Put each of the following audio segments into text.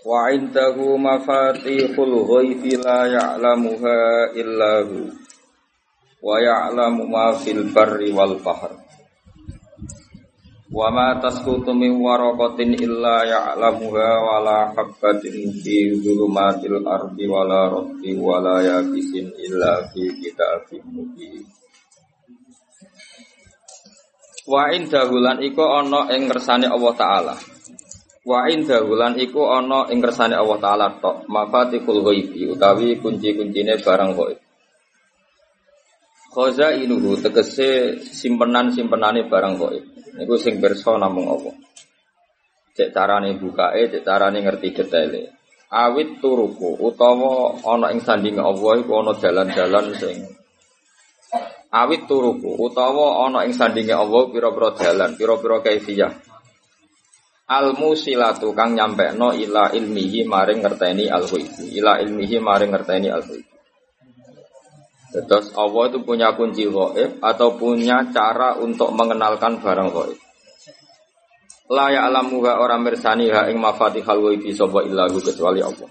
Wa indahu mafatihul ghaibi la ya'lamuha illa hu Wa ya'lamu ma fil barri wal bahr Wa ma tasqutu min waraqatin illa ya'lamuha wa la habbatin fi dhulumatil ardi wa la rabbi wa la yabisin illa fi kitabim mubin Wa indahu lan iku ana ing ngersane Allah taala Wa indahulan iku ana ing kersane Allah taala tok mafatihul ghaibi utawi kunci-kuncine barang gaib. Khoza inuhu tegese simpenan-simpenane barang gaib. Niku sing pirsa namung Allah. Cek carane bukae, cek carane ngerti detaile. Awit turuku utawa ana ing sandinge Allah iku ana dalan-dalan sing Awit turuku utawa ana ing sandinge Allah pira-pira dalan, pira-pira kaifiyah al musilatu kang nyampe no ila ilmihi maring ngerteni al ila ilmihi maring ngerteni al Terus Allah itu punya kunci gaib atau punya cara untuk mengenalkan barang gaib. La ya'lamuha orang mirsaniha ing mafatihal ghaibi sapa illahu kecuali Allah.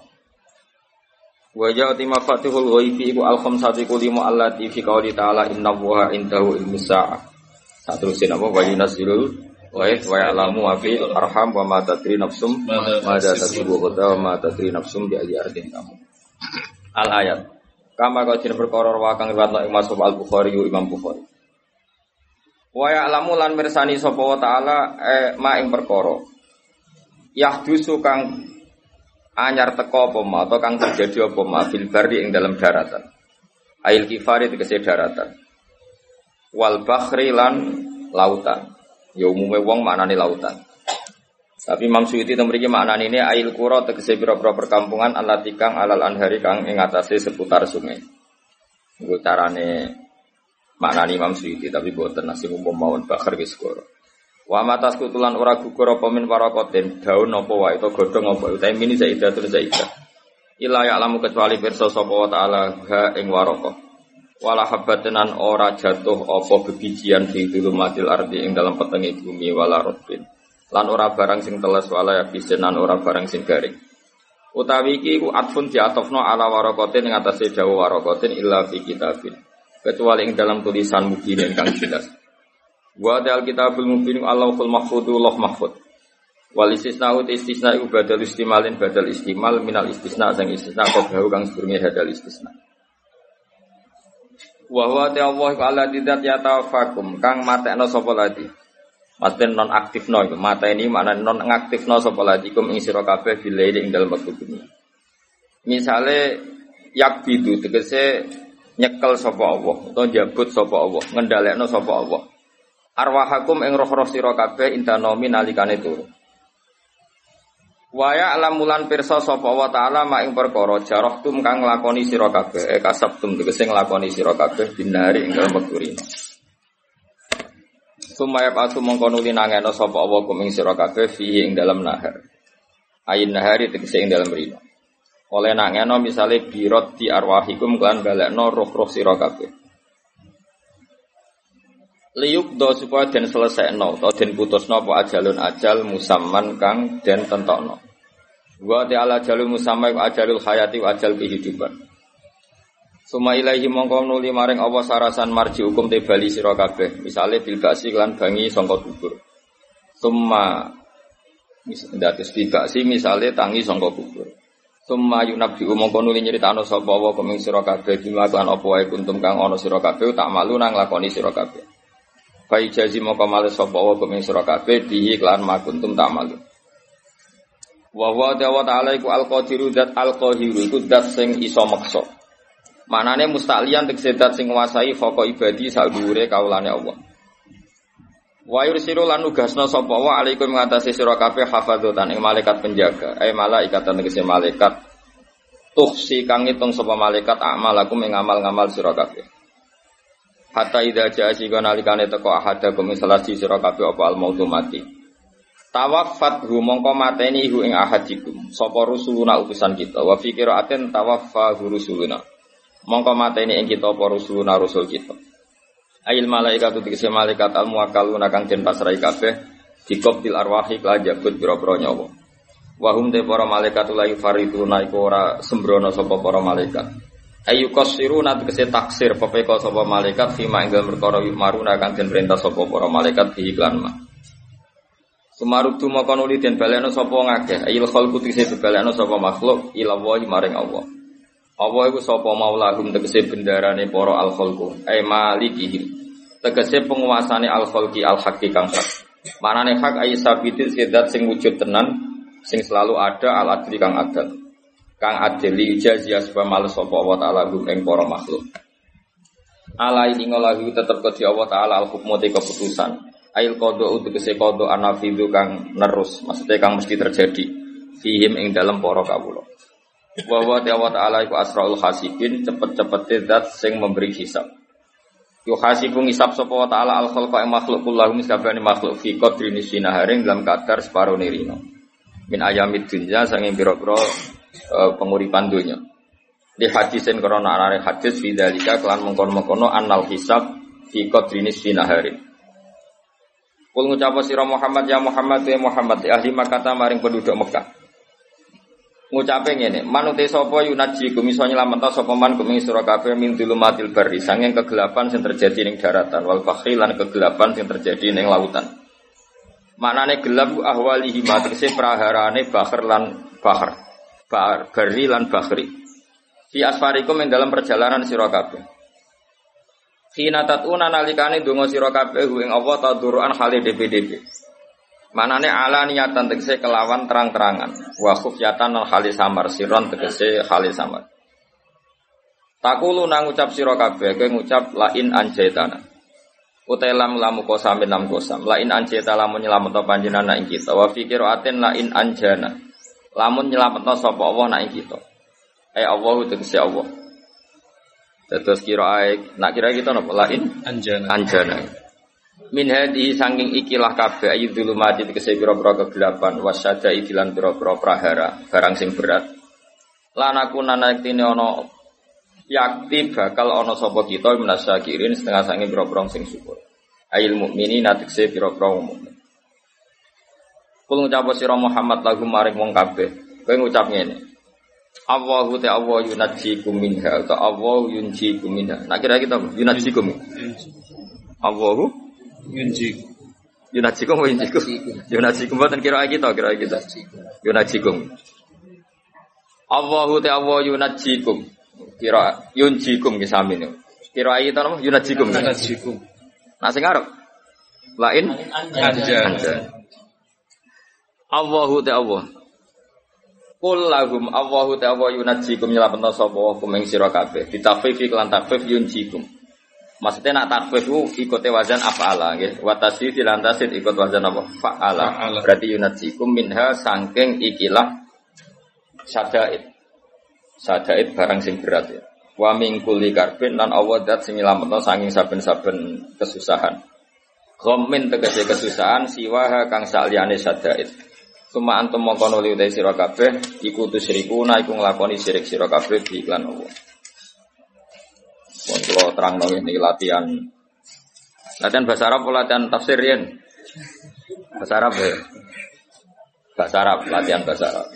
Wa ja'ati mafatihul ghaibi iku al khamsati kulimu allati fi qouli ta'ala inna wa indahu ilmus sa'ah. Saterusin apa wa yunazzilul wa wa ya'lamu wa fi arham wa ma tadri nafsum ma da tadru wa ma tadri nafsum bi ayyi ardin kamu. Al ayat kama kau jeneng perkara wa kang riwayat Imam Al Bukhari Imam Bukhari. Wa ya'lamu lan mirsani sapa wa taala eh, ma ing perkara yahdusu kang anyar teko apa ma atau kang terjadi apa ma fil barri ing dalam daratan. Ail kifari tegese daratan. Wal bakhri lan lautan Ya umumnya wong maknane lautan. Tapi Imam Suyuti memiliki makna ini ail kuro tegese biro-biro perkampungan alatikang alal anhari kang ing atase seputar sungai. Iku carane maknani Imam Suyuti tapi boten nasi umum mawon bakar wis kuro. Wa matas kutulan ora gugur apa min parakotin daun apa wae to godhong apa utahe mini zaidatun zaidah. Ila ya'lamu kecuali pirsa sapa wa ta'ala ha ing waraqah wala habbatenan ora jatuh apa bebijian di dulumatil ardi ing dalam petengi bumi wala rotbin. Lan ora barang sing teles wala yabisin lan ora barang sing garing. Utawi iki ku atfun diatofno ala warokotin ing atase dawa warokotin illa fi kitabin. Kecuali ing dalam tulisan mubin kang jelas. Wa dal kitabul mubin Allahul mahfudu loh mahfud. Wal istisna ut istisna iku istimalin badal istimal minal istisna sang istisna kok kang sebelumnya hadal istisna Wa huwa Allah ku ala didat ya tawafakum kang matekno sapa ladi. Maksudnya non aktif no itu mata ini mana non aktif no sapa ladi kum ing sira kabeh bilaili ing dalem wektu bumi. Misale yak bidu tegese nyekel sapa Allah utawa jabut sapa Allah, ngendhalekno sapa Allah. Arwahakum ing roh-roh sira intanomi nalikane turu. Waya alamulan pirsa sapa wa taala mak ing perkara tum kang nglakoni sira kabeh e kasabtum tegese nglakoni sira kabeh binari ing dalem wektu rino. Sumaya pasu mongko nuli nangeno sapa Allah kum ing sira kabeh fihi ing dalem nahar. Ayin nahari tegese ing dalem rino. Oleh nangeno misale birot di arwahikum kan balekno roh-roh sira kabeh liuk do supaya den selesai atau den putus no apa ajalun ajal musamman kang den tentokno. Wa ta'ala ajalul musamma ajalul hayati wa ajal kehidupan. Suma ilaihi mongko nuli maring Allah sarasan marji hukum te bali sira kabeh. Misale bil basi lan bangi sangka kubur. Suma dados dibasi misale tangi sangka kubur. Summa yunabdi mongko nuli nyritano sapa wa kuming sira kabeh bima lan apa kuntum kang ana sira kabeh tak malu nang lakoni sira kabeh Fai jazi moko males sapa wa kuming sira kabeh bihi makuntum ta'malu. Wa wa ta'ala iku al-qadiru dat al-qahiru iku dat sing iso meksa. Manane musta'lian tegese dat sing nguasai foko ibadi sadhuwure kaulane Allah. Wa yursilu lan nugasna sapa wa alaikum ngatasi sira kabeh hafadzatan ing malaikat penjaga, eh malaikatan tegese malaikat tuhsi kang ngitung sapa malaikat amalakum ing amal-ngamal sira kabeh. Hatta idza jaa sika nalikane teko ahada kum salasi sira kabeh apa al mautu mati. Tawaffat hu mongko mateni hu ing ahadikum sapa rusuluna utusan kita wa fi qiraatin tawaffa rusuluna. Mongko mateni ing kita apa rusuluna rusul kita. Ail malaikat tegese malaikat al muwakkaluna kang den pasrai kabeh dikoptil arwahi kelajabut pira-pira nyawa. Wahum te para malaikat la yufariduna iku ora sembrono sapa para malaikat. Ayu kosiru nat kese taksir pepeko sapa malaikat fima ing dalem perkara maruna kang perintah sapa para malaikat di iklan ma. Sumaruk tu maka nuli den baleno sapa ngakeh ayil khalqu kese baleno sapa makhluk ila wa maring Allah. Allah iku sapa maulahum tegese bendarane para al khalqu ay malikihim. Tegese penguasane al khalqi al haqqi kang hak. Manane hak ayi sabitin sedat sing wujud tenan sing selalu ada al adli kang adil kang adli jazia sebab sapa Allah taala gum ing makhluk. Ala ini ngolahu tetep ke Allah taala al hukmu te keputusan ail untuk kese kodo anafidu kang nerus maksudnya kang mesti terjadi fihim ing dalam para kawula. Wa Allah taala iku asraul hasibin cepet-cepet zat sing memberi hisab. Yo hasibu ngisab sapa wa taala al khalqa makhluk kullahu miskabani makhluk fi qadri nisinaharing dalam kadar separo nirino min ayamid dunya sanging pira-pira uh, penguripan dunya. Di hadisin korona anare hadis fidzalika kelan mengkono-mengkono annal hisab fi qadrinis sinaharin. Kul ngucap sira Muhammad ya Muhammad ya Muhammad ahli Makkah maring penduduk Mekah. Ngucape ngene, manute sapa yunaji kum iso nyelametno sapa man kum ing sira kabeh min dulumatil barri sanging kegelapan sing terjadi ning daratan wal fakhri lan kegelapan sing terjadi ning lautan. Maknane gelap ahwalihi matrisi praharane bakhir lan bakhir. Bari lan bakhri. Fi asfarikum ing dalam perjalanan sira kabeh. Khina tatuna nalikane donga sira kabeh ing Allah taduruan hale DPDP. Manane ala niatan tegese kelawan terang-terangan. Wa khufyatan lan hale samar siron tegese hale samar. Takulu nang ngucap sira kabeh kowe ngucap lain anjaitana. Utai lam lamu kosam lam kosam. Lain anjeta lamun nyelamet panjenengan ing kita. Wa fikir aten lain anjana. Lamun nyelamet sapa Allah nak ing kita. Eh Allah tegese Allah. Terus kira ae nak kira kita napa lain anjana. Anjana. Min hadi sangking ikilah kabeh ayu mati tegese pira-pira kegelapan wasyada ikilan pira-pira prahara barang sing berat. Lanaku nanaktine ana yakti bakal ono sapa kita minasyakirin setengah sangi biro-biro sing syukur. Ail mukmini natikse biro-biro mukmin. Kul ngucap sira Muhammad lagu maring wong kabeh. Kowe ngucap ngene. Allahu ta Allah yunajikum minha atau Allah yunjikum minha. Nah kira kita yunajikum. Allahu yunjikum. Yunajikum wa yunjikum. Yunajikum boten kira kita kira kita. Yunajikum. Allahu ta Allah yunajikum. Kira yunjikum ki sami niku. Kira ayi ta napa yunajikum. Yunajikum. Nah sing arep lain Anjan. Allahu ta Allah. Qul lahum Allahu ta Allah yunajikum nyelapetno sapa kumeng sira kabeh. Ditafif lan takfif yunjikum. Maksudnya nak takfif itu ikut wazan af'ala nggih. Wa tasdid lan tasdid ikut wazan apa? Fa'ala. Berarti yunajikum minha sangking ikilah syadaid. Sadaid barang sing berat ya. Wa min kulli karbin lan Allah dat sing nyelametno sanging saben-saben kesusahan. Ghammin tegese kesusahan siwaha kang saliyane sadaid. Suma antum mongko nuli utai sira kabeh iku tusyrikuna iku nglakoni syirik sira kabeh di iklan Allah. Mun kula terangno ini latihan latihan bahasa Arab latihan tafsir yen? Bahasa Arab ya. Bahasa Arab, latihan bahasa Arab.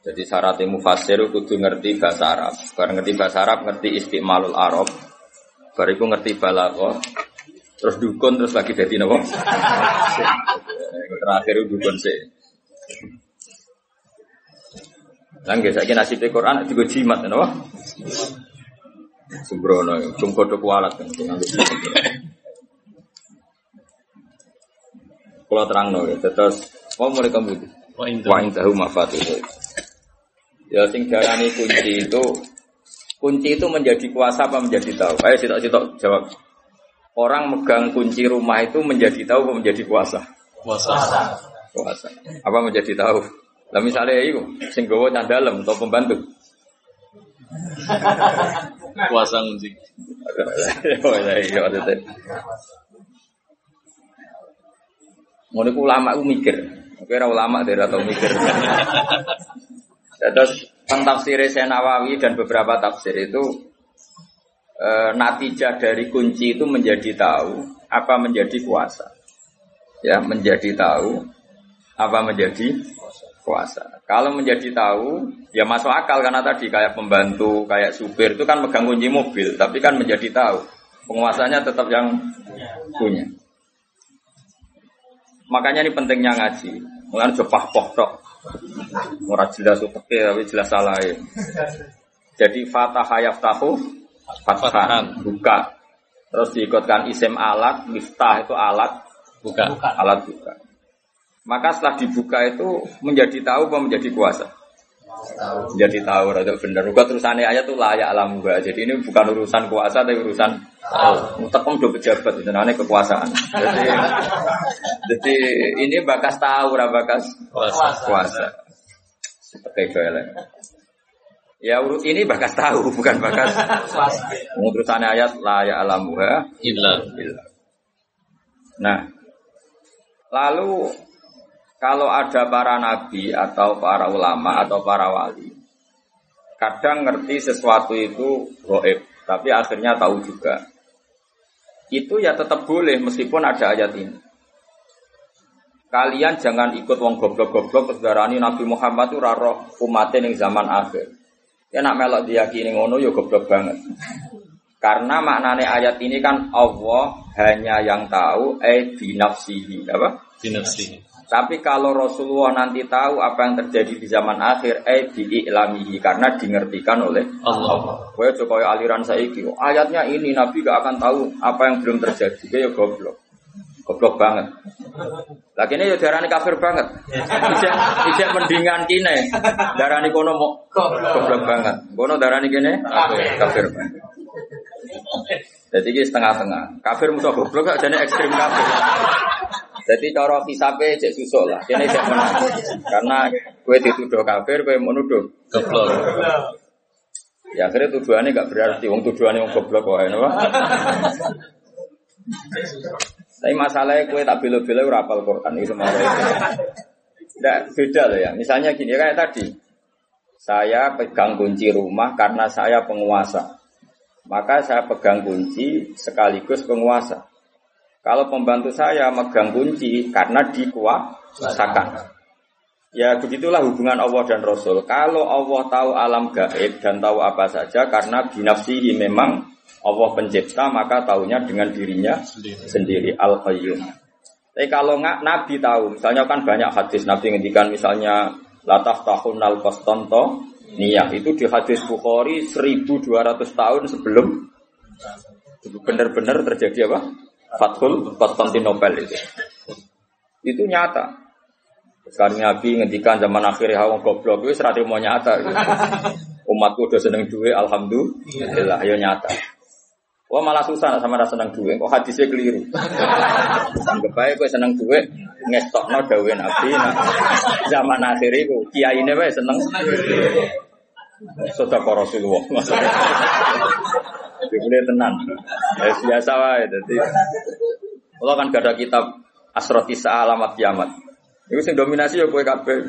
Jadi syarat mufasir kudu ngerti bahasa Arab. Bareng ngerti bahasa Arab ngerti istimalul Arab. Bariku ngerti balaghah. Terus dukun terus lagi jadi nopo? Terakhir itu dukun sih. Lan nggih saiki nasib Quran juga jimat nopo? Sembrono, cung kodho kualat kan. Kalau terang no, terus mau mulai kamu Wa Wa indahu mafatihul Ya sing darani kunci itu kunci itu menjadi kuasa apa menjadi tahu? Ayo sitok-sitok jawab. Orang megang kunci rumah itu menjadi tahu apa menjadi kuasa? Puasa. Kuasa. Apa menjadi tahu? Lah misalnya itu sing gowo dalem atau pembantu. Puasa ngunci. Oh iya iya maksudnya. Ngono ku ulama ku mikir. Oke ora ulama dari atau mikir. Terus tafsir Nawawi dan beberapa tafsir itu e, natijah dari kunci itu menjadi tahu apa menjadi kuasa. Ya, menjadi tahu apa menjadi kuasa. Kalau menjadi tahu, ya masuk akal karena tadi kayak pembantu, kayak supir itu kan megang kunci mobil, tapi kan menjadi tahu. Penguasanya tetap yang punya. Makanya ini pentingnya ngaji. Mulai jepah tok. Murah jelas uteknya tapi jelas salah ya. Jadi fatah hayaf tahu fathan buka. Terus diikutkan isim alat, miftah itu alat, Buka. alat buka. Maka setelah dibuka itu menjadi tahu apa menjadi kuasa? Menjadi tahu, rada bener. Juga terusannya ayat itu layak alam gua. Jadi ini bukan urusan kuasa, tapi urusan tahu. Tekom do pejabat itu namanya kekuasaan. Jadi, jadi ini bakas tahu, ora bakas Kuasa. kuasa. Pakai gaya Ya urut ini bakas tahu, bukan bakas Urusannya ayat layak alam gua. Illa. Nah, lalu kalau ada para nabi atau para ulama atau para wali, kadang ngerti sesuatu itu goib, tapi akhirnya tahu juga. Itu ya tetap boleh meskipun ada ayat ini. Kalian jangan ikut wong goblok-goblok terus darani Nabi Muhammad itu raro umatnya ning zaman akhir. Ya nak melok diyakini ngono ya goblok banget. Karena maknanya ayat ini kan Allah hanya yang tahu eh binafsihi apa? Binafsi. Tapi kalau Rasulullah nanti tahu apa yang terjadi di zaman akhir eh diiklamihi karena dimengertikan oleh Allah. Gue coba aliran saiki. oh, Ayatnya ini Nabi gak akan tahu apa yang belum terjadi. Kayak goblok. Goblok banget. Lagi ini ya darani kafir banget. Ijek ijek mendingan kine. Darani kono mau goblok banget. Kono darani kene kafir banget. Jadi ini setengah-tengah. Kafir musuh goblok gak jadi ekstrim kafir. Jadi cara hisabe cek susuk lah. Kene cek menang. Karena gue dituduh kafir, gue menuduh Goblok. Ya akhirnya tuduhannya gak berarti, wong tuduhannya wong goblok kok ya, Tapi masalahnya kue tak bela-bela ora hafal Quran itu semua. Tidak beda loh ya. Misalnya gini kayak tadi, saya pegang kunci rumah karena saya penguasa. Maka saya pegang kunci sekaligus penguasa. Kalau pembantu saya megang kunci karena dikuasakan. Ya begitulah hubungan Allah dan Rasul. Kalau Allah tahu alam gaib dan tahu apa saja karena binafsihi memang Allah pencipta maka tahunya dengan dirinya Sendiri. sendiri al qayyum. Tapi kalau nggak Nabi tahu, misalnya kan banyak hadis Nabi ngendikan misalnya lataf tahun al kostanto niyah itu di hadis Bukhari 1200 tahun sebelum benar-benar terjadi apa? Fathul Konstantinopel itu. Itu nyata. Sekarang Nabi ngendikan zaman akhir ya wong goblok itu serati mau nyata. Gitu. Umatku udah seneng duit, alhamdulillah, ya nyata. Wah malah susah sama rasa seneng duit, kok hadisnya keliru. Anggap aja gue seneng duit, ngestokno dawe Nabi. Nah, zaman akhir itu kiai ini wae seneng. Sudah kok Rasulullah. Maksudnya. Boleh tenan. Ya, biasa wae. Jadi, Allah kan gak ada kitab Asroti Alamat Kiamat. Itu sing dominasi ya kue kabeh.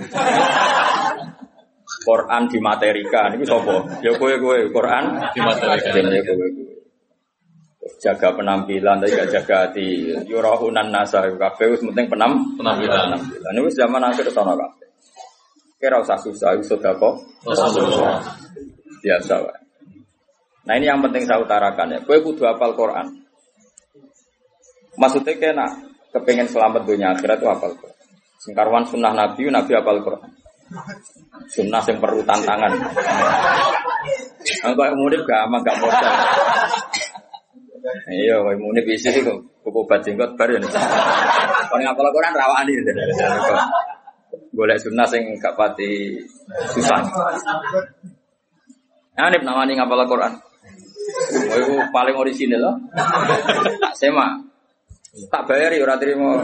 Quran dimaterikan, itu sopo? Ya kue kue Quran Dimaterikan. Ya kue kue. Jaga penampilan, tapi gak jaga hati. Yurahunan nasa, kabeh wis penting penam Penampilan. penampilan. Ini wis zaman akhir sono kabeh. Kira usah susah, sudah kok. Biasa wae. Nah ini yang penting saya utarakan ya. Kue kudu hafal Quran. Maksudnya kena kepengen selamat dunia akhirat itu hafal Quran. Singkarwan sunnah Nabi, Nabi hafal Quran. Sunnah yang perlu tantangan. Engkau yang murid gak aman gak modal. Iya, kau murid isi kok kuku bajenggot baru ya. Kalau ngapal Quran rawaan ini. Golek sunnah sing gak pati susah. Nah, ini namanya ngapal Quran. Oh, paling orisinal loh. Tak sema. Tak bayari ora terima.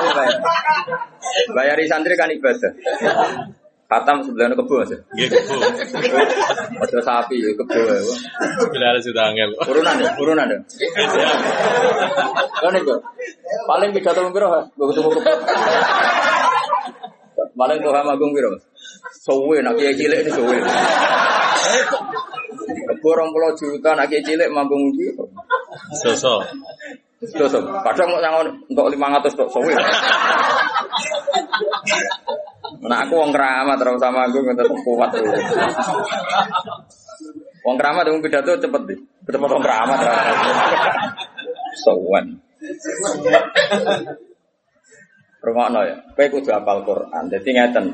Bayar. Bayari santri kan ibadah. Khatam sebelahnya kebo aja. Nggih kebu. Ojo sapi ya kebo ya. Bila sudah angel. Turunan ya, turunan ya. Kan itu. Paling pidato piro, ha? Gue ketemu kebo. Paling tuh magung piro? Sowe nak kiai cilik ini sowe. Kebo rong puluh juta nak kiai cilik manggung piro? Sosok. Terus, kadang mau nyangon untuk 500 tok sowe. Nah aku wong keramat terus sama aku tetap kuat tuh. Wong keramat dengan pidato cepet deh. Cepet wong keramat. Sowan. Rungokno ya. Kowe kudu hafal Quran. Jadi ngeten.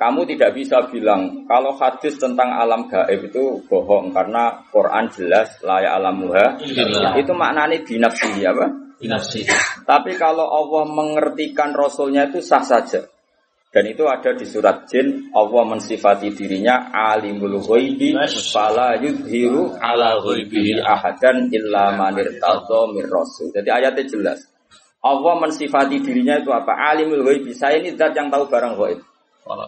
Kamu tidak bisa bilang kalau hadis tentang alam gaib itu bohong karena Quran jelas layak alamuha. Iya. Itu maknanya binafsi apa? Binafsi. Tapi kalau Allah mengertikan Rasulnya itu sah saja. Dan itu ada di surat Jin, Allah mensifati dirinya alimul ghaibi fala yudhiru ala ghaibihi ahadan illa man irtadha mir rasul. Jadi ayatnya jelas. Allah mensifati dirinya itu apa? Alimul ghaibi. Saya ini zat yang tahu barang ghaib.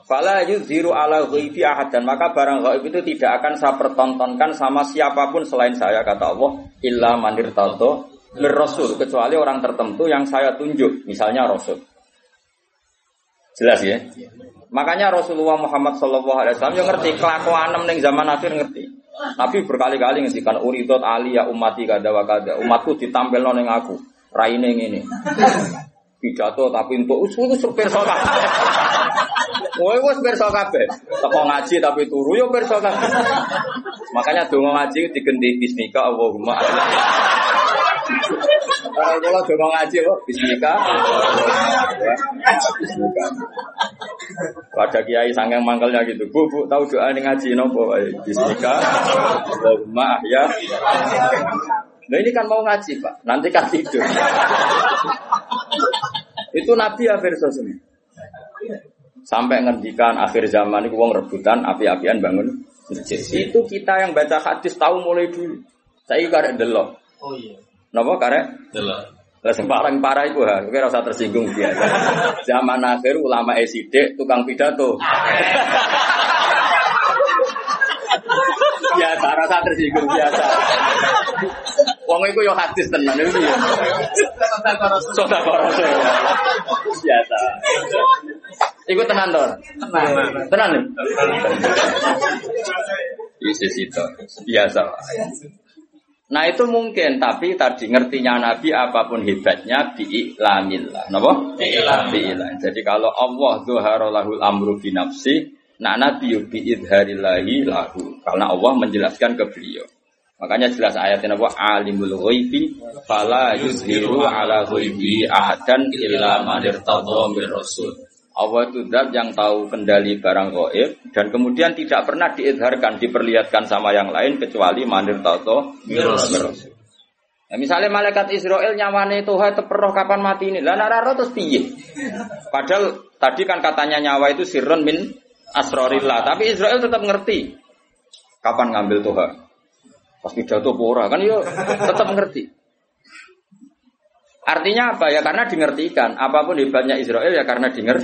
Fala yudhiru ala ghaibi ahadan. Maka barang ghaib itu tidak akan saya pertontonkan sama siapa pun selain saya kata Allah illa man irtadha mir rasul kecuali orang tertentu yang saya tunjuk, misalnya rasul. Jelas ya? Makanya Rasulullah Muhammad Shallallahu Alaihi Wasallam yang ngerti kelakuan neng zaman akhir ngerti. Nabi berkali-kali ngendikan uridot ali ya umati kada wa kada. Umatku ditampil neng aku. Raine ini. Pidato tapi untuk usul perso kabeh. Kowe wis perso kabeh. Ngaji tapi turu yo perso kabeh. Makanya donga ngaji digenti bismika Allahumma. Kalau kalau donga ngaji kok bismika. Bismika. Ada kiai sanggeng mangkelnya gitu. Bu, bu, tahu doa ini ngaji nopo? Bismika. Allahumma ya. Nah ini kan mau ngaji pak, nanti kan tidur. itu Nabi akhir sosmed. Sampai ngendikan akhir zaman itu uang rebutan, api-apian bangun. Itu kita yang baca hadis tahu mulai dulu. Saya karek delok. Oh iya. Napa karek? Delok. Lah sing paling parah iku ha, kowe rasa tersinggung biasa. Zaman akhir ulama esidik tukang pidato. biasa rasa tersinggung biasa. Wong iku yo hadis tenan itu ya. Soda korose. Biasa. Iku tenan to? Tenan. Tenan. nih? Yesus itu biasa. Nah itu mungkin, tapi tadi ngertinya Nabi apa pun hebatnya bi'iklamillah. Napa? Bi'iklam. Jadi kalau Allah zuharolahul amru binafsi, nah Nabi bi'idharillahi lahu. Karena Allah menjelaskan ke beliau. Makanya jelas ayatnya apa? Alimul ghaibi fala yuzhiru ala ghaibi ahadan illa man irtadha rasul. Allah itu zat yang tahu kendali barang gaib dan kemudian tidak pernah diidharkan, diperlihatkan sama yang lain kecuali manir tato Ya, misalnya malaikat Israel nyawane Tuhan teperoh kapan mati ini. Lah nararo terus piye? Padahal tadi kan katanya nyawa itu sirron min asrorillah, tapi Israel tetap ngerti kapan ngambil Tuhan. Pas pidato pura kan yo tetap ngerti. Artinya apa ya? Karena dingertikan. Apa pun hebatnya Israel ya karena dinger.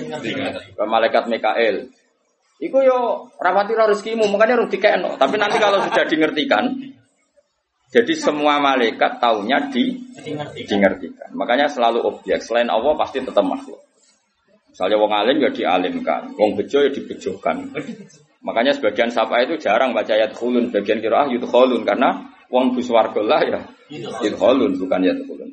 Malaikat Mikael. Iku yo rapati rezekimu, makanya harus dikeno. Tapi nanti kalau sudah dingertikan, jadi semua malaikat taunya di dingertikan. Makanya selalu objek. Selain Allah pasti tetap makhluk. Misalnya wong alim ya dialimkan, wong bejo ya dibejokan. Makanya sebagian sapa itu jarang baca ayat khulun, bagian kira ah yudkhulun karena wong buswarga lah ya yudkhulun bukan yat khulun.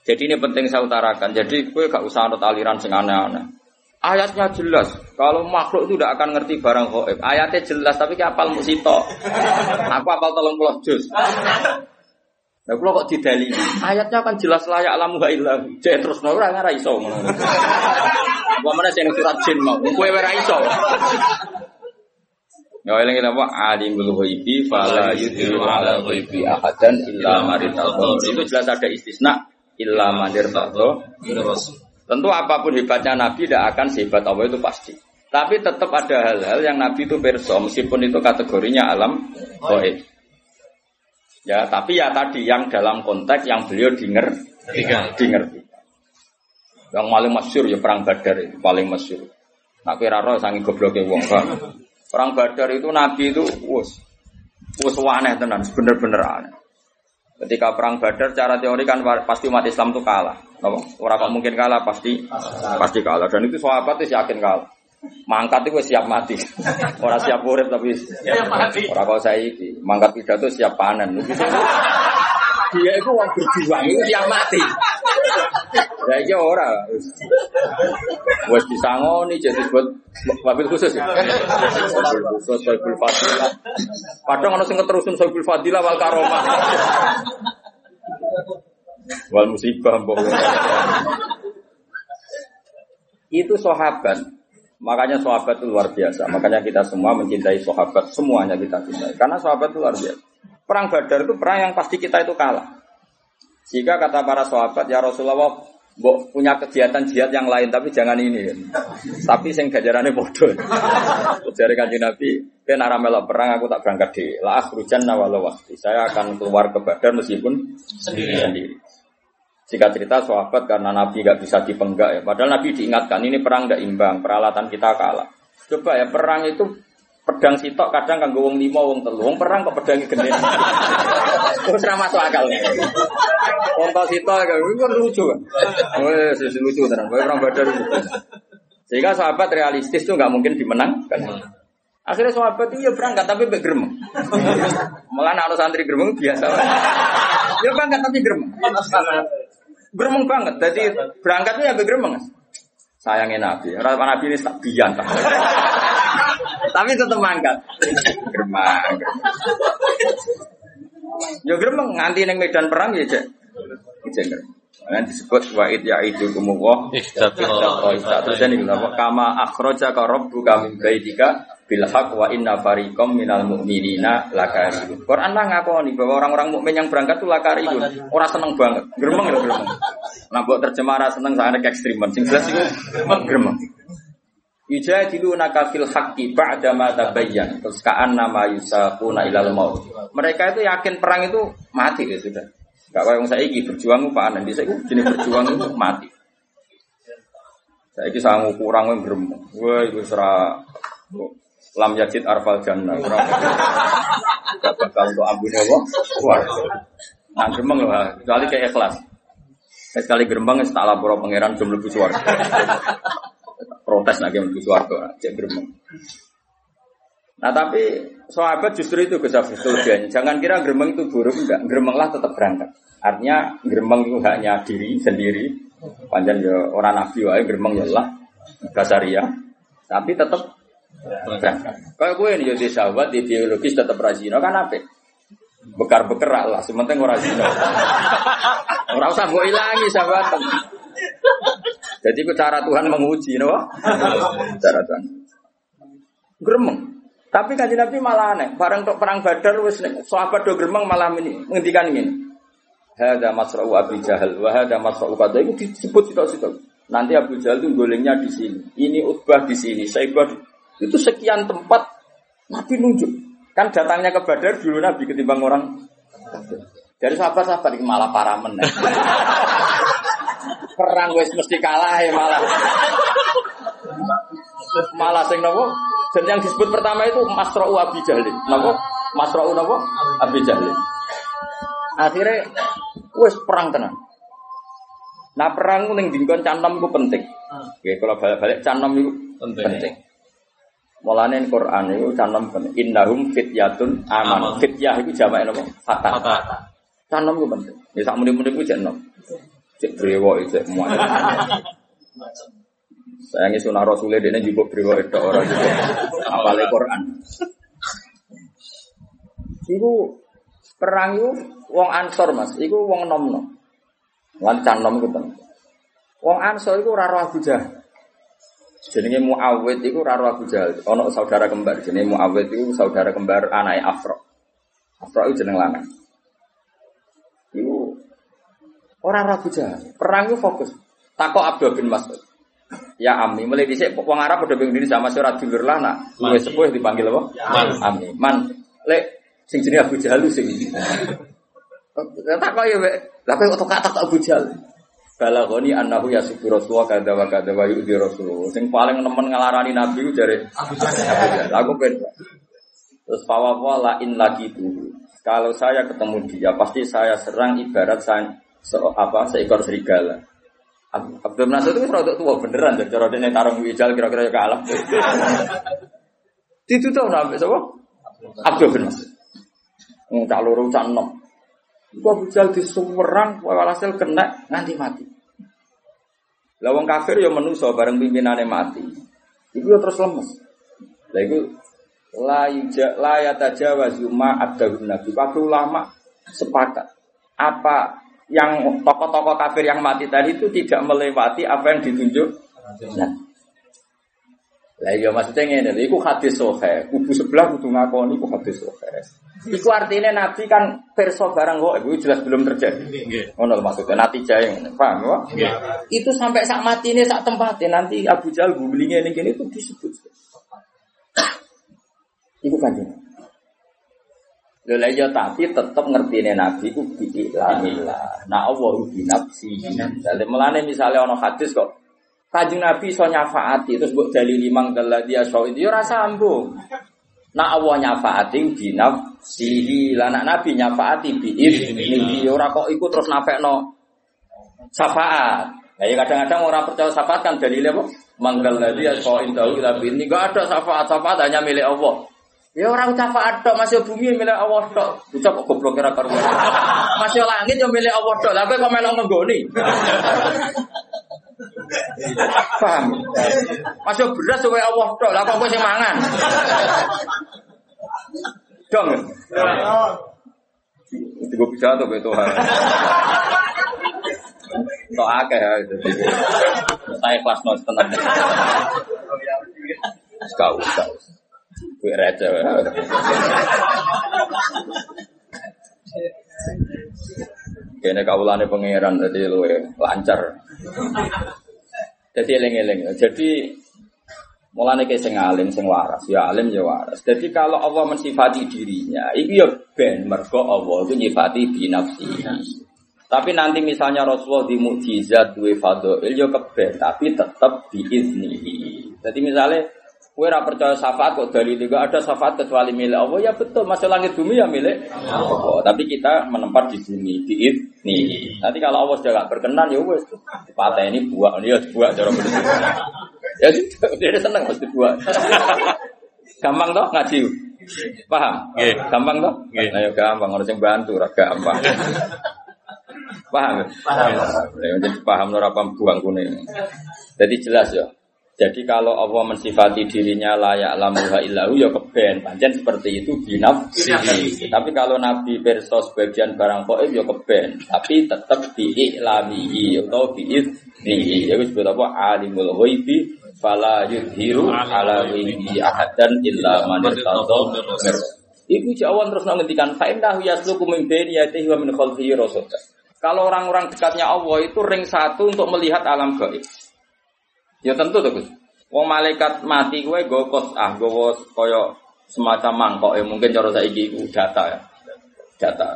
Jadi ini penting saya utarakan. Jadi gue gak usah anut aliran sing aneh-aneh. Ayatnya jelas. Kalau makhluk itu tidak akan ngerti barang gaib. Ayatnya jelas, tapi kayak apal musito. Aku apal tolong pulau jus. Nah, kalau kok didali, ayatnya kan jelas layak alamu ilah. Jadi terus nora nggak iso. Gua mana sih surat jin mau? Kue ora iso. Ya eling apa alimul ghaibi fala yudhiru ala ghaibi ahadan illa maritallah. Itu jelas ada istisna illa mandir Tentu apa pun hebatnya Nabi tidak akan sehebat Allah itu pasti. Tapi tetap ada hal-hal yang Nabi itu perso, meskipun itu kategorinya alam goib. Ya, tapi ya tadi yang dalam konteks yang beliau dinger, dinger, Yang paling masyur ya perang Badar itu paling masyur. Nak kira roh sangi gobloknya wong kan. Perang Badar itu Nabi itu wus, wus aneh tenan, bener-bener aneh. Ketika perang Badar, cara teori kan pasti umat Islam itu kalah. Orang kok mungkin kalah, pasti pasti kalah. Dan itu sahabat itu yakin kalah. Mangkat itu siap mati. Orang siap urip tapi siap mati. Orang kok saya ini, mangkat pidato siap panen. Dia itu orang berjuang itu siap mati. Ya ini orang. Wes disangoni jadi buat mobil khusus ya. Mobil khusus Soibul Fadilah. Padahal ono sing keterusun Soibul Fadilah wal karomah. Wal musibah mbok. Itu sahabat. Makanya sahabat itu luar biasa. Makanya kita semua mencintai sahabat. Semuanya kita cintai. Karena sahabat itu luar biasa. Perang Badar itu perang yang pasti kita itu kalah. Jika kata para sahabat, ya Rasulullah, Mbok punya kegiatan jihad yang lain tapi jangan ini. Tapi sing gajarannya bodoh. Dari kanji Nabi, ben aramela perang aku tak berangkat di lah hujan nawalo waktu. Saya akan keluar ke Badar meskipun sendiri. sendiri. Jika cerita sahabat karena Nabi gak bisa dipenggak ya. Padahal Nabi diingatkan ini perang gak imbang, peralatan kita kalah. Coba ya perang itu pedang sitok kadang kan wong lima wong telu. Wong perang kok pedangnya gede. Terus ramah masuk akal. Kontal sitok kan itu kan lucu. Kan wes lucu tenan. Perang badar. Sehingga sahabat realistis tuh nggak mungkin dimenangkan akhirnya sahabat itu ya berangkat tapi bergerem malah anak santri gerem biasa. Ya berangkat tapi gerem. Gerem banget. Jadi berangkatnya ya bergerem sayangnya nabi. Rasul nabi ini tak bian tapi tetap mangkat. Gremang. Yo gremeng nganti ning medan perang ya, Cek. Cek Nah, disebut wa'id ya itu kumuwah Terus ini Kama akhroja ka rabbuka min baitika bil haq wa inna fariqam minal mu'minina lakaribun. Quran lah ngakoni bahwa orang-orang mukmin yang berangkat itu lakaribun. Orang seneng banget. Gremeng lho gremeng. Nah, buat terjemah seneng sangat ekstriman. Sing jelas itu gremeng. Yujadilunaka fil haqqi ba'da ma tabayyan. Terus ka'an nama yusaquna ilal maut. Mereka itu yakin perang itu mati ya sudah. Gak kayak saya ini berjuang pak anan bisa jenis berjuang itu mati. Saya ini sanggup kurang yang gerem. Wah itu serah lam yajid arfal jannah. Gak bakal untuk ambune Allah. Wah. Nah geremeng lah, kecuali kayak ikhlas. Sekali gerembang, tak lapor pangeran jumlah suara protes lagi menuju suarga cek gremeng. Nah tapi sahabat justru itu Gus Jangan kira gremeng itu buruk enggak. Gremenglah tetap berangkat. Artinya gremeng itu hanya diri sendiri. Panjang ya orang nabi wae gremeng ya lah kasaria. Tapi tetap berangkat. Kayak gue ini jadi sahabat di biologis tetap rajin kan apa? Bekar-bekar lah, sementing orang zina. Orang usah gue ilangi sahabat. Jadi itu cara Tuhan menguji, no? cara Tuhan. Gremeng. Tapi kan Nabi malah aneh. Barang untuk perang Badar, wis sahabat do gremeng malah ini menghentikan ini. Hada masra'u Abi Jahal, wahada masra'u kata itu disebut situ-situ. Nanti Abu Jahal itu golengnya di sini. Ini Utbah di sini, Saibah itu sekian tempat Nabi nunjuk. Kan datangnya ke Badar dulu Nabi ketimbang orang. Dari sahabat-sahabat malah para meneng perang wes mesti kalah ya malah. Malah sing nopo? Dan yang disebut pertama itu Masra'u Abi Jahlin. Nopo? Masra'u nopo? Abi Jahlin. Akhirnya wes perang tenan. Nah perang ning dingkon canom ku penting. Oke, kalau balik-balik canom itu penting. penting. Mulane Quran itu canom penting. Innahum fityatun aman. Fityah itu jamak nopo? Fatah. Canom itu penting. Ya sak muni-muni ku jenom. Cek brewok itu semua. Saya nggak sunah Rasulullah dia juga brewok itu orang itu. Apalagi Quran. Iku perang itu wong ansor mas. Iku wong nom nom. Lan can nom itu Wong ansor itu raro Abu Jahal. Jenenge Muawid itu raro Abu Jahal. Ono saudara kembar. Jenenge Muawid itu saudara kembar anak Afro. Afro itu jeneng lanang. Orang ragu jahat. Perang itu fokus. Takok Abdul bin Mas'ud. Ya Ami, mulai dhisik wong Arab udah bingung diri sama surat dulur lah nak. Luwe sepuh dipanggil apa? Man. Ami. Man. Lek sing jenenge Abu Jahal sing Takok ya, Lah kok tak tak Abu Jahal. Balagoni annahu yasifu Rasulullah kada wa kada wa yu'di Rasulullah. Sing paling nemen ngelarani Nabi ku jare Abu Jahal. Aku ben. Terus fawawa la in lagi dulu. Kalau saya ketemu dia, pasti saya serang ibarat saya se apa seekor serigala. Abdul Nasir itu rada tua beneran dan cara dia tarung wijal kira-kira ya kalah. Itu tuh nabi siapa? Abdul Nasir. Ngcak loro cak enom. Iku Abu Jahal disuwerang walhasil kena nganti mati. Lah wong kafir ya menusa bareng pimpinane mati. Iku ya terus lemes. Lah iku la yuja la yatajawazu ma adahun nabi. Ulama sepakat apa yang tokoh-tokoh kafir yang mati tadi itu tidak melewati apa yang ditunjuk. Nah. Lah iya maksudnya ngene, iku hadis sohe, kubu sebelah kudu ngakoni iku hadis sohe. Iku artinya nabi kan perso barang kok itu jelas belum terjadi. Nggih. Ngono lho maksudnya nanti jaya paham ya? Nggih. Itu sampai saat mati ini saat tempatnya nanti Abu Jahal gulingnya ini gini itu disebut. Iku kanjeng. Lho lah ya tapi tetep ngertine nabi ku biilamillah. Nah Allah ku binafsi. Dale melane misale ana hadis kok Kanjeng Nabi iso nyafaati terus mbok dalili mang daladi aso itu ya ora sambung. Nah Allah nyafaati binafsihi. Lah nak Nabi nyafaati biizni. Ya ora kok iku terus nafekno syafaat. Nah, ya kadang-kadang orang percaya syafaat kan dalilnya apa? Manggal ya soal indahu ila ini gak ada syafaat syafaat hanya milik Allah. Ya orang syafaat tok masih bumi milik Allah tok. Bisa kok goblok kira karuan. Masih langit yang milik Allah tok. Lah kok melok nggoni. Paham? Masih beras supaya Allah tok. Lah kok kowe sing mangan. Dong. Itu gue bisa tuh betul Tuhan. Tok akeh ya. Saya kelas nol tenang. Kau kau. Gue ya. Kene kaulane pangeran jadi lu lancar. Jadi eling-eling. Jadi mulane kayak sing alim sing waras, ya alim ya waras. Jadi kalau Allah mensifati dirinya, itu ya ben mergo Allah itu nyifati binafsi. Tapi nanti misalnya Rasulullah di mukjizat duwe fadhil ya keben, tapi tetap diiznihi. Jadi misalnya Kue ora percaya syafaat kok dari juga ada syafaat kecuali milik Allah ya betul masuk langit bumi ya milik Allah. Tapi kita menempat di bumi di nih. Nanti kalau Allah sudah gak berkenan ya wes patah ini buah dia buah cara begitu. Ya sudah dia seneng mesti buah. Gampang toh ngaji. Paham? Nggih. Gampang toh? Nggih. Ayo gampang harus yang bantu ora gampang. Paham? Paham. Ya, jadi paham ora apa buang kuning. Jadi jelas ya. Jadi kalau Allah mensifati dirinya layak lamuha illahu ya keben. Pancen seperti itu binafsihi. Tapi kalau Nabi perso sebagian barang koib ya keben. Tapi tetap diiklamihi atau biiznihi. Ya disebut apa? Alimul ghaibi fala yudhiru ala ghaibi ahadan illa man. Ibu jawan terus ngendikan fa innahu yasluku min baini yadihi wa min khalfihi rasada. Kalau orang-orang dekatnya Allah itu ring satu untuk melihat alam gaib. Ya tentu tuh Gus. Wong malaikat mati gue gokos ah gue koyo semacam mangkok ya mungkin cara saiki iku data ya. Data.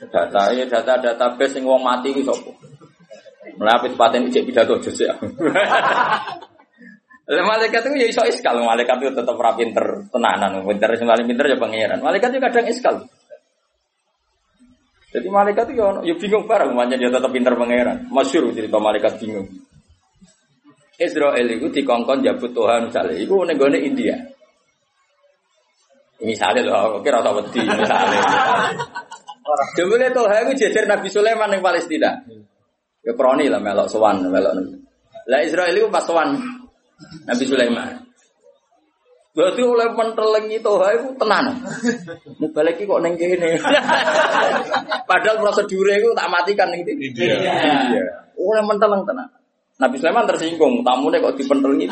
Data ya data database sing wong mati ku sapa? Melapis paten ijek pidato jos ya. Lah malaikat itu ya iso iskal, malaikat itu tetap ora pinter tenanan, pinter sing paling pinter ya pangeran. Malaikat itu kadang iskal. Jadi malaikat itu ya, ya bingung bareng, makanya dia tetap pinter pangeran. Masyur cerita malaikat bingung. Israel itu dikongkon jabut Tuhan misalnya, itu nenggone India. Misalnya loh, oke rasa wedi misalnya. Jebule Tuhan itu jejer Nabi Sulaiman yang Palestina. Ya kroni lah melok sowan melok. Lah Israel itu pas sowan Nabi Sulaiman. Berarti oleh mentelengi Tuhan itu tenan. Mau balik iki kok neng kene. Padahal prosedurnya itu tak matikan ning India. Iya. Oleh menteleng tenan. Nabi Sulaiman tersinggung, tamunya kok dipentelengi.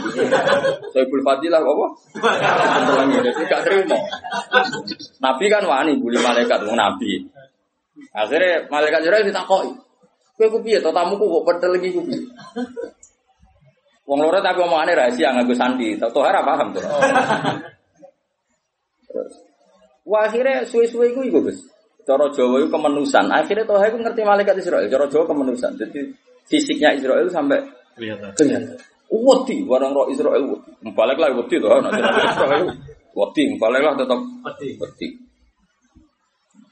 Soebul Fadilah kok? Dipentelengi, jadi gak terima. Nabi kan wani bully malaikat, wong Nabi. Akhirnya malaikat Jibril ditakoki. Kowe ku piye to tamuku kok pentelengi ku piye? Wong loro tapi omongane rahasia nganggo sandi. Tau ora paham tuh. Wah akhirnya suwe-suwe iku iku Gus. Cara Jawa itu kemenusan. Akhirnya Toha itu ngerti malaikat Israel. Cara Jawa kemenusan. Jadi fisiknya Israel sampai Kelihatan. kelihatan. Wedi, warang roh Israel wedi. Balik lah wedi tuh, nanti Israel wedi, balik lah tetap wedi.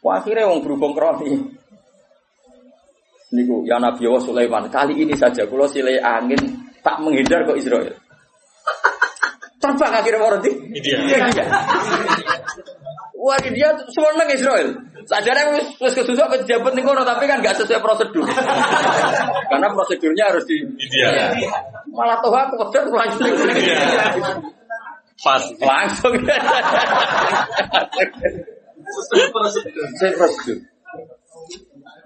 Wah, akhirnya wong berhubung kroni. Niku ya Nabi Allah Sulaiman. Kali ini saja kalau silai angin tak menghindar ke Israel. Terbang akhirnya orang di India. Iya, iya. Wah dia seneng Israel. Sajane wis wis kesusuk pejabat ning kono tapi kan gak sesuai prosedur. Karena prosedurnya harus di India. Malah tuh aku kebetulan langsung. Pas. Langsung. Sesuai prosedur.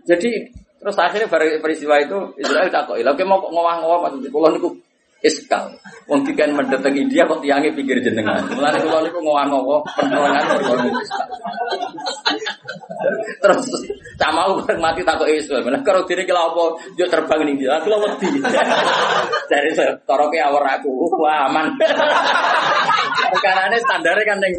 Jadi terus akhirnya peristiwa itu Israel takut, "Lha kowe mau ngowah-ngowah maksud kula niku iskal. Wong dikan mendatang India kok tiange pikir jenengan. Mulane kula niku ngowah-ngowah penerangan kula iskal. Terus aku bareng mati takut. Mana karo dene ki lha apa yo terbang ning dia. Lha wedi. Dari toroke awor aku. Wah, aman. Perkarane standarnya kan ning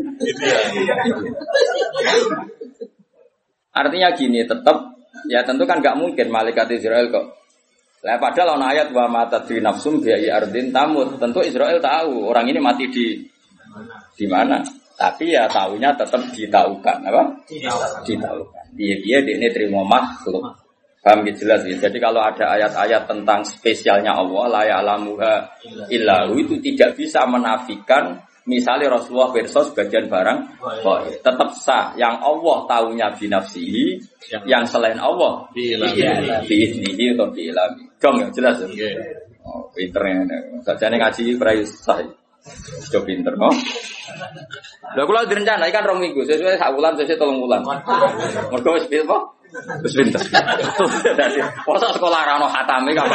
Artinya gini, tetap ya tentu kan nggak mungkin malaikat Israel kok. Lah padahal ono ayat wa mata di nafsum biayi ardin tamut. Tentu Israel tahu orang ini mati di di mana. Tapi ya tahunya tetap ditaukan, apa? Ditaukan. Dia dia ini terima makhluk. Paham gitu jelas ya. Jadi kalau ada ayat-ayat tentang spesialnya Allah, la ya'lamuha illahu itu tidak bisa menafikan misalnya Rasulullah versus bagian barang goib. tetap sah. Yang Allah tahunya binafsihi yang selain Allah biiznihi atau biilami dong ya jelas ya? Nggih. oh pinternya sajane ngaji prai sah Sudah pinter no Lha kula direncana ikan rong minggu. Sesuai sak bulan sesuai tolong bulan mergo wis pinter kok wis pinter. Dadi sekolah ra ono khatame kan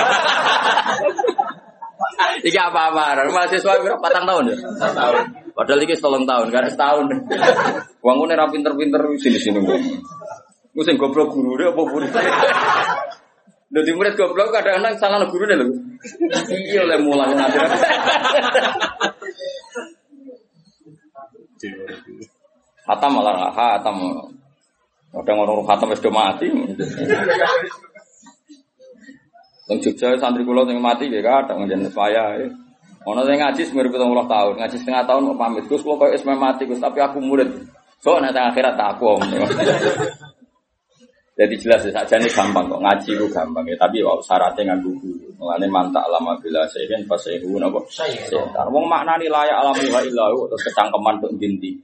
Iki apa-apa, mahasiswa berapa patang tahun ya? tahun. Padahal iki tolong tahun, gak ada setahun. Wong ngene ra pinter-pinter sini-sini wong. Ku sing goblok guru apa murid. Dadi murid goblok kadang-kadang salah guru lho. Iya oleh mulang nanti. Hatam malah hatam. Kadang orang hatam wis do mati. Wong Jogja santri kula sing mati ya kadang njen saya. Ono sing ngaji semir 70 tahun, ngaji setengah tahun kok pamit. Gus kok wis mati Gus, tapi aku murid. So nek teng akhirat tak aku. Jadi jelas ya saja ini gampang kok ngaji itu gampang ya, tapi wow, syaratnya nganggo guru. Mulane mantak lama bila sehen pas sehu napa? Setar. Wong maknani layak alam wa illahu terus kecangkeman tok dinti.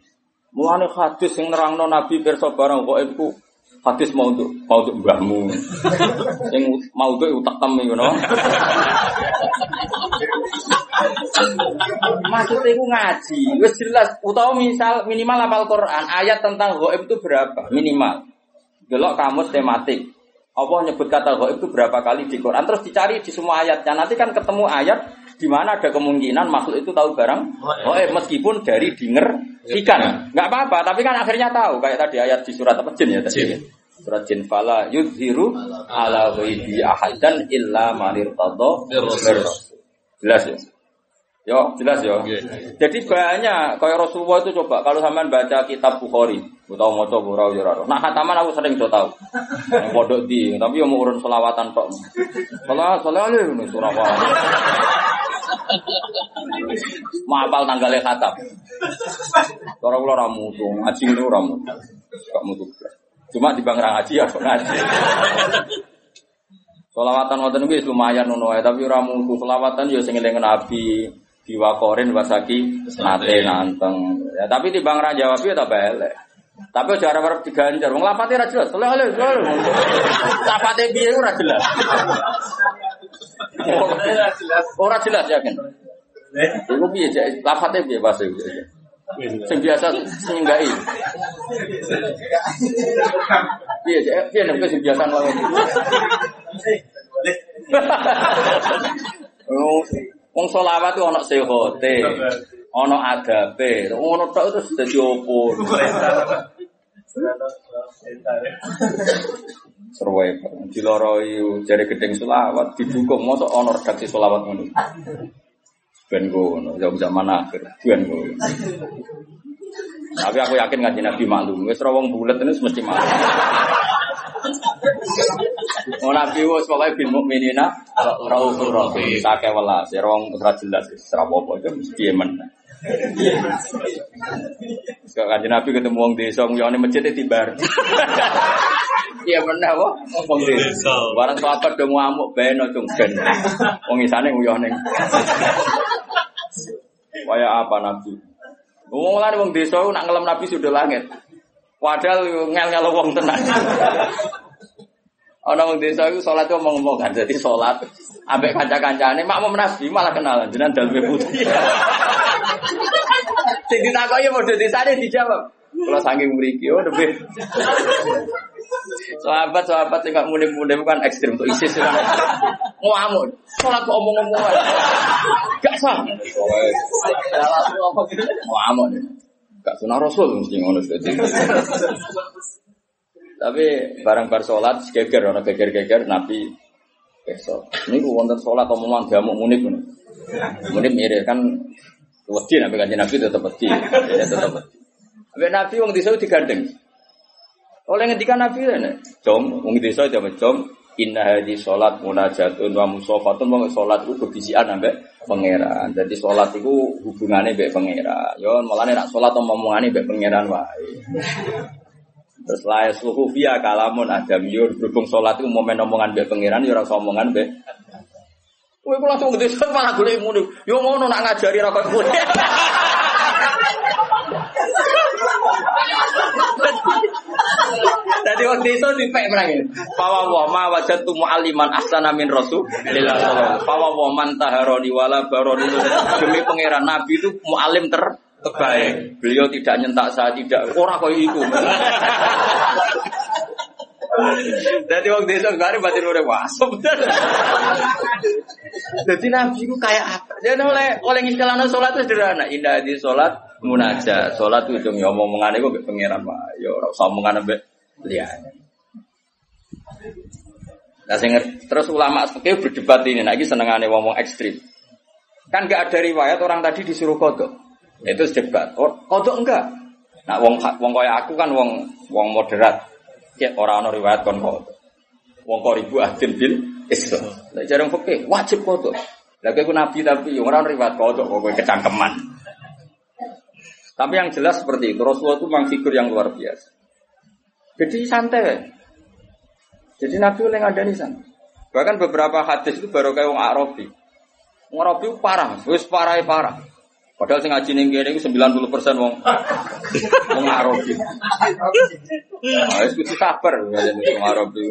Mulane hadis sing nerangno Nabi pirsa barang kok iku hadis mau untuk mau untuk mbahmu. Sing mau untuk utak temi ngono. Maksudnya itu ngaji, wis jelas. Utawa misal minimal hafal Quran, ayat tentang gaib itu berapa? Minimal. Delok kamus tematik. Allah nyebut kata gaib itu berapa kali di Quran, terus dicari di semua ayatnya. Nanti kan ketemu ayat di mana ada kemungkinan makhluk itu tahu barang gaib meskipun dari dinger ikan. Nggak apa-apa, tapi kan akhirnya tahu. Kayak tadi ayat di surat apa jin ya tadi. Jin. Surat jin fala yudhiru ala ghaibi ahadan illa manir tadho Jelas ya? Yo, jelas ya. Nggih. Jadi banyak kayak Rasulullah itu coba kalau sampean baca kitab Bukhari, utawa maca ora yo ora. Nah, khataman aku sering do tau. Yang pondok di, tapi yo mau urun selawatan tok. Salah salah le ngono surah apa. Mapal tanggalnya khatam. Cara kula ora mutu, ngaji ora mutu. Gak mutu. Cuma di bang ngaji ya ngaji. Selawatan wonten kuwi lumayan ngono tapi ora mutu. Selawatan yo sing eling Nabi, diwakorin wasaki nate nanteng. Ya, tapi di bang jawab ya tak elek. Tapi aja arep diganjar. Wong lapate ra jelas. Oleh oleh. Lapate piye ora jelas. Ora jelas yakin. Iku piye Cek? lapate piye bahasa iku. Sing biasa sing nggai. Piye Cek? piye nek sing biasa. Oh, Wong selawat itu ana sehote, ana adabe, ngono tok itu dadi opo. Serwe, diloroi jari gedeng selawat, didukung mosok ana redaksi selawat ngono. Ben ngono, jauh zaman akhir, ben ngono. Tapi aku yakin ngaji Nabi maklum, wis ora wong bulet ini mesti maklum. Oh Nabi wis pokoke bil mukminina raufur rahim. Sake welas, ya wong ora jelas ora apa-apa itu mesti men. Sekali kanjeng Nabi ketemu wong desa nguyone masjid tibar. Iya bener apa? Wong. Barang sahabat do ngamuk ben cung ben. Wong isane nguyone. Kaya apa Nabi? Wong lan wong desa nak ngelem Nabi sudah langit. Padahal ngel-ngel wong tenan. Ana wong desa iku salat ku ngomong kan dadi salat ambek kanca-kancane makmum nabi malah kenalan jenengan daleme putih. Sing ditakoki modho desane dijawab. Kalau saking mriki oh lebih. Sahabat sahabat sing gak mulim-mulim kan ekstrim untuk ISIS kan. Ngamuk. Salat kok omong-omongan. Gak sah. Ngamuk. Gak sunah rasul mesti ngono dadi. Tapi barang bar sholat, geger, orang geger-geger, Nabi besok. Ini wonten sholat omongan diamuk munib. Munib mirip kan wedi nabi kanjeng Nabi tetap wedi, ya tetap. Nabi Nabi wong desa digandeng. Oleh ngendikan Nabi ini, jom, wong desa jam jom, inna hadhi sholat munajatun wa musofatun wong sholat itu kebisian ambek pangeran. Jadi sholat itu hubungannya mbek pangeran. Yo malah nek sholat omongane mbek pangeran wae. Terus lae suhu via kalamun adam yur berhubung sholat itu momen omongan be pangeran ya rasa omongan be. Kowe kok langsung gede set malah golek muni. Yo ngono nak ngajari ra Jadi waktu itu dipek merangin. Fawa wa ma wajatu mu'aliman ahsana min rasul. Sallallahu. Fawa wa man taharoni wala baroni. Demi pangeran Nabi itu mu'alim ter terbaik. Beliau tidak nyentak saya tidak. Orang kau itu. Jadi waktu desa kemarin batin udah wasop. Jadi Nabi itu kayak apa? Jadi oleh oleh istilahnya sholat itu sederhana. Indah di sholat munajat. Sholat itu cuma omongan itu pengiran pak. Yo usah omongan ambek liane. Nah, sing terus ulama fikih berdebat ini, lagi senengane ngomong ekstrim. Kan gak ada riwayat orang tadi disuruh kodok. Itu debat. Oh, kodok enggak. Nah, wong wong kaya aku kan wong wong moderat. Ya orang ono riwayat kon kodok. Wong kok ribu adil bil Islam. Lah jarang fikih wajib kodok. Lah kowe nabi tapi orang riwayat kodok kok kecangkeman. Tapi yang jelas seperti itu, Rasulullah itu memang figur yang luar biasa. Jadi santai. Jadi Nabi oleh ngadani sana. Bahkan beberapa hadis itu baru kayak wong Arabi. Wong Arabi itu parah, wis parah parah. Padahal sing ngaji ning kene iku 90% wong wong Arabi. Nah, wis kudu sabar wong Arabi.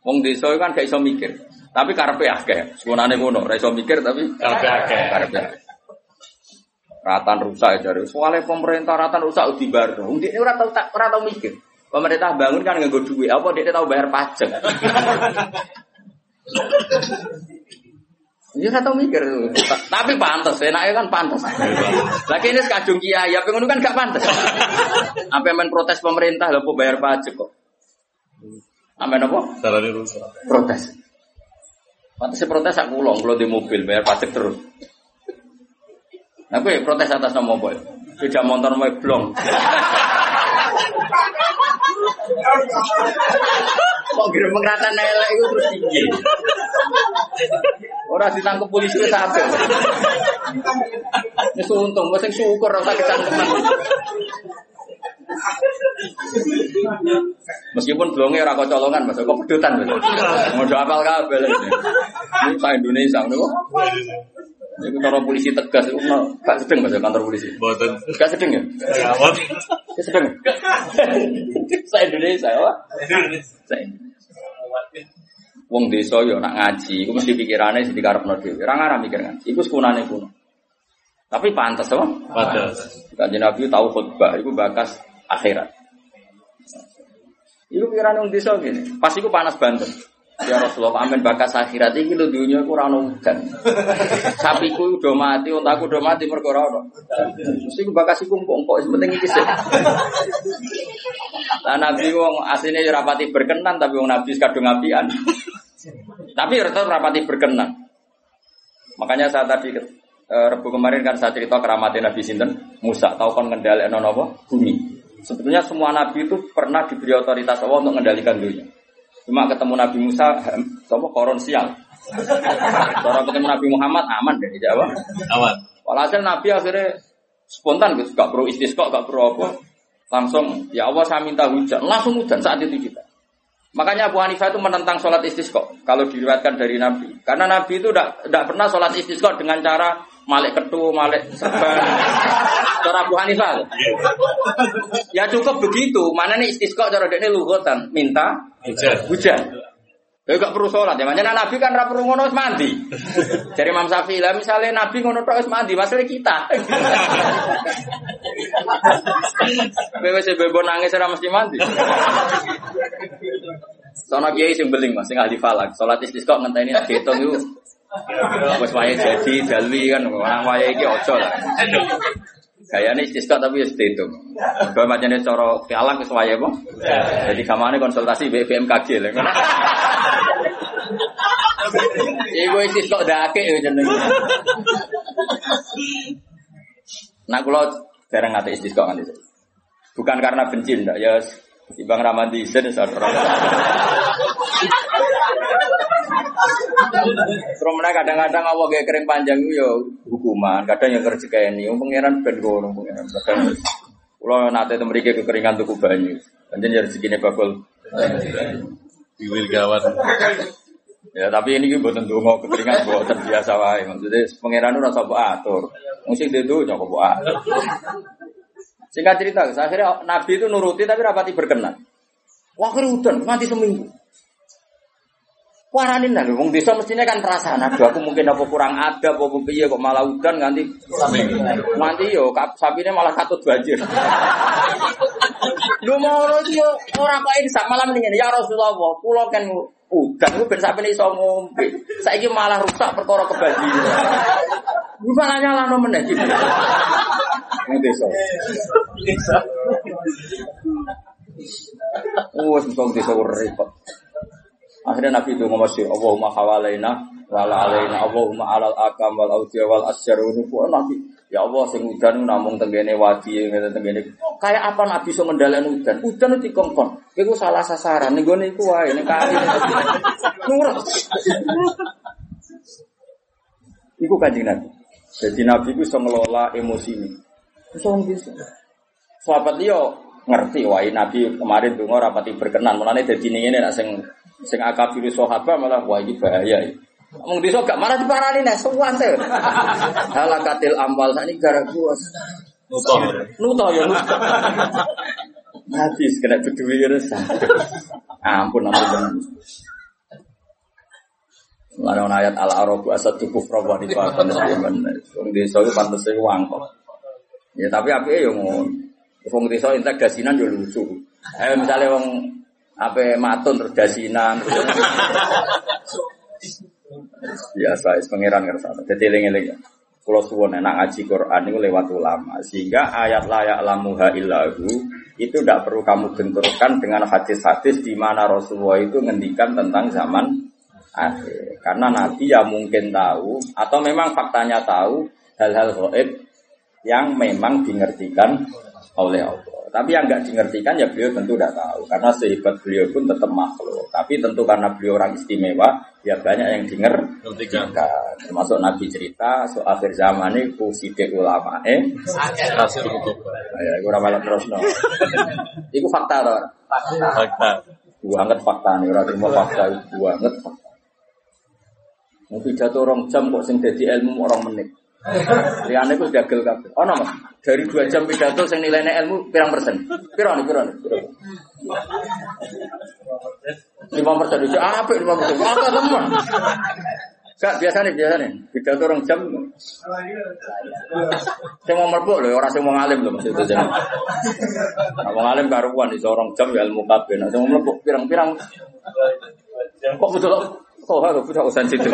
Wong desa kan gak iso mikir. Tapi karepe akeh. Sekunane ngono, ora iso mikir tapi Karepe akeh. Karepe akeh. Ratan rusak ya dari soalnya pemerintah ratan rusak di baru. Mungkin ora tau tak ora tau mikir. Pemerintah bangun kan nggak duit, apa dia tahu bayar pajak. Nggak tahu mikir, tapi pantas, enaknya kan pantas. Lagi ini sekajung kiai, apa ngono kan gak pantas. Sampai main protes pemerintah, lalu bayar pajak kok. Sampai apa? Salahnya rusak. Protes. Pantasnya protes aku ulang, kalau di mobil bayar pajak terus. Nah, gue protes atas nama boy. Beda motor mau blong. Kok kira pengratan elek itu terus tinggi. Orang ditangkap polisi itu sampai. Ini untung, sing syukur rasa kecangkeman. Meskipun blongnya ora colongan, mas, kok pedutan. Mau apal kabel. Ini Indonesia, nih Kantor polisi tegas, itu gak sedang mas kantor polisi. Boten. Gak sedang ya? Gak sedang. ya? Saya Indonesia, apa? Saya Wong desa yo nak ngaji, iku mesti pikirane sing dikarepno dhewe. Ora ngarah mikir ngaji, iku sekunane kuno. Tapi pantas apa? Padas. Kanjeng Nabi tahu khutbah, iku bakas akhirat. Iku pikiran wong desa gini. Pas iku panas banget. Ya Rasulullah, amin bakas akhirat iki lho dunya ku ora ono udan. Sapiku udah mati, otakku udah mati mergo ora ono. Terus iku bakas iku sing penting iki sih. Lah Nabi wong asline ya rapati berkenan tapi wong Nabi kadung apian. tapi tetap rapati berkenan. Makanya saya tadi eh, Rebu kemarin kan saya cerita keramatnya Nabi Sinten Musa tahu ngendali apa bumi. Sebetulnya semua Nabi itu pernah diberi otoritas Allah untuk mengendalikan dunia. Cuma ketemu Nabi Musa, apa koron sial. Kalau ketemu Nabi Muhammad aman deh Jawa. Aman. Walhasil Nabi akhirnya spontan gitu, gak perlu istisqa, gak perlu apa. Langsung, ya Allah saya minta hujan. Langsung hujan saat itu juga. Makanya Abu Hanifah itu menentang sholat istisqa. Kalau diriwayatkan dari Nabi. Karena Nabi itu tidak pernah sholat istisqa dengan cara malik ketu, malik serban. Cara Abu Hanifah. Ya cukup begitu. Mana nih istisqa cara dekne lugotan, minta Hujan. hujan. Ya gak perlu sholat ya. Makanya Nabi kan ra perlu ngono mandi. Jadi Imam Syafi'i lah misalnya Nabi ngono tok wis mandi, masalah kita. Wis bebo nangis ora mesti mandi. Sono kiai sing beling Mas, sing ahli falak. Salat istisqa ngenteni nek diitung iku wis wayahe jadi dalwi kan orang wayahe iki ojo lah. Gayane istisqa tapi wis diitung. Kalau macamnya cara falak wis wayahe apa? Jadi kamane konsultasi BMKG lah. Iku istisqa dake ya jenenge. Nah kalau jarang ngate istisqa kan itu. Bukan karena benci ndak ya Ibang Ramadi Isen sadar. Terus mereka kadang-kadang Allah kayak kering panjang itu ya hukuman, kadang yang kerja kayak ini, pangeran ben gono pangeran. Kadang kalau nanti itu mereka kekeringan tuku banyu, anjir ya rezeki bakul. Biwil gawat. Ya tapi ini gue buatan dungo kekeringan buatan biasa wae. Maksudnya pangeran itu rasa buat atur. Musik dia tuh nyokok buat atur. Singkat cerita, akhirnya Nabi itu nuruti tapi rapati berkenan. Wah hutan, mati seminggu. Waranin lah, wong desa mestinya kan perasaan. Aduh, aku mungkin apa kurang ada, apa piye kok malah udan nganti nanti yo sapine malah katut banjir. Lu mau yo ora kok ini sak malam ini ya Rasulullah, pulau kan udan ku ben sapine iso ngombe. Saiki malah rusak perkara kebanjiran. Lu malah nyalano meneh iki. Desa. Oh, wong desa repot. Akhirnya Nabi itu ngomong Allahumma hawalaina wala alaina, Allahumma alal akam wal audia wal asyar wa Nabi. Ya Allah, sing udan namung tenggene wadi, ngene tenggene. Kayak apa Nabi so ngendalen udan? Udan itu dikongkon. Iku salah sasaran, ning gone iku wae ning kali. Nurut. Iku kanjeng Nabi. Jadi Nabi itu bisa ngelola emosi ini. Bisa bisa. Sahabat dia ngerti, wah Nabi kemarin tuh rapati berkenan. Mulanya jadi ini ini sing sing akabir sahabat malah wah ini bahaya. Ngomong desa gak marah diparani nek suwante. Halakatil amal sakniki gara gua. Nutoh. Nuto ya nuto. Habis kena bedui terus. Ampun ampun. Lalu ayat al arabu asad tubuh prawa di zaman. Wong desa itu pantas itu wangkok. Ya tapi apa ya ngono. Wong desa integrasinan yo lucu. Eh misalnya wong apa matun terus dasinan. Biasa, is pangeran ngerasa. Jadi eling-eling. Kalau suwon enak ngaji Quran itu lewat ulama, sehingga ayat layak lamuha illahu itu tidak perlu kamu benturkan dengan hadis-hadis di mana Rasulullah itu ngendikan tentang zaman akhir. Karena Nabi ya mungkin tahu atau memang faktanya tahu hal-hal gaib yang memang dimengertikan oleh Allah. Tapi yang nggak dimengertikan ya beliau tentu tidak tahu karena sehebat beliau pun tetap makhluk. Tapi tentu karena beliau orang istimewa ya banyak yang dimengertikan. Termasuk Nabi cerita so akhir zaman ini kuside ulama eh hukum. ya gue malah terus no. Iku fakta toh. Fakta. Banget fakta nih, orang terima fakta itu banget fakta. Mau pidato orang jam kok sing jadi ilmu orang menit. Liane itu dagel kabeh. Oh no, Mas. Dari dua jam pidato sing nilainya ilmu pirang persen? Piro nih, piro? Lima persen itu apa lima persen? Apa teman? Gak biasa nih, biasa nih. Pidato orang jam. Saya mau merbuk loh, orang saya mau ngalim loh maksudnya. Jangan. Mau ngalim karuan di seorang jam ya ilmu kabeh. Nah, saya mau merbuk pirang-pirang. Kok betul? Kok harus punya usaha situ?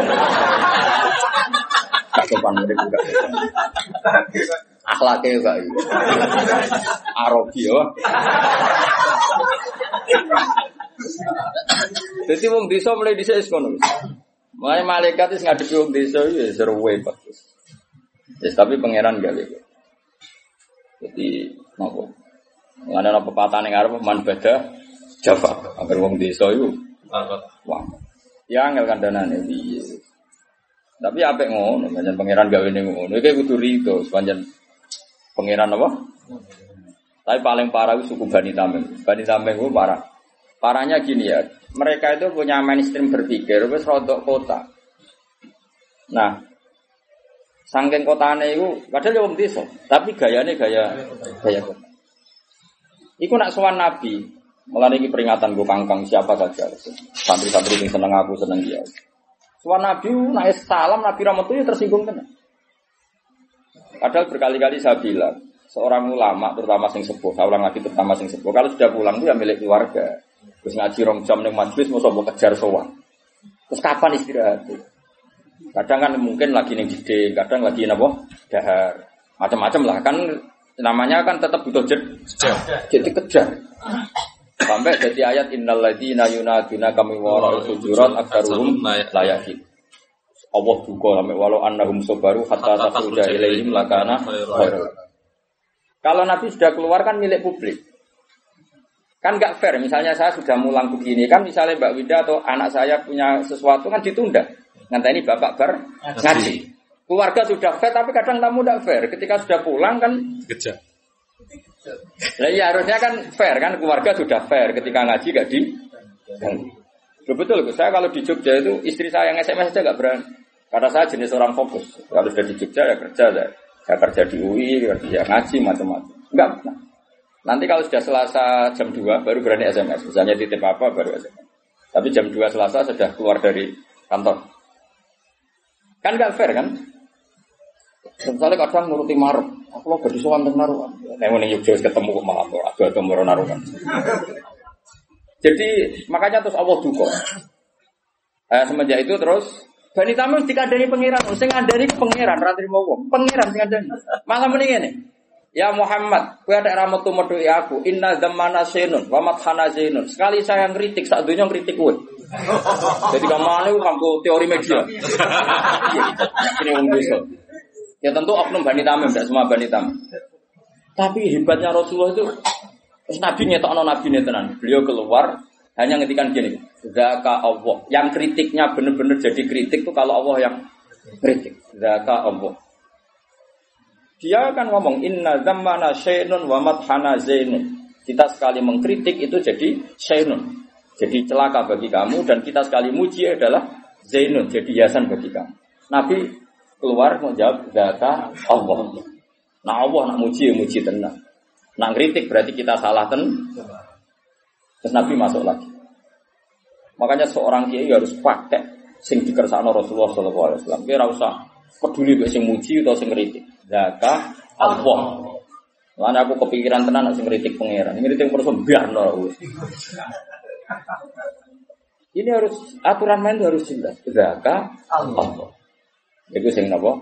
Gak sopan mereka juga. Akhlaknya juga. Arogi ya. Jadi wong desa mulai desa wis ngono. Mulai malaikat wis ngadepi wong desa ya seru bagus. Yes, tapi pangeran gak lego. Jadi nopo? Ngene ana pepatah ning arep man beda Java. Agar wong desa iku Angkat. wah. Ya angel kandhanane piye. Tapi apik ngono, pancen pangeran gawe ning ngono. Iki kudu rito, pancen pangeran apa? Tapi paling parah itu suku Bani Tamim. Bani Tamim itu parah. Parahnya gini ya, mereka itu punya mainstream berpikir, wis rodok kota. Nah, Sangking kotane iku padahal ya desa, tapi gayane gaya gaya kota. Iku nak sowan nabi, mulane iki peringatan gue kangkang siapa saja. Santri-santri yang seneng aku seneng dia. Sowan nabi nak salam nabi itu tersinggung tenan. Padahal berkali-kali saya bilang, seorang ulama terutama sing sepuh, saya ulang lagi terutama sing sepuh, kalau sudah pulang itu ya milik keluarga. Terus ngaji rong jam ning majlis mau sobo kejar sowan. Terus kapan istirahat? Kadang kan mungkin lagi nih gede, kadang lagi nabo dahar, macam-macam lah kan namanya kan tetap butuh jed, jadi kejar. Sampai jadi ayat innal ladzina yunaduna kami wara sujurat aksaruhum layakin. Allah duka sampai walau annahum sabaru hatta takhruja ilaihim lakana khairul. Kalau Nabi sudah keluar kan milik publik. Kan nggak fair, misalnya saya sudah mulang begini, kan misalnya Mbak Wida atau anak saya punya sesuatu kan ditunda. Nanti ini bapak ber ngaji. Keluarga sudah fair, tapi kadang tamu tidak fair. Ketika sudah pulang kan, Kejar. Nah iya harusnya kan fair kan, keluarga sudah fair. Ketika ngaji gak di. Loh, betul, Gus. saya kalau di Jogja itu istri saya yang SMS aja gak berani. Karena saya jenis orang fokus. Kalau sudah di Jogja ya kerja, saya, saya kerja di UI, kerja ngaji, macam-macam. Enggak. Nanti kalau sudah Selasa jam 2 baru berani SMS. Misalnya titip apa baru SMS. Tapi jam 2 Selasa sudah keluar dari kantor. Kan nggak fair kan? Misalnya kadang nuruti maruk. Aku lo gak sowan teng naruhan. Ngene Yogya wis ketemu kok malah ado ado moro naruhan. Jadi makanya terus Allah duka. Eh, semenjak itu terus Bani Tamim dikandani pangeran, sing ngandani ku pangeran, ra trimo wong. Pangeran sing ngandani. Malah mending ngene. Ya Muhammad, kowe ada ramet metuhi aku. Inna zamana senun, wa mathana zenun. Sekali saya ngritik, sak dunia ngritik kowe. Jadi kamane ku nganggo teori media. Ini wong. Ya tentu oknum Bani Tamim, tidak semua Bani Tamim. Tapi hebatnya Rasulullah itu Terus Nabi ngetokno Nabi tenan. Beliau keluar hanya ngetikan gini, Zaka Allah. Yang kritiknya benar-benar jadi kritik tuh kalau Allah yang kritik. Zaka Allah. Dia akan ngomong inna zammana syainun wa madhana zainun. Kita sekali mengkritik itu jadi syainun. Jadi celaka bagi kamu dan kita sekali muji adalah zainun, jadi hiasan bagi kamu. Nabi keluar menjawab zaka Allah. Nah Allah nak muji muji tenang. Nak kritik berarti kita salah ten. Terus Nabi masuk lagi. Makanya seorang kiai harus pakai sing dikersakno Rasulullah Shallallahu Alaihi Wasallam. Usah peduli mbek sing muji atau sing kritik. Zakah Allah. Lalu aku kepikiran tenan sing kritik pangeran. Ngritik terus biarno. Ini harus aturan main harus jelas. Zakah Allah. Itu sing napa?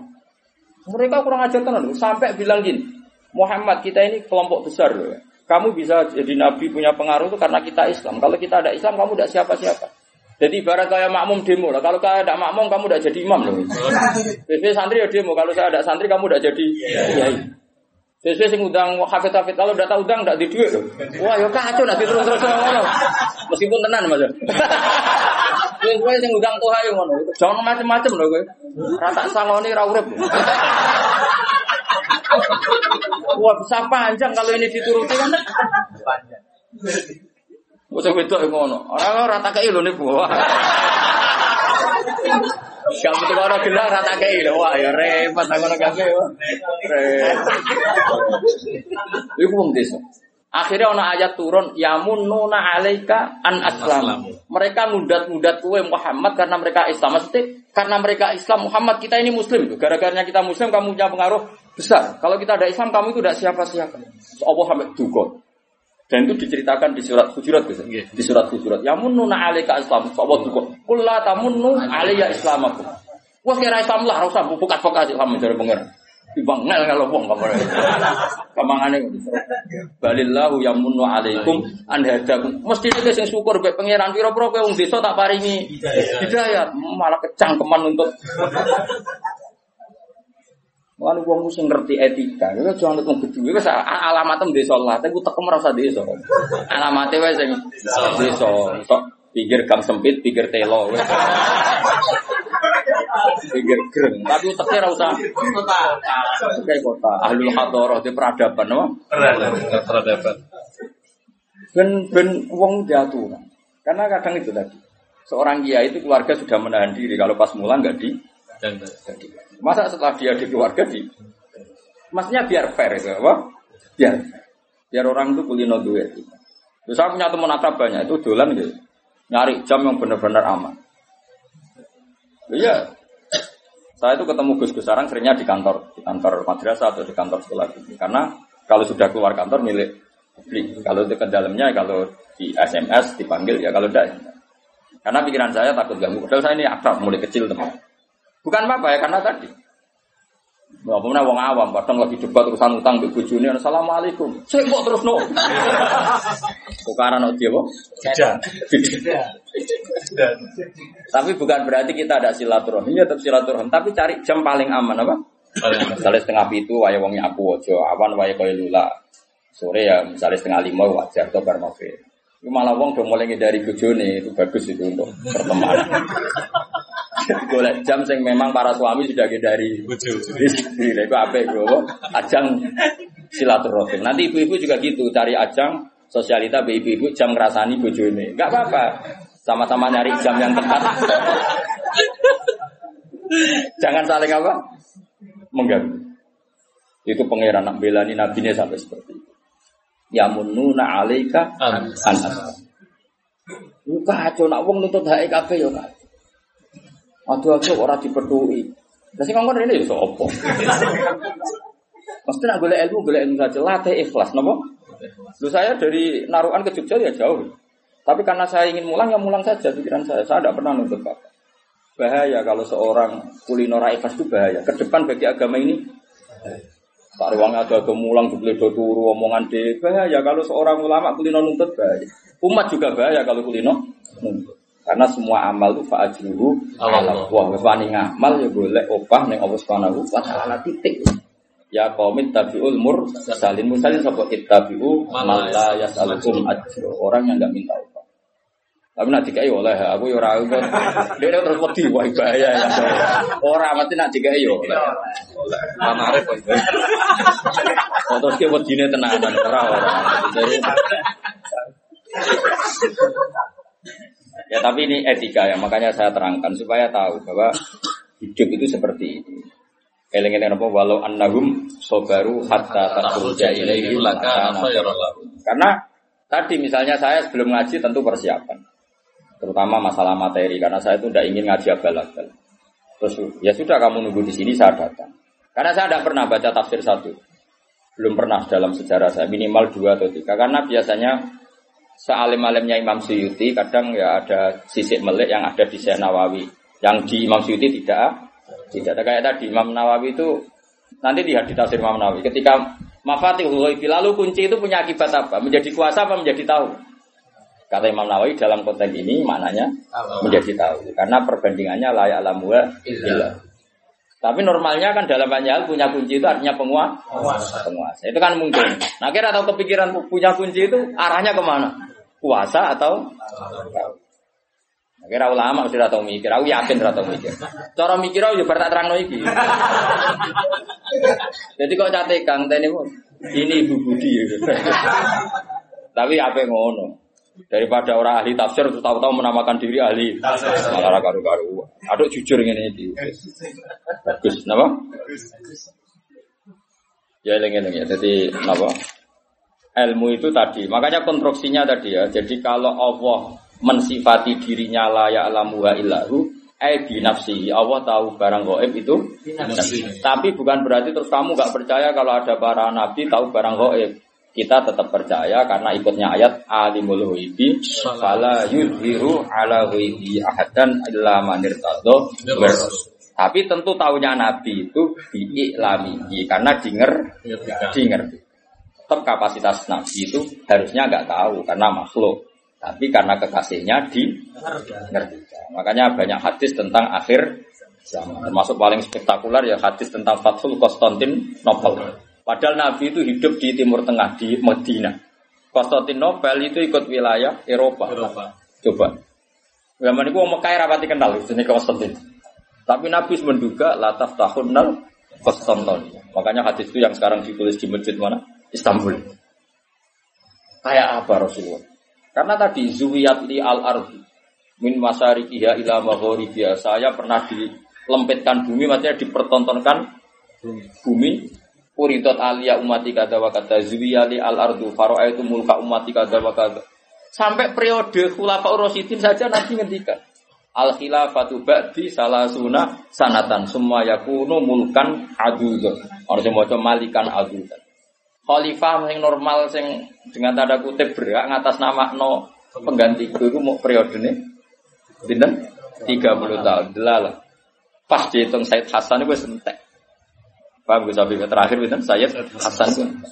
Mereka kurang ajar tenan sampai bilang gini, Muhammad kita ini kelompok besar loh. Kamu bisa jadi nabi punya pengaruh itu karena kita Islam. Kalau kita ada Islam, kamu tidak siapa-siapa. Jadi ibarat kayak makmum demo lah. Kalau kalian tidak makmum, kamu tidak jadi imam loh. Biasanya santri ya demo. Kalau saya ada santri, kamu tidak jadi kiai. Biasanya sing udang hafid hafid. Kalau tidak tahu udang, tidak di duit loh. Wah, ya kacau nanti terus terus ngono. Meskipun tenan mas. Sing udang tuh ayo ngono. Jangan macem-macem loh gue. Rata sangoni rawrep. Wah bisa panjang kalau ini dituruti kan? Panjang. Usah wedok ngono. Orang rata kei lho nih buah. Gak orang gelar rata kei lho. Wah ya repot aku nak kafe. Repot. Iku wong desa. Akhirnya ono ayat turun yamununa alaika an aslam. Mereka mudat-mudat kue Muhammad karena mereka Islam. Maksudnya karena mereka Islam Muhammad kita ini Muslim. Gara-garanya kita Muslim kamu punya pengaruh besar. Kalau kita ada Islam kamu itu tidak siapa-siapa. Allah sampai duga. Dan itu diceritakan di surat Hujurat bisa. Di surat Hujurat. Yamununa alaika Islam. Allah duga. Kulla tamunnu alayya islamakum. Wah kira Islam lah, usah bukat-bukat Islam mencari pengiran. Ibang ngel ngel wong kamu. Kamangane balillahu yamunnu alaikum an hadakum. Mesti itu sing syukur bae pangeran pira-pira kowe wong desa tak paringi hidayah. Malah kecangkeman untuk Wong wong sing ngerti etika, itu jangan wong gedhe wis alamat desa lah, tapi tekem ora usah desa. Alamate wae sing desa, sok pikir gang sempit, pikir telo. Pikir greng, tapi uteknya ora usah kota. Kayak kota, ahlul hadoroh di peradaban, apa? Peradaban. Ben ben wong diaturan. Karena kadang itu tadi. Seorang kiai itu keluarga sudah menahan diri kalau pas mulang nggak di masa setelah dia di keluarga di maksudnya biar fair itu apa? Biar biar orang itu kulino duit. Terus saya punya teman akrab banyak itu dolan gitu. Nyari jam yang benar-benar aman. Iya. Saya itu ketemu Gus Gus Sarang seringnya di kantor, di kantor madrasah atau di kantor sekolah gitu. Karena kalau sudah keluar kantor milik publik. Kalau ke dalamnya, kalau di SMS dipanggil ya kalau tidak. ya. Karena pikiran saya takut ganggu. Padahal saya ini akrab mulai kecil teman. Bukan apa-apa ya karena tadi. Nggak pernah wong awam, kadang lagi debat urusan utang di bujuni, assalamualaikum. Saya kok terus no. Bukan no dia, tidak. Tapi bukan berarti kita ada silaturahmi, ya tetap silaturahmi. Tapi cari jam paling aman apa? Misalnya setengah itu waya wong nyapu ojo, awan waya koyo lula. Sore ya misalnya setengah lima wajar atau bar malah wong udah mulai dari bojone itu bagus itu untuk pertemanan. Golek jam sing memang para suami sudah dari istri. Itu apa itu? Ajang silaturahim. Nanti ibu-ibu juga gitu, cari ajang sosialita be ibu-ibu jam ngerasani bojone. Enggak apa-apa. Sama-sama nyari jam yang tepat. Jangan saling apa? Mengganggu. Itu pangeran nak belani nabinya sampai seperti itu. Ya mununa alaika Am. an Lu kacau nak wong nuntut hak kabeh ya kacau. Aduh aku ora dipeduli. Lah sing ngomong ini ya sapa? Mesti nak golek ilmu, golek ilmu saja. Latih ikhlas, napa? Lu saya dari Narukan ke Jogja ya jauh. Tapi karena saya ingin mulang, ya mulang saja pikiran saya. Saya tidak pernah nuntut bapak. Bahaya kalau seorang kulinora ikhlas itu bahaya. Ke depan bagi agama ini Tak ruangnya ada ke mulang, dibeli turu, omongan deh. Bahaya kalau seorang ulama kulino nuntut bahaya. Umat juga bahaya kalau kulino nuntut. Karena semua amal itu fa'ajruhu ala Allah. Allah. Wani ngamal ya boleh opah ning Allah Subhanahu wa taala titik. Ya qaumit tabiul mur salin musalin sapa ittabi'u man la yas'alukum ajra. Orang yang enggak minta upah. Tapi nak dikai oleh aku ya ora kok. Dia terus wedi wah bahaya ya. Ora mesti nak dikai yo oleh. Mana arep kok. Kok terus ki wedine tenanan ora ora. Ya tapi ini etika ya, makanya saya terangkan supaya tahu bahwa hidup itu seperti ini. Eleng-eleng apa walau annahum sobaru hatta takhruja ilaihi laka lakana. Karena tadi misalnya saya sebelum ngaji tentu persiapan. Terutama masalah materi karena saya itu tidak ingin ngaji abal-abal. Terus ya sudah kamu nunggu di sini saya datang. Karena saya tidak pernah baca tafsir satu. Belum pernah dalam sejarah saya minimal dua atau tiga. Karena biasanya sealim-alimnya Imam Suyuti kadang ya ada sisik melik yang ada di Syekh Nawawi. Yang di Imam Suyuti tidak tidak ada kayak tadi Imam Nawawi itu nanti lihat di tafsir Imam Nawawi ketika Mafatihul Ghaibi lalu kunci itu punya akibat apa? Menjadi kuasa apa menjadi tahu? Kata Imam Nawawi dalam konteks ini maknanya menjadi tahu karena perbandingannya layak alamuha illa. Tapi normalnya kan dalam banyak hal punya kunci itu artinya penguasa. Penguasa. Itu kan mungkin. Nah kira atau kepikiran punya kunci itu arahnya ke mana? Kuasa atau Nah, Kira ulama mesti ratau mikir, aku yakin ratau mikir. Cara mikir aku juga tak terang iki. Jadi kok cate Kang Teni pun ini Ibu Budi. Tapi apa ngono? Daripada orang ahli tafsir terus tahu-tahu menamakan diri ahli malah karu-karu. Aduh jujur ngene iki. Bagus, napa? Ya eling-eling ya. Jadi napa? Ilmu itu tadi. Makanya konstruksinya tadi ya. Jadi kalau Allah mensifati dirinya la ya'lamu wa illahu eh binafsihi. Allah tahu barang gaib itu Binafsihi. Tapi bukan berarti terus kamu nggak percaya kalau ada para nabi tahu barang gaib. Kita tetap percaya karena ikutnya ayat alimul ghaibi fala yudhiru ala ghaibi ahadan illa man irtadha Tapi tentu tahunya nabi itu diiklamihi karena dinger dinger. Tetap kapasitas nabi itu harusnya nggak tahu karena makhluk. Tapi karena kekasihnya di ngerti. Makanya banyak hadis tentang akhir zaman. Termasuk paling spektakuler ya hadis tentang Fathul Konstantinopel. Padahal Nabi itu hidup di Timur Tengah di Medina. Konstantinopel itu ikut wilayah Eropa. Eropa. Coba. Zaman itu Mekah rapati kenal ini Konstantin. Tapi Nabi menduga lataf tahunnal Konstantin. Makanya hadis itu yang sekarang ditulis di masjid mana? Istanbul. Kayak apa Rasulullah? Karena tadi zuwiyat li al ardi min masarikiha ila magharibiha. Saya pernah di lempitkan bumi maksudnya dipertontonkan bumi Uridat alia umati kada wa kada zuwiyali al ardu faro'a itu mulka umati kada wa kada. Sampai periode khulafa Rasidin saja nanti ngendikan Al khilafatu ba'di salasuna sanatan semua yakunu mulkan adudun Orang yang mau malikan adudun Khalifah yang normal yang dengan tanda kutip berak ngatas nama no pengganti itu mau periode ini Dinten? 30 tahun. Delalah. Pas dihitung Said Hasan itu sentek Paham gue sampai terakhir itu Sayyid Hasan.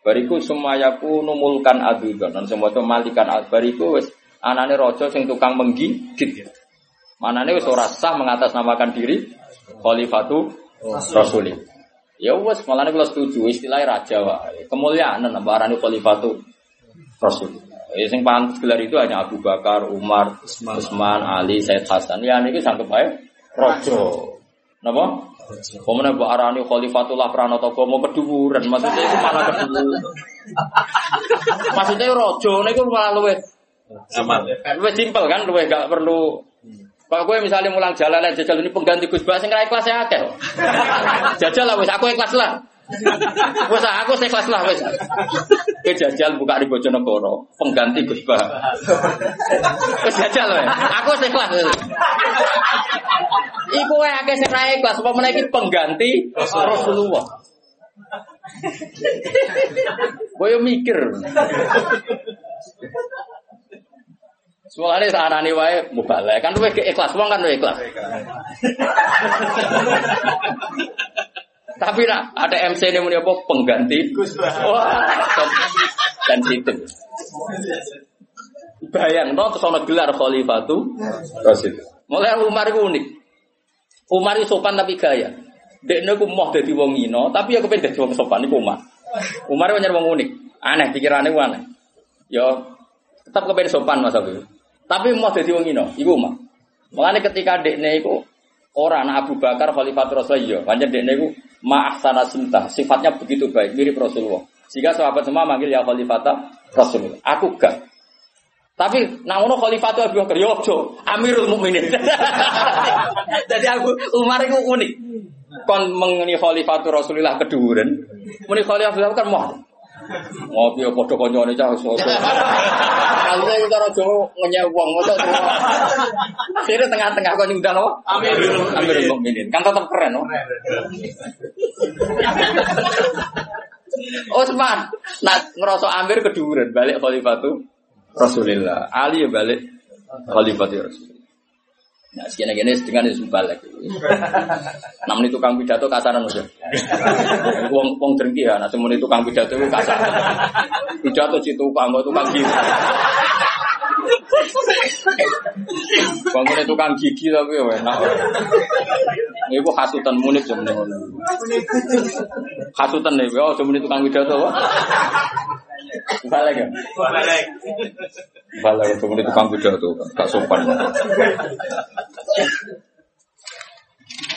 Bariku yaku numulkan adudan dan semua itu malikan bariku wes anane rojo sing tukang menggigit. Manane wes ora sah mengatasnamakan diri khalifatu rasulih. Ya wes malah kalau setuju istilah raja wae. Kemuliaan nambah arane khalifatu rasul. Ya sing pantas gelar itu hanya Abu Bakar, Umar, Utsman, Ali, Said Hasan. Ya niki sanggup bae rojo. Napa? Pemenang bu arani khalifatullah pranoto mau keduburan, maksudnya itu malah keduburan. maksudnya rojo, ini itu malah luwe. Luwe simpel kan, luwe gak perlu. Kalau gue misalnya mulang jalan jajal ini pengganti Gus Bas, nggak ikhlas ya akeh. Jajal lah, wes aku ikhlas lah. Wes aku ikhlas lah wes. Ke jajal buka di Bojonegoro, pengganti Gus Bas. Wes jajal. Aku ikhlas. Iku wae akeh sing ra ikhlas apa meneh iki pengganti Rasulullah. Kowe mikir. Soalnya sarane wae mubalek kan luwih ikhlas wong kan luwih ikhlas. Tapi nak ada MC ini muni apa pengganti Wah, dan situ. Bayang no terus ana gelar khalifatu Rasul. Mulai Umar itu unik. Umar itu sopan tapi gaya. Dekne ku moh dadi wong ino, tapi aku pengen dadi wong sopan iku Umar. Umar itu wong unik. Aneh pikirannya aneh. Yo tetap kepengen sopan Mas Abi. Tapi moh dadi wong ino, iku Umar. Makanya ketika dekne iku orang Abu Bakar Khalifatul Rasulullah, pancen dekne iku ma'ahsana sunnah, sifatnya begitu baik, mirip Rasulullah. Sehingga sahabat semua manggil ya Khalifatah Rasulullah. Aku gak. Tapi nang ngono Khalifatul Abu Bakar yo ojo, Amirul Mukminin. Jadi aku Umar itu unik. Kon mengeni Khalifatul Rasulullah keduren. Muni Khalifatul Abu Bakar mau. Ngopi yo padha kancane cah sosok. Kalau itu cara Jawa ngenyek wong ngono. Akhirnya tengah-tengah kok nyundang apa? Amirul Amirul Mukminin. Kan tetap keren, no? Osman, nak ngerasa Amir keduren balik Khalifatul Rasulullah. Ali ya balik Khalifatul Rasulullah. Nah, sekian gini dengan itu balik. Namun itu kang pidato kasaran aja. Wong wong drengki ya, nah semuanya itu kang pidato itu kasaran. Pidato situ kang itu kang gigi. Bangunnya tukang gigi tapi ya enak. Ibu hasutan munik sebenarnya. Hasutan nih, oh sebenarnya tukang pidato. Balik ya? Balik. Balik sebenarnya tukang pidato, gak sopan.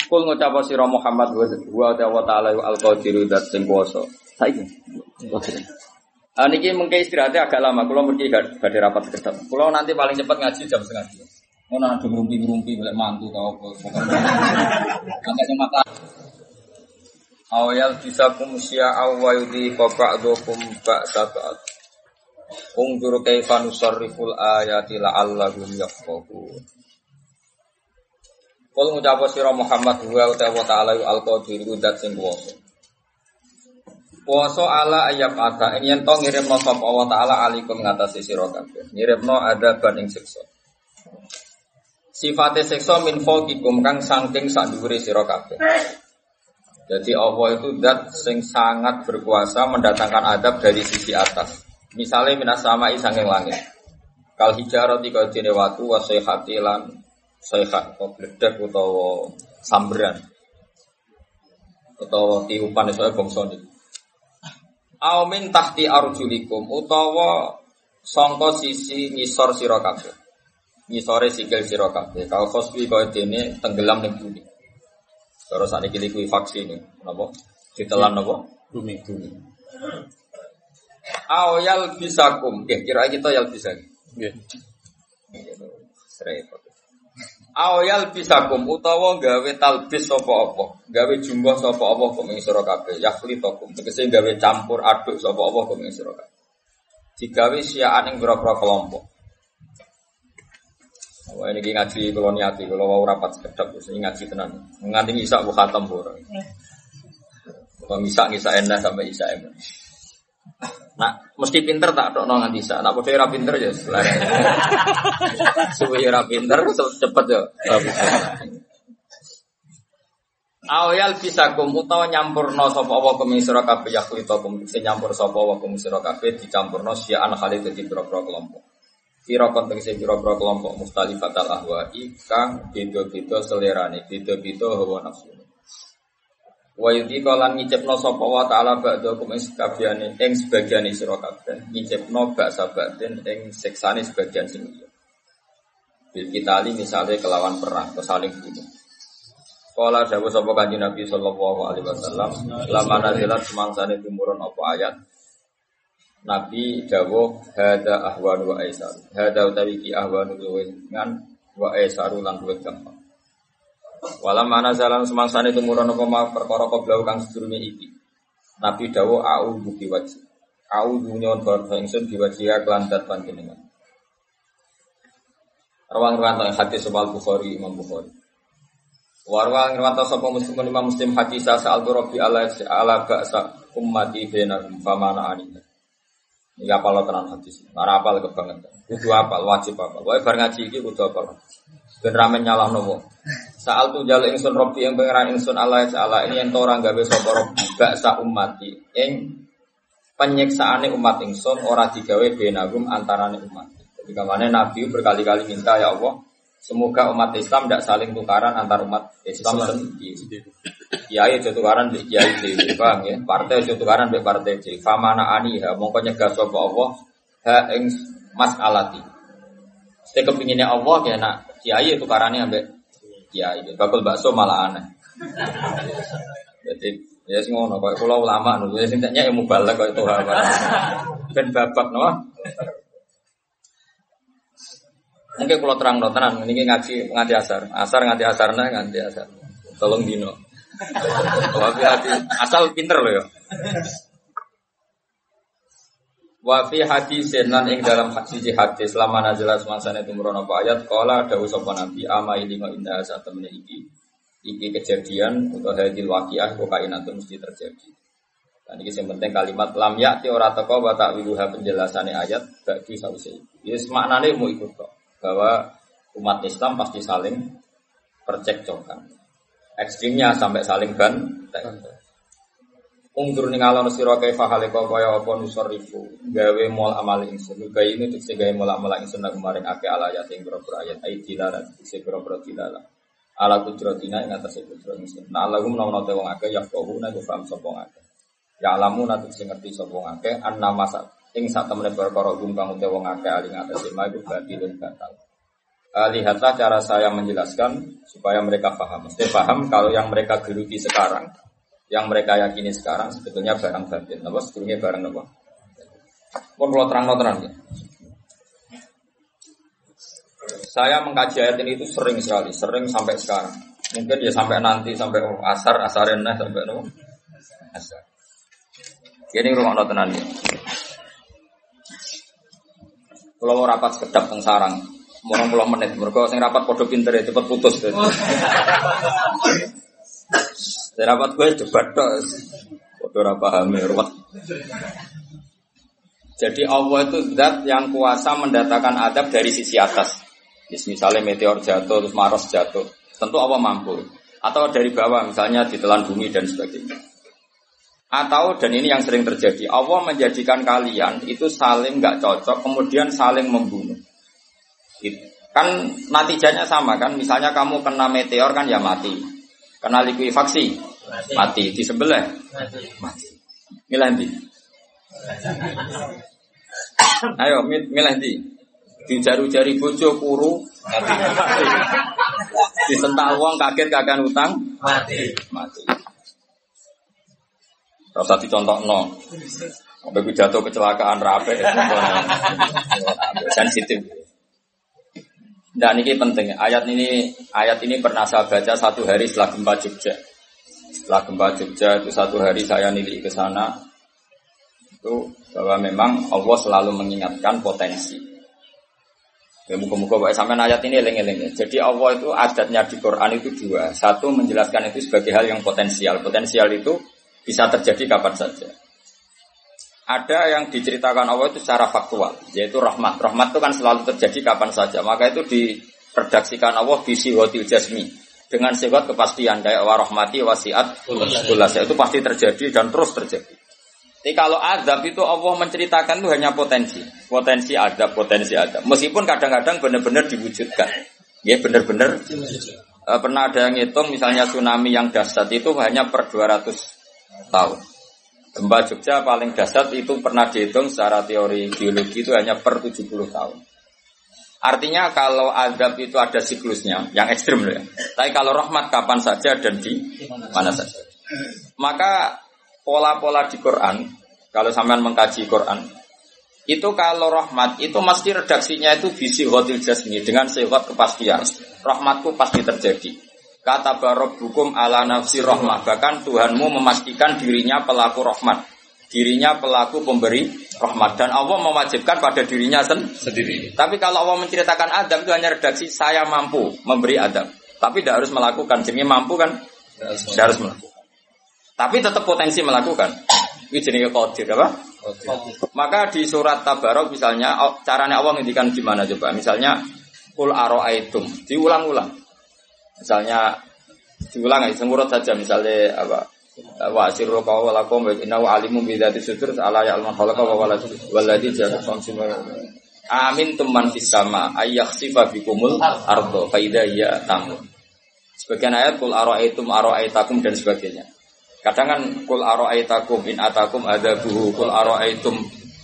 Kul ngucap sira Muhammad wa ta'ala al qadiru dat sing kuwasa. Saiki. Ah niki mengke istirahatnya agak lama. Kulo mesti badhe rapat kedap. Kulo nanti paling cepat ngaji jam setengah dua. Mau nanti ngerumpi-ngerumpi boleh mantu tau. Agak cemat lah. Awal bisa kum syi'a wa yudhi ba'dukum ba'sa ba'd. Ungdur kaifa nusarriful ayati la'allahum yafqahun. Kul ngucap sira Muhammad wa ta'ala al-qadir dat sing kuwasa. Puasa ala ayat ada ini yang tong ngirim no sop Allah Taala alikum ngatasi siro kabeh. Ngirim no ada banding siksa. Sifatnya siksa min fokikum kang sangking sanduri siro kabeh. Jadi Allah itu dat sing sangat berkuasa mendatangkan adab dari sisi atas. Misalnya minas sama isanging langit. Kal hijarah tiga jene watu wasai hatilan sayhat atau utawa samberan utawa tiupan iso bangsa Aumin tahti arjulikum utawa sangka sisi ngisor sira kabeh. Ngisore sikil sira kabeh. Kau khosbi kaya dene tenggelam ning bumi. Cara sakniki kuwi faksi ini, napa? Ditelan napa? Bumi bumi. Aw yal bisakum. Nggih, kira kita yal bisa. Nggih. Repot. Awyal bisakum utawa gawe talbis sapa apa, gawe jumlah sapa apa kok ing sira kabeh, yakhlitakum tegese gawe campur aduk sapa apa kok ing sira kabeh. Digawe siaan ing pira-pira kelompok. Wah ini ngaji kalau niati, kalau mau rapat sekedap, ini ngaji tenan. Nganti isak bu khatam bu. Kalau isak ngisa enak sampai isak enak. Nah, mesti pinter tak dok nongan bisa. Nak bodoh ora pinter ya selain. Suwe ora pinter cepet ya. Awyal bisa kum utawa nyampurno sapa apa kum sira kabeh yakhlita kum sing nyampur sapa apa kum sira kabeh dicampurno siaan khalid dadi pira-pira kelompok. Pira konteks pira-pira kelompok mustalifatal ahwa'i kang beda-beda selerane, beda-beda hawa nafsu. Wa yudhika lan ngicipno sapa wa ta'ala ba'da kum ing sekabiane ing sebagian sira kabeh ngicipno baksa batin ing siksane sebagian sing liya. Bil kitali misalnya kelawan perang, saling bunuh. Kala dawuh sapa kanjeng Nabi sallallahu alaihi wasallam, lama nazilat semangsane tumurun apa ayat. Nabi dawuh hada ahwan wa aisar. Hada utawi ki ahwan ngan wa aisaru lan gampang. Walam mana jalan semangsane tumurun apa ma perkara koblau kang sedurunge iki. Nabi dawuh au buki wajib. Au dunya bar ingsun diwaji kelan dat panjenengan. Rawang riwanto hadis sebal Bukhari Imam Bukhari. Warwang riwanto sapa muslim Imam Muslim hadis sa al Rabbi ala ala ba'sa ummati bainahum famana anina. Ini apal tenan hadis. Ora apal kebangetan. Kudu apal, wajib apal. Wae bar ngaji iki kudu apal. Ben ramen nyalah nopo. Saal tu jalo ingsun Robbi yang pengeran ingsun Allah Ta'ala ini yang orang gawe sapa Robbi baksa umati ing penyiksaane umat ingsun ora digawe benagum antarane umat. Jadi ke mana Nabi berkali-kali minta ya Allah Semoga umat Islam tidak saling tukaran antar umat Islam sendiri. Kiai itu tukaran di kiai di bang ya. Partai itu tukaran di partai C. Famana ani ha mongko nyegah sapa Allah ha ing mas alati. Setiap kepinginnya Allah ya nak kiai itu tukarannya ambek kiai. Bakul bakso malah aneh. Jadi ya sing ngono kok kula ulama lho ya sing teknya ilmu balak kok itu apa. Ben babak no. Mungkin kalau terang no tenan ini ngaji ngaji asar, asar ngaji asarna ngaji asar. Tolong dino. Hati asal pinter loh ya. Wa fi hadisin lan ing dalam siji hadis lama nazala semangsane tumurun apa ayat qala dawuh sapa nabi ama ilima inda satamene iki iki kejadian atau hadil waqiah kok kainatun mesti terjadi. Dan ini yang penting kalimat lam yakti ora teko wa ta'wiluha penjelasannya ayat bagi sause. Yes maknane mau ikut kok bahwa umat Islam pasti saling percekcokan. Ekstrimnya sampai saling ban. Ungdur ning alon sira kaifa halika kaya apa nusarifu gawe mol amal ingsun. Gawe ini tekse gawe mol amal ingsun nang kemarin ake ala ayat ing boro ayat. Ayat dilala tekse boro dilala. Ala kudratina ing atase kudrat ingsun. Nah Allahum menawa te wong akeh yafqahu nek paham sapa akeh. Ya alamu nate sing ngerti sapa akeh anna masa ing sak temene perkara gum kang te wong akeh ali ngatasi ma iku batilun batal. Lihatlah cara saya menjelaskan supaya mereka paham. Mesti paham kalau yang mereka geluti sekarang yang mereka yakini sekarang sebetulnya barang batin. Apa sebetulnya barang apa? Pun kalau terang terang ya. Saya mengkaji ayat ini itu sering sekali, sering sampai sekarang. Mungkin ya sampai nanti sampai asar, asarena sampai no asar. Ini rumah tenan ya. Kalau mau rapat sekedap teng sarang, mau puluh menit. Mereka sing rapat podo pinter ya cepet putus. Rapat gue debat tok. Foto ora paham ruwet. Jadi Allah itu zat yang kuasa mendatangkan adab dari sisi atas. Misalnya meteor jatuh, terus Maros jatuh. Tentu Allah mampu. Atau dari bawah, misalnya ditelan bumi dan sebagainya. Atau, dan ini yang sering terjadi, Allah menjadikan kalian itu saling nggak cocok, kemudian saling membunuh. Kan natijanya sama kan, misalnya kamu kena meteor kan ya mati. Kena likuifaksi, mati. mati. Di sebelah, mati. mati. Milih nanti. Ayo, milih nanti. Di jari-jari bojo kuru, mati. Disentak uang kaget kakak utang, mati. Mati. Rasa dicontok no. Sampai jatuh kecelakaan rapi. Sensitif. Dan ini penting. Ayat ini ayat ini pernah saya baca satu hari setelah gempa Jogja. Setelah gempa Jogja itu satu hari saya nilik ke sana. Itu bahwa memang Allah selalu mengingatkan potensi. Ya, muka-muka pokoknya sampai ayat ini eling-eling. Jadi Allah itu adatnya di Quran itu dua. Satu menjelaskan itu sebagai hal yang potensial. Potensial itu bisa terjadi kapan saja. Ada yang diceritakan Allah itu secara faktual, yaitu rahmat. Rahmat itu kan selalu terjadi kapan saja. Maka itu diredaksikan Allah di sihotil jasmi. Dengan sifat kepastian kayak warahmati wasiat kulas itu pasti terjadi dan terus terjadi. Tapi kalau azab itu Allah menceritakan itu hanya potensi, potensi azab, potensi azab. Meskipun kadang-kadang benar-benar diwujudkan, ya benar-benar. Eh, pernah ada yang ngitung misalnya tsunami yang dahsyat itu hanya per 200 tahun. Gempa Jogja paling dahsyat itu pernah dihitung secara teori geologi itu hanya per 70 tahun. Artinya kalau azab itu ada siklusnya, yang ekstrim loh ya. Tapi kalau rahmat kapan saja dan di mana saja. Maka pola-pola di Quran, kalau sampean mengkaji Quran, itu kalau rahmat itu mesti redaksinya itu visi hotil jasmi dengan sifat kepastian. Rahmatku pasti terjadi. Kata barok hukum ala nafsi rahmat. Bahkan Tuhanmu memastikan dirinya pelaku rahmat. Dirinya pelaku pemberi rahmat. Dan Allah mewajibkan pada dirinya sen sendiri. Tapi kalau Allah menceritakan adab itu hanya redaksi saya mampu memberi adab. Tapi tidak harus melakukan. Jadi mampu kan tidak harus melakukan. Tapi tetap potensi melakukan. Ini jenis kodir apa? Maka di surat Tabarok misalnya caranya Allah ngendikan gimana coba? Misalnya kul aroaitum diulang-ulang. Misalnya diulang ya semurut saja misalnya apa? Wa sirru qawlakum wa innahu alimun bi dzati sudur ala ya'lamu khalaqa wa walladzi ja'ala Amin teman fis sama ayyakhsifa bikumul ardo fa idza ya tamun. Sebagian ayat kul aroaitum aroaitakum dan sebagainya. Kadang kan kul aro'aitakum in atakum buhu kul aro'aitum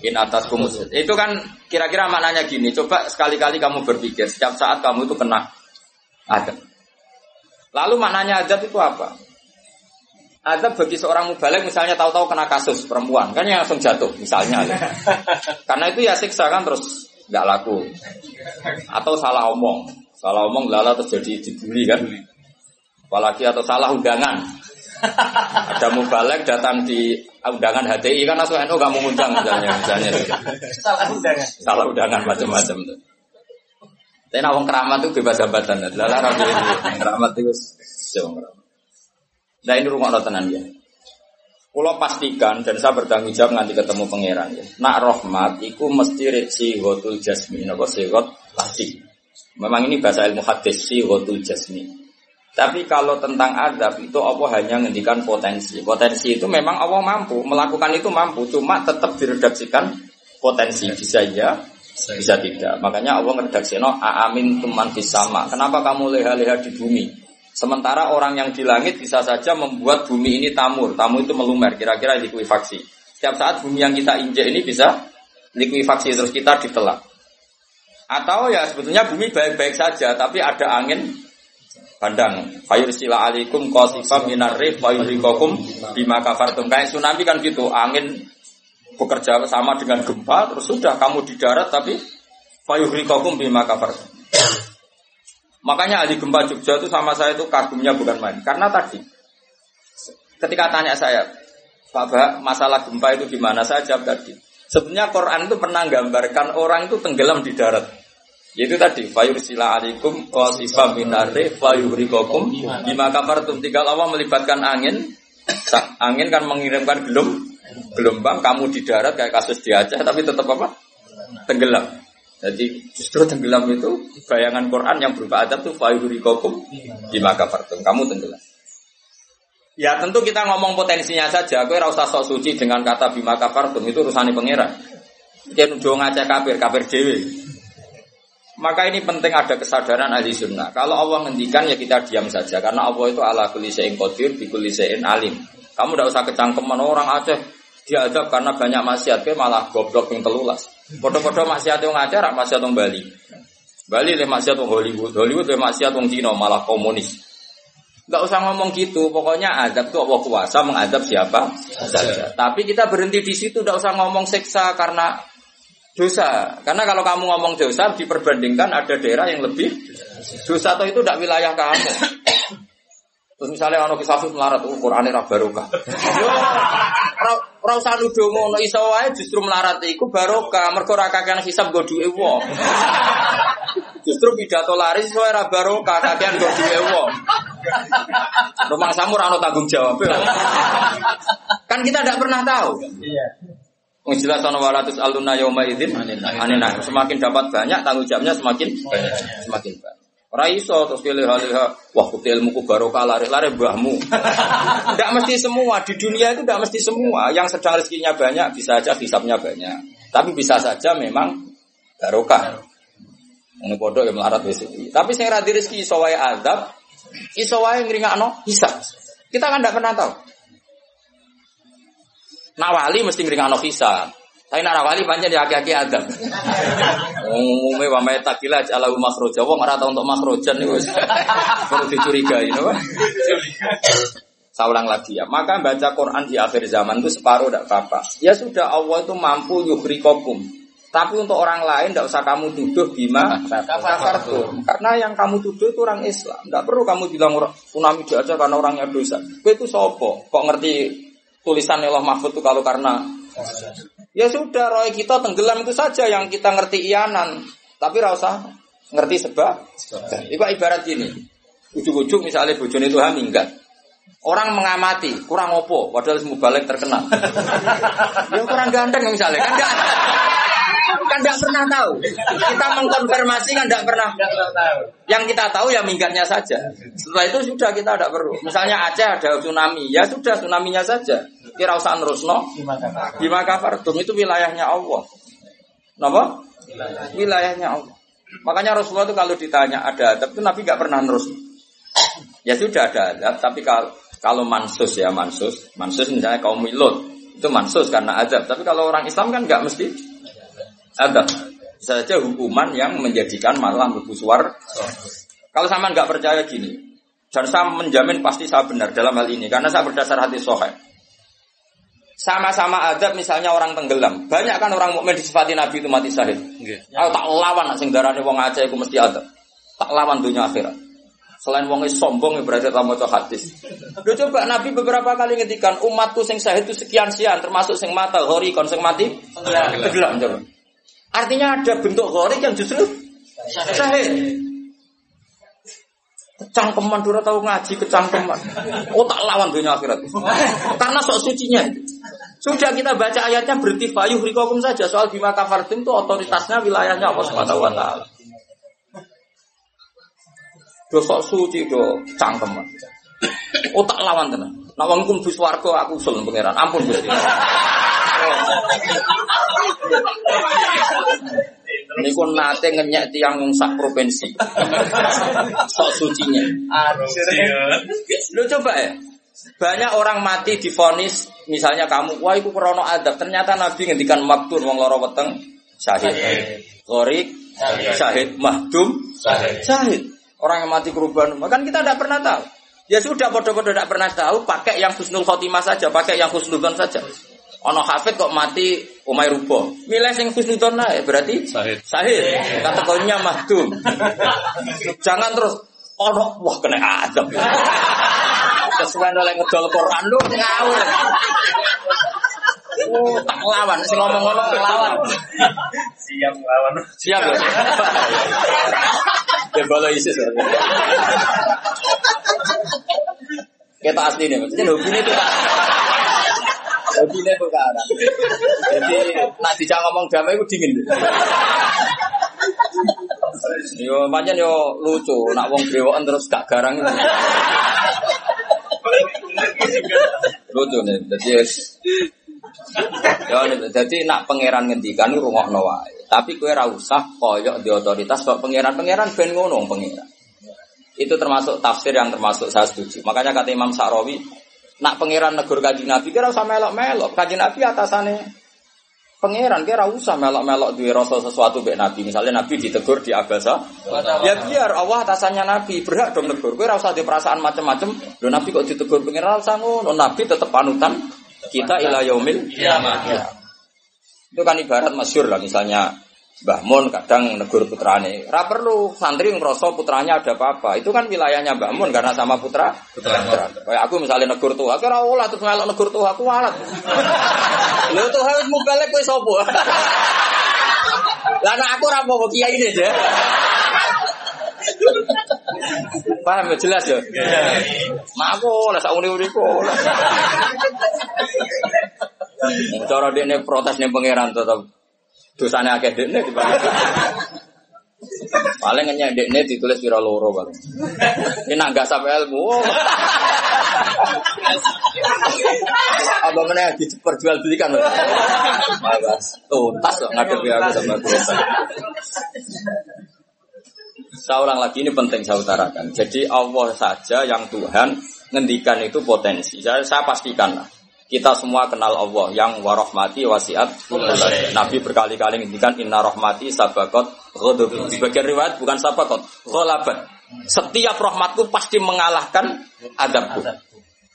in ataskum Itu kan kira-kira maknanya gini. Coba sekali-kali kamu berpikir setiap saat kamu itu kena adab. Lalu maknanya adab itu apa? Adab bagi seorang mubalik misalnya tahu-tahu kena kasus perempuan kan yang langsung jatuh misalnya. Ya. Karena itu ya siksa kan terus nggak laku. Atau salah omong, salah omong lala terjadi dibully kan. Apalagi atau salah undangan ada mubalek datang di undangan HTI kan langsung NU gak mau ngundang misalnya misalnya salah undangan salah undangan macam-macam tuh tapi nawang keramat tuh bebas jabatan lah rapi keramat itu jauh keramat nah ini rumah tenan ya Pulau pastikan dan saya bertanggung jawab nanti ketemu pangeran ya. Nak rahmat, iku mesti reci hotul jasmin, apa sih pasti. Memang ini bahasa ilmu hadis si hotul jasmin. Tapi kalau tentang adab itu Allah hanya ngendikan potensi. Potensi itu memang Allah mampu melakukan itu mampu, cuma tetap diredaksikan potensi bisa ya, bisa tidak. Makanya Allah ngeredaksi no amin tuman sama. Kenapa kamu leha-leha di bumi? Sementara orang yang di langit bisa saja membuat bumi ini tamur. Tamu itu melumer, kira-kira likuifaksi. Setiap saat bumi yang kita injek ini bisa likuifaksi terus kita ditelak. Atau ya sebetulnya bumi baik-baik saja, tapi ada angin Pandang sila alaikum qasifa minar rih fayurikokum bima kafartum. Kayak tsunami kan gitu, angin bekerja sama dengan gempa terus sudah kamu di darat tapi fayurikokum bima kafartum. Makanya ahli gempa Jogja itu sama saya itu kagumnya bukan main. Karena tadi ketika tanya saya, Pak masalah gempa itu gimana? Saya jawab tadi. Sebenarnya Quran itu pernah gambarkan orang itu tenggelam di darat. Yaitu tadi sila alaikum qasifa minarri fayurikokum bima kafartum. Tinggal Allah melibatkan angin. Angin kan mengirimkan gelum, gelombang kamu di darat kayak kasus di Aceh tapi tetap apa? Tenggelam. Jadi justru tenggelam itu bayangan Quran yang berupa adab tuh fayurikokum bima kafartum. Kamu tenggelam. Ya tentu kita ngomong potensinya saja. Aku rasa sok suci dengan kata bima kafartum itu urusannya pangeran. Dia nuduh ngajak kafir, kafir dewi. Maka ini penting ada kesadaran ahli sunnah. Kalau Allah ngendikan ya kita diam saja. Karena Allah itu ala kulli syai'in qadir, bi alim. Kamu tidak usah kecangkeman orang Aceh diadab karena banyak maksiat, ke malah goblok yang telulas. Foto-foto maksiat yang rak maksiat yang Bali. Bali le maksiat yang Hollywood, Hollywood le maksiat yang Cina, malah komunis. Gak usah ngomong gitu, pokoknya adab itu Allah kuasa mengadab siapa saja. Tapi kita berhenti di situ, gak usah ngomong seksa karena dosa. Karena kalau kamu ngomong dosa diperbandingkan ada daerah yang lebih dosa atau itu tidak wilayah kamu. Terus misalnya ono kisah melarat, oh Quran ra barokah. Ra- ora usah nuduh ngono iso wae justru melarat iku barokah, mergo ora kakean hisab go duwe wong. Justru pidato laris iso ora barokah, kakean go duwe wong. Rumah samu ono tanggung jawab. Kan kita tidak pernah tahu. Iya. Jelas ana walatus aluna yauma idzin anina. Semakin dapat banyak tanggung jawabnya semakin banyak. Semakin banyak. Ora iso terus pilih haliha wah kutu ilmuku barokah lari-lari mbahmu. Tidak mesti semua di dunia itu tidak mesti semua. Yang sedang rezekinya banyak bisa saja hisapnya banyak. Tapi bisa saja memang barokah. Ini bodoh yang melarat wis. Tapi sing ra di rezeki iso wae azab, iso wae ngringakno hisab. Kita kan tidak pernah tahu. Nak wali mesti ngringakno hisab. Tapi nak wali pancen ya aki-aki adab. Umume wa may takila ala makhraja wong ora tau untuk makhrajan niku wis perlu dicurigai napa? Saya ulang lagi ya. Maka baca Quran di akhir zaman itu separuh tidak apa-apa. Ya sudah Allah itu mampu yuhrikokum. Tapi untuk orang lain tidak usah kamu tuduh bima kafartum. Karena yang kamu tuduh itu orang Islam. Tidak perlu kamu bilang tsunami aja karena orangnya dosa. Kau itu sopo. Kok ngerti tulisan Allah Mahfud itu kalau karena Ya sudah, roy kita tenggelam itu saja yang kita ngerti iyanan. Tapi rasa ngerti sebab. Itu ibarat gini. Ujuk-ujuk misalnya bojone itu minggat. Orang mengamati, kurang opo, padahal semua balik terkenal. ya kurang ganteng misalnya, kan enggak kan enggak pernah tahu. Kita mengkonfirmasi kan enggak pernah. Yang kita tahu ya minggatnya saja. Setelah itu sudah kita tidak perlu. Misalnya Aceh ada tsunami, ya sudah tsunaminya saja. Kira usah nerusno. Bima kafartum itu wilayahnya Allah. Napa? Wilayahnya Allah. Makanya Rasulullah itu kalau ditanya ada adab itu Nabi nggak pernah nerus. Ya sudah ada adab, tapi kalau kalau mansus ya mansus, mansus misalnya kaum Milut itu mansus karena adab. Tapi kalau orang Islam kan nggak mesti adab. Saja hukuman yang menjadikan malah mlebu suar. Kalau sama nggak percaya gini, dan saya menjamin pasti saya benar dalam hal ini karena saya berdasar hati sohail. Sama-sama adab misalnya orang tenggelam. Banyak kan orang mukmin disifati Nabi itu mati syahid. Aku tak lawan nak sing darane wong Aceh iku mesti adab. Tak lawan dunia akhirat. Selain wong sombong ya berarti tak maca hadis. Lho coba Nabi beberapa kali ngendikan umatku sing syahid itu sekian sekian termasuk sing mata hori kon sing mati tenggelam coba. Artinya ada bentuk hori yang justru syahid. Kecangkeman dura tahu ngaji kecangkeman. Oh tak lawan dunia akhirat. Karena sok sucinya. Sudah kita baca ayatnya berarti fayuh rikokum saja soal bima kafartim itu otoritasnya wilayahnya Allah Subhanahu wa taala. Do sok suci do cangkeman. Oh tak lawan tenan. Nak wong kum bis warga aku usul pangeran. Ampun Gusti. Niku nate ngenyek tiang wong sak provinsi. Sok sucinya. Lu coba ya. Banyak orang mati difonis misalnya kamu, wah itu krono adab. Ternyata Nabi ngendikan maktun wong loro weteng syahid. Ghorik syahid, mahdum syahid. Orang yang mati kerubahan, kan kita tidak pernah tahu. Ya sudah, bodoh-bodoh tidak pernah tahu, pakai yang husnul khotimah saja, pakai yang husnudon saja. Ono hafid kok mati umay rubo. Milih sing husnudon ya berarti Sahid. Sahid. Kategorinya mahdum. Jangan terus ono wah kena adab. Sesuai oleh ngedol Quran lu ngawur. Oh, tak lawan, sing ngomong-ngomong lawan. Siap lawan. Siap ya? Ya bala ISIS. ya. Kita asli nih, maksudnya hobi ini tuh Kak. Hobi ini tuh Kak. Jadi, nak dijak ngomong damai itu dingin. Yo, pancen yo lucu, nak wong brewokan terus gak garang. Lucu nih, jadi Ya, jadi nak pangeran ngendikan rungokno wae. Tapi kue ra usah koyok di otoritas kok pangeran-pangeran ben ngono pangeran. Itu termasuk tafsir yang termasuk saya setuju. Makanya kata Imam Sa'rawi, nak pangeran negur kaji Nabi kira usah melok-melok. Kaji Nabi atasane pangeran kira usah melok-melok duwe rasa sesuatu mbek Nabi. Misalnya Nabi ditegur di Abasa, ya biar Allah atasannya Nabi berhak dong negur. Kowe ora usah di perasaan macam-macam. Lho Nabi kok ditegur pangeran usah ngono. Nabi tetep panutan kita ila yaumil. Ya. Itu kan ibarat masyur lah misalnya Mbah Mun kadang negur putrane. Ra perlu santri ngerasa putranya ada apa-apa. Itu kan wilayahnya Mbah Mun karena sama putra. Putra. Kayak aku misalnya negur tuh, aku ora olah terus ngelok negur tuh aku walat. Lho tuh harus mubalek kowe sapa? Lah nek aku ora apa kiai ini ya. Paham ya jelas ya? Mak aku lah sak uni-uniku. Cara dekne protes ning pangeran tetep dosane akeh dekne dibanding. Paling ngenyek dekne ditulis pira loro paling. Ini nak gak sampai ilmu. Apa meneh diperjualbelikan. Bagus. Tuntas kok ngadepi aku sama aku. Saya ulang lagi ini penting saya utarakan. Jadi Allah saja yang Tuhan ngendikan itu potensi. Saya, saya pastikan lah. Kita semua kenal Allah yang warahmati wasiat. Nabi berkali-kali ngendikan inna rahmati sabakot ghadabi. Sebagian riwayat bukan sabakot, ghalabat. Setiap rahmatku pasti mengalahkan adabku.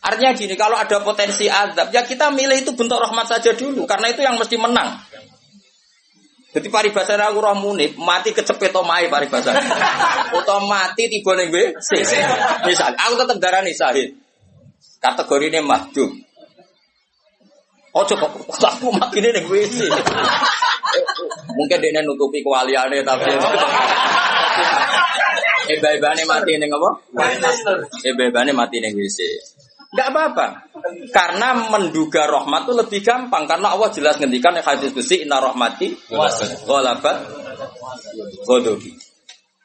Artinya gini, kalau ada potensi adab, ya kita milih itu bentuk rahmat saja dulu, karena itu yang mesti menang. Jadi paribasa aku roh munib, mati kecepet omai paribasa. Atau mati tiba ning WC. Misal, aku tetap darani sahid. Kategori ini mahdum. Ojo kok aku mati ning WC. Mungkin dia nutupi kewaliannya tapi Eba-ebane mati ning apa? Eba-ebane mati ning WC. Enggak apa-apa. Karena menduga rahmat itu lebih gampang karena Allah jelas ngendikan yang hadis besi inna rahmati ghalabat ghadabi.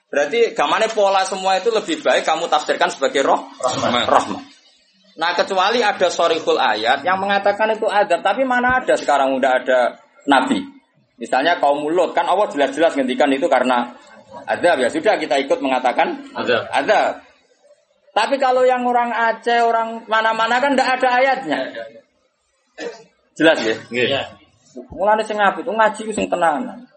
Berarti gamane pola semua itu lebih baik kamu tafsirkan sebagai roh rahmat. Nah kecuali ada sorikul ayat yang mengatakan itu adab, tapi mana ada sekarang udah ada nabi. Misalnya kaum mulut kan Allah jelas-jelas ngendikan itu karena adab ya sudah kita ikut mengatakan Adab. adab. Tapi kalau yang orang Aceh, orang mana-mana kan tidak ada ayatnya. Jelas ya? Nggih. Mulane sing apik itu ngaji ku sing tenanan.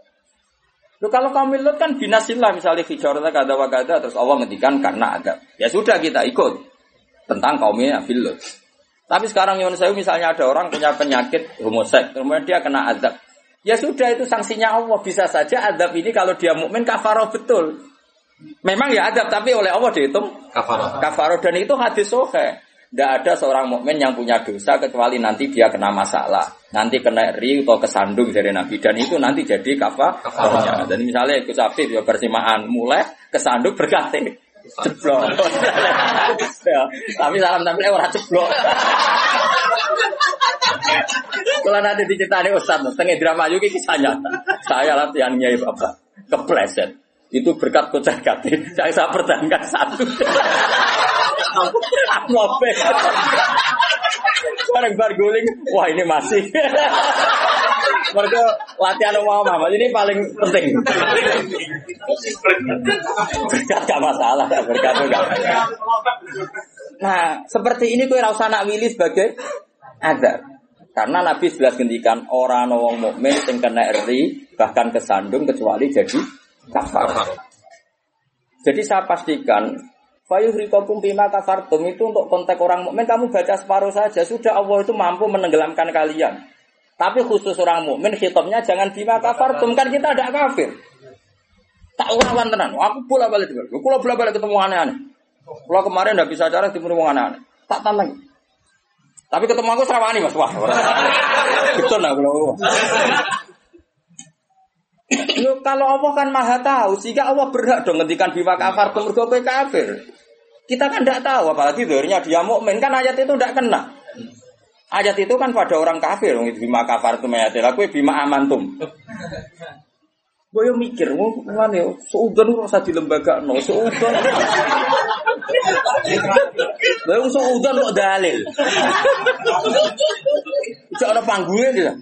Lu kalau kaum lut kan binasillah misalnya fijarata kada wa kada terus Allah ngendikan karena adab. Ya sudah kita ikut tentang kaumnya Lut. Tapi sekarang Yon Sewu misalnya ada orang punya penyakit homoseks, kemudian dia kena azab. Ya sudah itu sanksinya Allah bisa saja azab ini kalau dia mukmin kafaroh betul. Memang ya adab tapi oleh Allah dihitung Kafarah. kafaroh dan itu hadis sohe. Tidak ada seorang mukmin yang punya dosa kecuali nanti dia kena masalah, nanti kena ri atau kesandung dari Nabi dan itu nanti jadi kafar. Kafarah. Dan misalnya ikut sapi ya persimaan mulai kesandung berganti ceblok. ya, tapi salam tampil orang ceblok. Kalau nanti diceritani Ustaz, setengah drama juga kisah nyata. Saya latihan nyai bapak, kepleset. Itu berkat kocak kati. Saya saya pertahankan satu. Mobil. Bareng bar guling, wah ini masih. Mereka latihan umum Muhammad ini paling penting. Berkat gak masalah, berkat gak. Nah, seperti ini kue rasa nak willy sebagai azab. Karena Nabi jelas ngendikan orang wong mukmin sing kena eri bahkan kesandung kecuali jadi kafar. Jadi saya pastikan Fayuhrikokum bima kafartum itu untuk konteks orang mukmin kamu baca separuh saja sudah Allah itu mampu menenggelamkan kalian. Tapi khusus orang mukmin khitabnya jangan bima kafartum kan kita ada kafir. Tak lawan tenan. Aku bola balik juga. Aku bola balik ketemu aneh-aneh. Kalau kemarin tidak bisa cara timur aneh-aneh. Tak tantang. Tapi ketemu aku serawani mas wah. Betul nah kalau. Yo, kalau Allah kan maha tahu, sehingga Allah berhak dong ngendikan bima kafar mergo kafir. Kita kan tidak tahu, apalagi dirinya dia mukmin kan ayat itu tidak kena. Ayat itu kan pada orang kafir, wong itu bima kafar itu mayatilah, kowe bima amantum. Gue yo mikir, mau mana yo, seudon kok usah di lembaga, no, seudon. Gue yang seudon kok dalil. Cak ada panggungnya dia.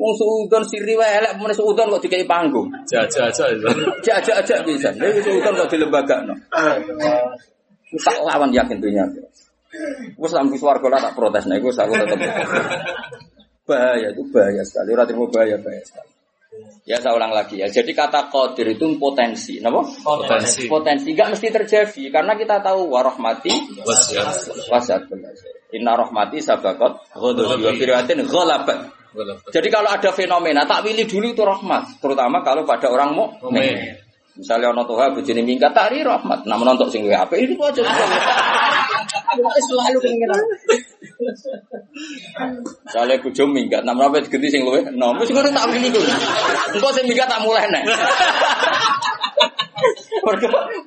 Wong seudon siri wae elek, mana seudon kok dikai panggung. Jaja aja bisa. Gue seudon kok di lembaga, no. Tak lawan yakin dunia. Gue sampai suarga lah tak protes, nah gue aku tetap bahaya itu bahaya sekali. Orang terima bahaya bahaya sekali. Ya saya ulang lagi ya. Jadi kata qadir itu potensi, napa? Potensi. Potensi enggak mesti terjadi karena kita tahu warahmati Wasiat. Inna rahmati sabaqat ghadabi wa firatin ghalabat. Jadi kalau ada fenomena tak pilih dulu itu rahmat, terutama kalau pada orang mau. Misalnya ono tuha bojone minggat tari rahmat, nah menonton sing apa itu aja. Selalu pengiran. Misalnya bojo minggat, nah menapa diganti sing luwe? Nah, mesti ngono tak pilih kuwi. Engko sing minggat tak mulai nek.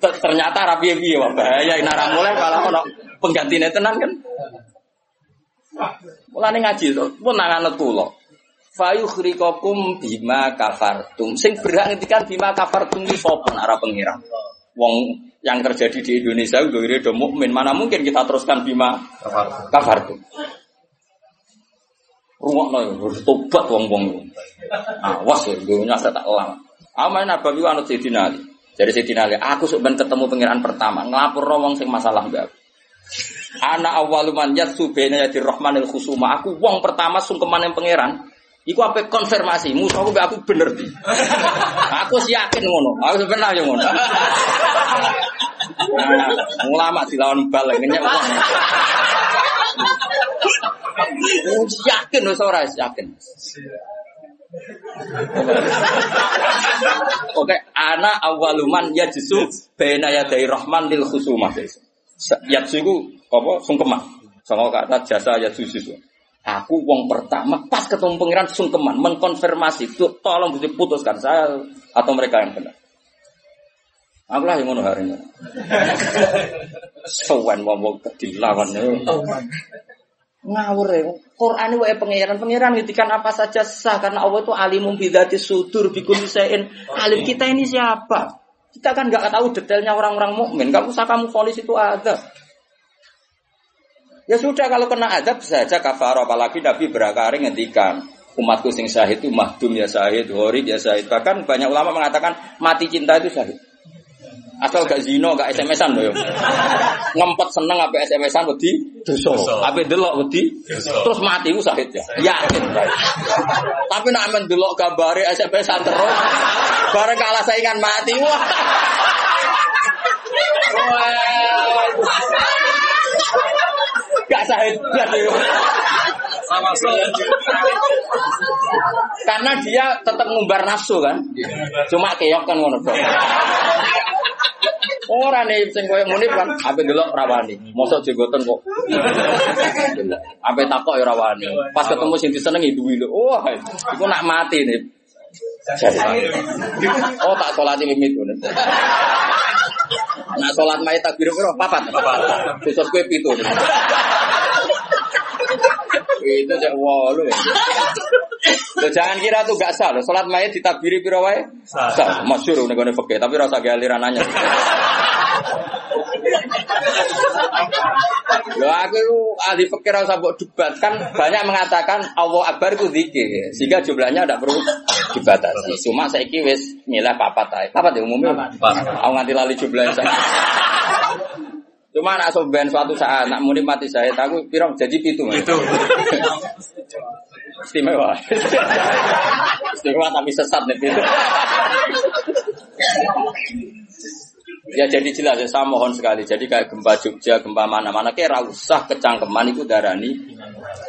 Ternyata rapi piye wah bahaya nek ora mulai kalau ono penggantine tenan kan. Mulane ngaji to, pun nangan tulo. Fayu khrikakum bima kafartum. Sing berhak ngendikan bima kafartum iki sapa nek ora pengira. Wong yang terjadi di Indonesia udah do mukmin, mana mungkin kita teruskan bima kafartum. Rungokno ya, harus tobat wong-wong. Awas ya, dunia saya tak lama. Amain Nabawi anut Sayyidina Ali. Dari Sayyidina Ali, aku sebenarnya ketemu pengiran pertama, ngelapor wong sing masalah mbak. Ana awaluman yatsu bena yadi rahmanil khusuma. Aku wong pertama sungkeman yang pangeran. Iku apa konfirmasi, musuh aku aku bener di. Aku sih yakin ngono. Aku sebenarnya yang ngono. Nah, ulama dilawan balik wong. Oh, yakin wis ora yakin. Oke, ana awaluman ya jisu bena ya dari rahman lil khusumah. Ya jisu apa sungkeman. Sama kata jasa ya jisu. Aku wong pertama pas ketemu pangeran sungkeman mengkonfirmasi itu tolong bisa putuskan saya atau mereka yang benar. Aku lah yang ngono hari ini. Sowan wong wong dilawan ngawur ya. Quran itu wae pangeran pangeran ngitikan apa saja sah karena Allah itu alimum bidati sudur bikul sein. Alim kita ini siapa? Kita kan nggak tahu detailnya orang-orang mukmin. Gak usah kamu itu ada. Ya sudah kalau kena adab saja kafar apalagi Nabi berakari ngendikan umatku sing syahid itu mahdum ya syahid, horib ya syahid. Bahkan banyak ulama mengatakan mati cinta itu syahid. Asal gak zino, gak SMS-an loh. ya. Ngempet seneng apa SMS-an wedi dosa. Apa delok wedi terus mati ku sakit ya. Yakin. Tapi nak men delok gambare SMS-an terus bareng kalah saingan mati. Wah. Wah. Gak sahid blas ya. Sama. Karena dia tetap ngumbar nafsu kan. Cuma keok kan ngono dong. Ora nih sing koyo munif kan, ape delok rawani. Mosok jenggoten kok. Ape takok ya rawani. Pas ketemu sing disenengi duwi lho. Wah, iku nak mati nih. Oh tak sholat ini Nak sholat mai takbir piro? Papat. Besok kue pitu. Itu cek walu. Loh, jangan kira tuh gak sah. Sholat mayat ditakbiri piro wae? Sah. Masyur nih gue fakir. Tapi rasa gak aliran nanya. Loh aku itu ahli fikir rasa buat debat kan banyak mengatakan Allah Akbar itu zikir sehingga jumlahnya tidak perlu dibatasi. Cuma saya wis milah papat aja. Papat ya umumnya. Aku nganti lali jumlahnya saya. Cuma anak soben suatu saat nak muni mati saya aku pirong jadi pitu. Itu. Istimewa. Istimewa tapi sesat nih. Ya jadi jelas ya saya mohon sekali. Jadi kayak gempa Jogja, gempa mana-mana kayak usah kecangkeman itu darani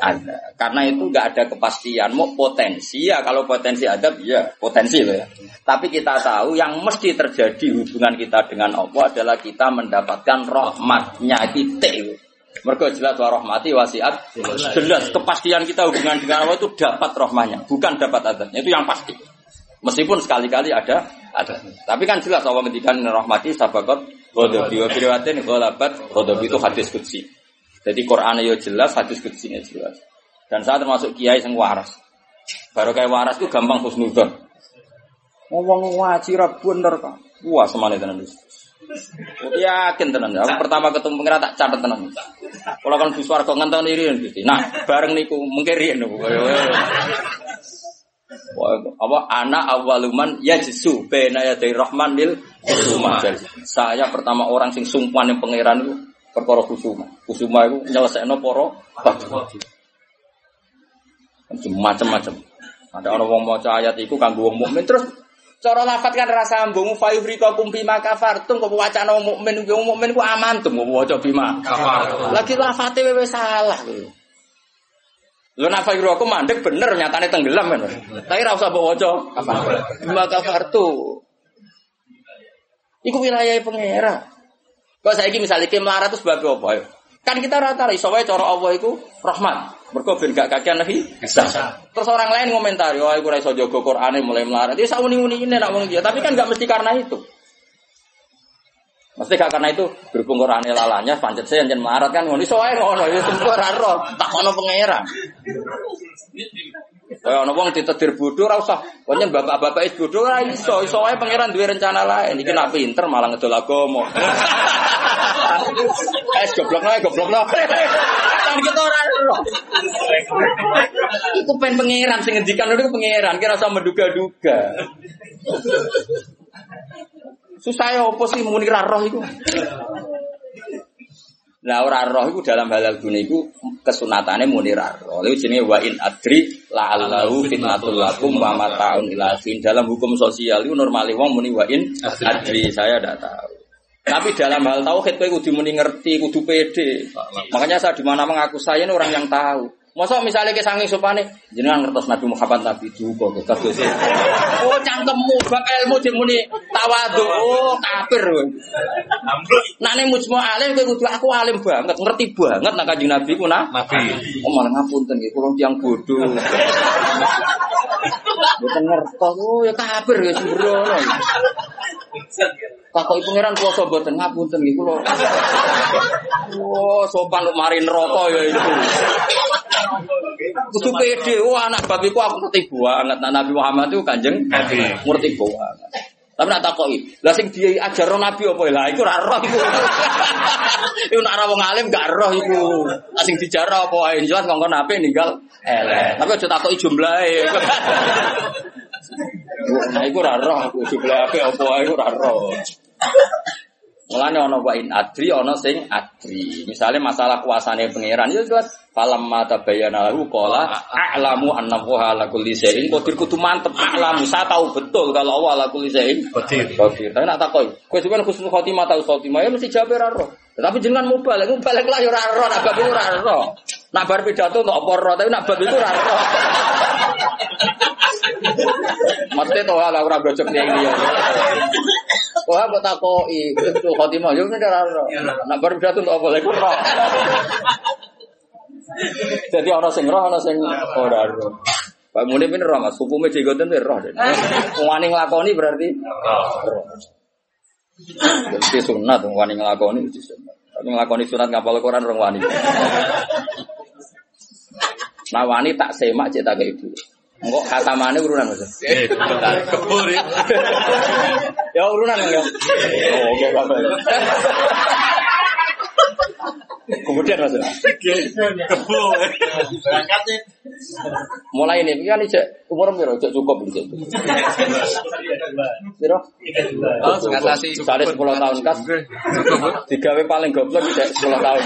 ada. Karena itu nggak ada kepastian. Mau potensi ya kalau potensi ada ya potensi loh ya. Tapi kita tahu yang mesti terjadi hubungan kita dengan Allah adalah kita mendapatkan rahmatnya titik. Mereka jelas wa rahmati wasiat jelas kepastian kita hubungan dengan Allah itu dapat rahmanya, bukan dapat adabnya. Itu yang pasti. Meskipun sekali-kali ada ada. Tapi kan jelas Allah ngendikan rahmati sabakot ghadabi wa biriwatin ghalabat ghadabi itu hadis kutsi. Jadi Quran ya jelas, hadis kutsinya jelas. Dan saya termasuk kiai yang waras. Baru kayak waras itu gampang husnudon. Ngomong wajib bener kok. Wah semuanya tenan Yakin tenan. Aku pertama ketemu pengira tak catat tenan. Kalau kan buswar kok ngenteni riyen gitu. Nah, bareng niku mungkin riyen apa anak awaluman ya jesu bena ya dari rahman lil kusuma. Saya pertama orang sing sungkan yang pangeran itu perkara kusuma. Kusuma itu nyelesaikno poro. Macam-macam. Ada orang mau maca ayat itu kanggo wong mukmin terus cara lafat kan rasa ambung fa yufrikakum bima kafartum kok wacana wong mukmin wong mukmin ku aman tuh mau waca bima. Lagi lafate wewe salah. Lo nafai aku mandek bener nyatane tenggelam kan. Tapi ra usah mbok waca apa. Bima kafartu. Iku wilayah pangeran. Kok saiki misalnya ki melarat itu sebab apa ya? Kan kita rata iso wae cara Allah iku rahmat. Mergo ben gak kakean nabi. Terus orang lain komentari, "Oh, iku ora iso jaga Qur'ane mulai melarat." Ya sauni-uni ini nak wong dia, tapi kan gak mesti karena itu. Mesti gak karena itu berhubung Qur'ane lalanya pancet saya yang kan ngono iso wae ngono ya semua ora roh, tak ono pangeran. Kaya ana wong ditedir bodoh ora usah. Bapak-bapak is bodoh ora iso, iso wae pangeran duwe rencana lain. Iki nak pinter malah ngedol. Es goblok lah, goblok lah. Kan kita ora roh. Iku pen pangeran sing itu pangeran, kira usah menduga-duga. Susah ya opo sih muni roh iku. Nah ora roh iku dalam halal dunia iku kesunatane muni roh. Lha jenenge wa in adri la'allahu fitnatul lakum wa mataun ila fin. Dalam hukum sosial itu normali wong muni wa in adri saya ndak tahu. Tapi dalam hal tauhid kowe kudu muni ngerti, kudu pede. Makanya saya di mana mengaku saya ini orang yang tahu. Masa misalnya ke sanging sopane jenengan ngertos Nabi Muhammad Nabi juga kados. Oh cangkemmu bab ilmu dimuni tawadhu. Oh kafir kowe. Nak ning mujma alim kowe kudu aku alim banget, ngerti banget nak Kanjeng Nabi ku nah. Nabi. Oh malah ngapunten nggih kula tiyang bodoh. Mboten ngertos. Oh ya kafir ya sembrono. Takoki pangeran kuwasa mboten ngapunten nggih kula. Oh sopan kok mari neraka ya itu. Kudu pede, wah anak bab iku aku ngerti banget. Nah, Nabi Muhammad itu kanjeng ngerti banget. Tapi nak takoki, lah sing dia ajar Nabi apa lah iku ora roh iku. Iku nak ora wong alim gak roh iku. Lah sing dijarah apa wae jelas kongkon Nabi ninggal elek. Tapi aja takoki jumlahe. Nah iku ora roh aku jumlahe apa wae iku ora roh. Mulane ana wa in adri ana sing adri. Misale masalah kuasane pangeran ya jelas falam mata bayana lahu qala a'lamu anna wa ala kulli syai'in qadir kudu mantep a'lamu saya tahu betul kalau Allah ala kulli syai'in Qadir. qadir. Tapi nak takoi, kowe sampeyan khusnul khotimah tahu khotimah ya mesti jawab ora roh. Tetapi jangan mubalik, mubalik lah ya ora roh, nak bab ora roh. Nak bar pidato untuk apa roh, tapi nak bab itu ora roh. Maksudnya toh lah ora gojok ning dia. Wah, mbok takoki, itu khotimah yo ora roh. Nak bar pidato untuk apa roh. Jadi ana sing roh, ana sing ora roh. Pak Munib ini roh, mas. Hukumnya jegoten itu roh. Wani nglakoni berarti roh. Jadi sunat, wani nglakoni itu sunat. Tapi nglakoni sunat ngapal Quran orang wani. Nah wani tak semak cek tak ke ibu. Enggak khatamane urunan mas. Eh, kebur ya. Ya urunan ya. Oh, oke apa. Kemudian mas. Kebur. Berangkatnya Mulai ini kan ini cek umur piro cek cukup ini cek. Piro? Oh, ngatasi Misalnya 10 tahun kas. Digawe paling goblok cek 10 tahun.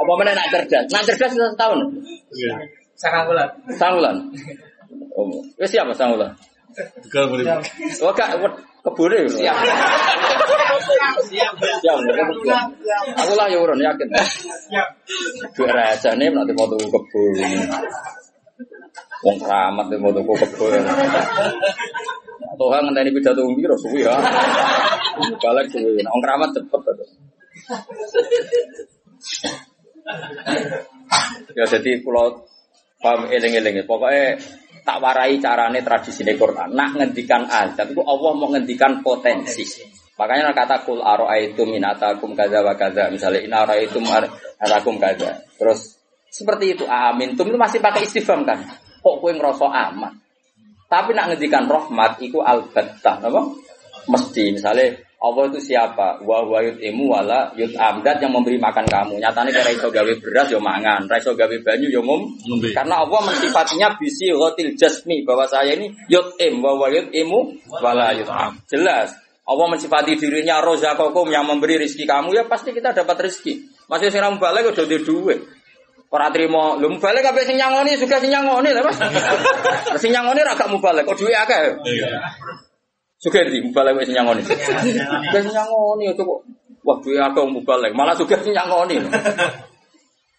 Apa mana nak cerdas? Nak cerdas setahun. Sangat bulan. Sangulan. Oh, wis siapa sangulan? Juga boleh. Oh, gak kebure. Siap. Siap. Siap. Aku lah ya urun yakin. Siap. Dua raja nih nanti mau tuku kebun. Wong keramat nih mau tuku kebun. Tuhan ngenteni pidato umbi ro suwi ya. Balik suwi. Nah, Wong keramat cepet. to. Ya jadi pulau paham eling-eling ya. Pokoknya tak warai carane tradisi Quran. Nak ngendikan azab itu Allah mau ngendikan potensi. Makanya kata kul aro'aitum min atakum kaza wa kaza. Misalnya in aro'aitum atakum kaza. Terus seperti itu amin. Tum itu masih pakai istifham kan. Kok kue ngerasa aman. Tapi nak ngendikan rahmat itu albattah. Apa? Mesti misalnya Allah itu siapa? Wa wa yut'imu wala yut'am Dat yang memberi makan kamu. Nyatanya kayak iso gawe beras yo mangan, ra iso gawe banyu yo. Ngombe. Karena Allah mensifatinya bisi rotil jasmi bahwa saya ini yut'im wa wa yut'imu wala yut'am. Jelas. Allah mensifati dirinya rozakokum yang memberi rizki kamu ya pasti kita dapat rizki. Masih sing ra balik udah di duit. Ora trimo, lho balik kabeh sing nyangoni juga sing nyangoni lho Mas. sing nyangoni ra gak mubalik, kok duwe akeh. Iya. Suka di mubalek wis nyangoni. Wis nyangoni itu kok. Wah, duwe akeh mubalek, malah suka nyangoni.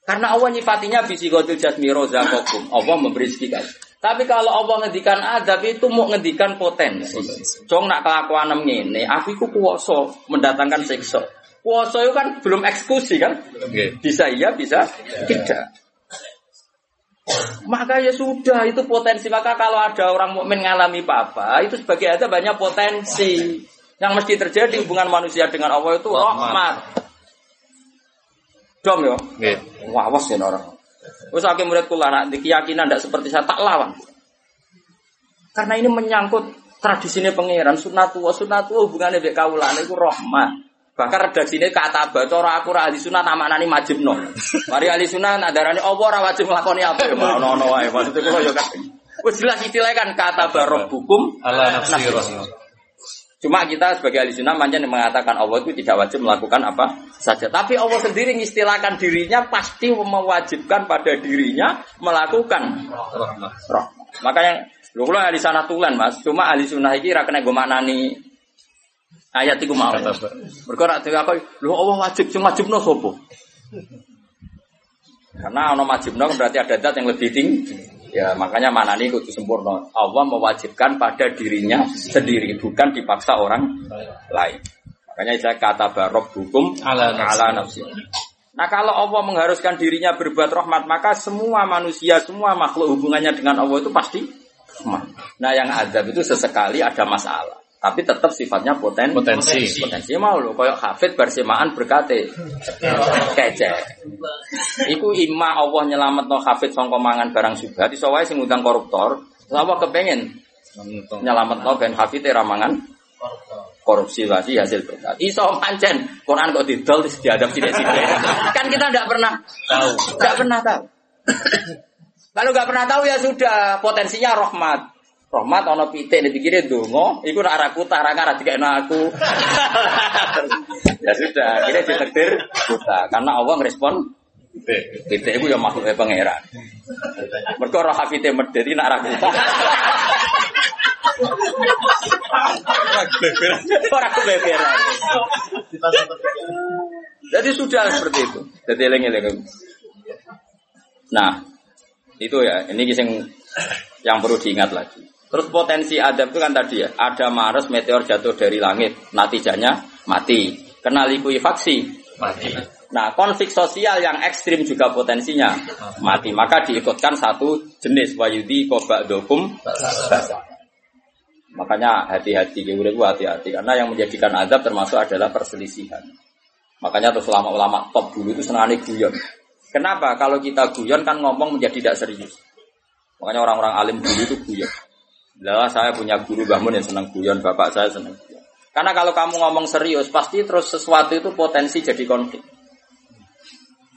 Karena Allah nyifatinya bisigotil jasmi rozakokum. Allah memberi rezeki kan. Tapi kalau Allah ngendikan adab itu mau ngendikan potensi. Cong nak kelakuan ngene, aku iku kuwasa mendatangkan siksa. Kuwasa itu kan belum eksekusi kan? Bisa iya, bisa tidak. Maka ya sudah itu potensi. Maka kalau ada orang mukmin ngalami apa itu sebagai ada banyak potensi yang mesti terjadi hubungan manusia dengan Allah itu rahmat. Dom yo. Wah, awas ya orang. Terus akhirnya murid kula nak di keyakinan tidak seperti saya tak lawan. Karena ini menyangkut tradisinya pangeran sunatullah sunatullah hubungannya dengan kaulan itu rahmat. Bahkan redaksi ini kata baca aku ahli sunat amanani majib no. Mari ahli sunat adarani Allah ora wajib nglakoni apa ya mau ono wae. Maksudnya kula yo kan. Wis jelas istilahnya kan kata barok hukum Ala nafsi rasul. Cuma kita sebagai ahli sunnah manjan yang mengatakan Allah itu tidak wajib melakukan apa saja. Tapi Allah sendiri mengistilahkan dirinya pasti mewajibkan pada dirinya melakukan roh. Makanya lu kalau ahli sana tulen mas, cuma ahli sunnah ini rakena gue maknani ayat itu mau. Mereka rak apa? Lu Allah wajib, cuma wajib no sopo. Karena ono wajib no berarti ada dat yang lebih tinggi. Ya makanya mana nih kudu sempurna. Allah mewajibkan pada dirinya sendiri, bukan dipaksa orang lain. Makanya saya kata barok hukum Ala nafsi. ala nafsi. Nah kalau Allah mengharuskan dirinya berbuat rahmat, maka semua manusia, semua makhluk hubungannya dengan Allah itu pasti rahmat. Nah yang adab itu sesekali ada masalah. Tapi tetap sifatnya poten Potensi. Potensi mau loh, kayak hafid bersemaan berkate kece. Iku ima Allah nyelamet no hafid songko mangan barang subhat, iso wae sing ngundang koruptor. Allah kepengen nyelamet no ben hafid ramangan korupsi lagi hasil berkat. Iso pancen Quran kok didol terus diadab sidik-sidik. kan kita tidak pernah Tahu. Gak pernah tahu. Kalau gak pernah tahu ya sudah potensinya rahmat. Rahmat ono pitik dipikirin dongo, iku nak araku tara kara dikekno aku. ya sudah, ini ditekdir buta karena Allah ngerespon Oke. pitik itu ya makhluknya pangeran. Mergo roh hafite medheti nak araku. Ora kebeberan. Jadi sudah seperti itu. Jadi eling-eling. Nah, itu ya, ini yang yang perlu diingat lagi. Terus potensi adab itu kan tadi ya, ada Mars meteor jatuh dari langit, natijanya mati. Kena likuifaksi. Mati. Nah, konflik sosial yang ekstrim juga potensinya mati. Maka diikutkan satu jenis wayudi kobak dokum Makanya hati-hati, hati-hati karena yang menjadikan adab termasuk adalah perselisihan. Makanya terus ulama-ulama top dulu itu senangnya guyon. Kenapa? Kalau kita guyon kan ngomong menjadi tidak serius. Makanya orang-orang alim dulu itu guyon. Lah saya punya guru bangun yang senang guyon, bapak saya senang. Karena kalau kamu ngomong serius, pasti terus sesuatu itu potensi jadi konflik.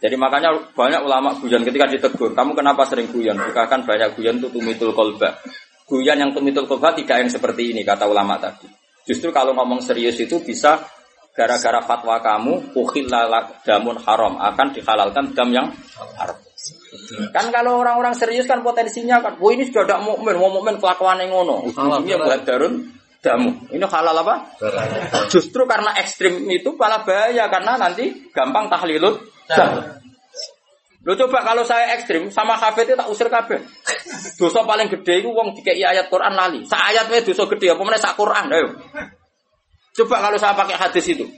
Jadi makanya banyak ulama guyon ketika ditegur, kamu kenapa sering guyon? Bukakan banyak guyon itu tumitul kolba. Guyon yang tumitul kolba tidak yang seperti ini kata ulama tadi. Justru kalau ngomong serius itu bisa gara-gara fatwa kamu ukhilala damun haram akan dihalalkan dam yang haram. Kan kalau orang-orang serius kan potensinya kan, wah ini sudah tidak mukmin, mau mukmin kelakuan yang ngono. Ujungnya buat darun damu. Ini halal apa? Justru karena ekstrim itu malah bahaya karena nanti gampang tahlilut dam. Lo coba kalau saya ekstrim sama hafid itu tak usir kabeh. Dosa paling gede itu wong dikei ayat Quran lali. Sa ayat wae dosa gede apa meneh sak Quran ayo. Coba kalau saya pakai hadis itu.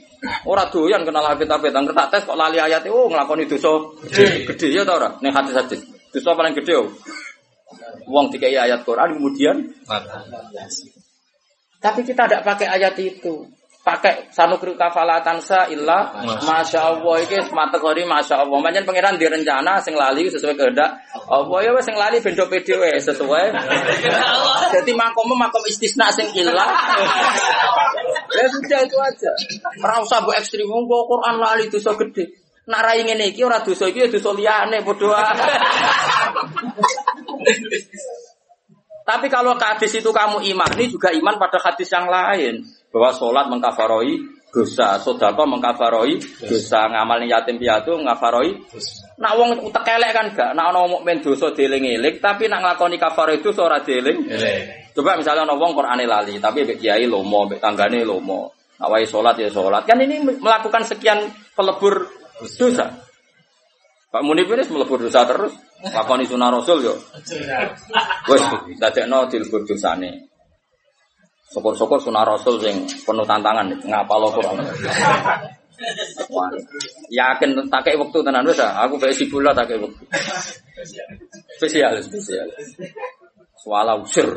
Ora doyan kenal hafid-hafid, angger tak tes kok lali ayat oh nglakoni dosa gede. Gede ya ta ora? Ning hadis-hadis. Dosa paling gede yo. Wong dikei ayat Quran kemudian tapi kita tidak pakai ayat itu. Pakai sanukri kafalatan sa illa masya Allah ini kategori masya Allah. Macam pangeran direncana sing lali sesuai kehendak. Allah ya wes sing lali bendo pede sesuai. Jadi makom makom istisna sing illa. ya sudah itu aja. Ora usah mbok ekstrim wong Quran lali dosa gede. Nak rai ngene iki ora dosa iki ya dosa liyane padha. Tapi kalau ke hadis itu kamu imani juga iman pada hadis yang lain bahwa sholat mengkafaroi dosa, sodako mengkafaroi dosa, ngamal yatim piatu mengkafaroi. Nak wong utek elek kan gak, nak ono mukmin dosa dieling-eling, tapi nak nglakoni kafaroi itu ora dieling. Coba misalnya ono wong Qur'ane lali, tapi mbek kiai lomo, mbek tanggane lomo. Nak wae sholat ya sholat. Kan ini melakukan sekian pelebur dosa. Pak Munib ini melebur dosa terus. Lakoni sunah Rasul yo. Wes, dadekno dilebur dosane. Syukur-syukur sunah Rasul sing penuh tantangan ngapal Quran. Wah, yakin tak waktu tenan wis ah. aku kayak sibula tak kayak waktu. Spesial, spesial. Suala usir.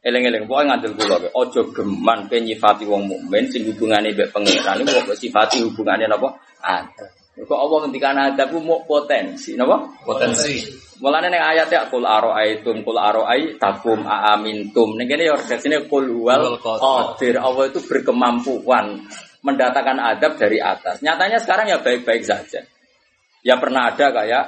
Eleng-eleng, pokoknya ngantil kula wae. Aja geman pe nyifati wong mukmin sing hubungane mbek pangeran iku kok sifati hubungane napa? Ada. Kok Allah ngendikan ada ku mau potensi, napa? Potensi. Mulane ning ayat ya kul aroaitum kul aroai takum aamintum. Ning kene ya sini kul huwal Wal qadir. qadir. Allah itu berkemampuan mendatangkan adab dari atas. Nyatanya sekarang ya baik-baik saja. Ya pernah ada kayak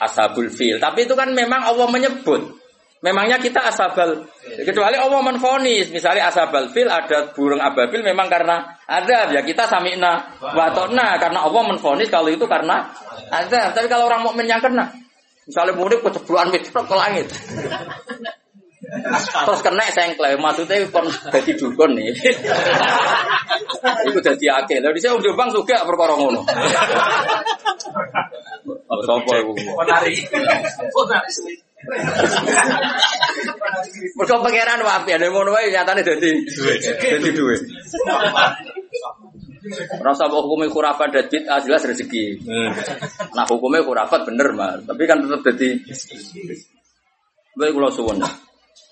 ashabul fil. Tapi itu kan memang Allah menyebut. Memangnya kita asabal kecuali Allah menfonis. Misalnya asabal fil ada burung ababil memang karena ada. Ya kita samina watona karena Allah menfonis kalau itu karena ada. Tapi kalau orang mukmin yang kena misalnya murid kecebluan mitrok ke langit terus kena sengklek maksudnya kon jadi dukun nih itu jadi akil lalu saya udah bang juga perkara ngono Sopo iku? Penari. Penari. Mergo pangeran wapi ada ngono wae nyatane dadi dadi duwe. Rasa hukumnya khurafat dan bid'ah jelas rezeki. Nah hukumnya khurafat bener mah, tapi kan tetap dadi Baik kula suwun.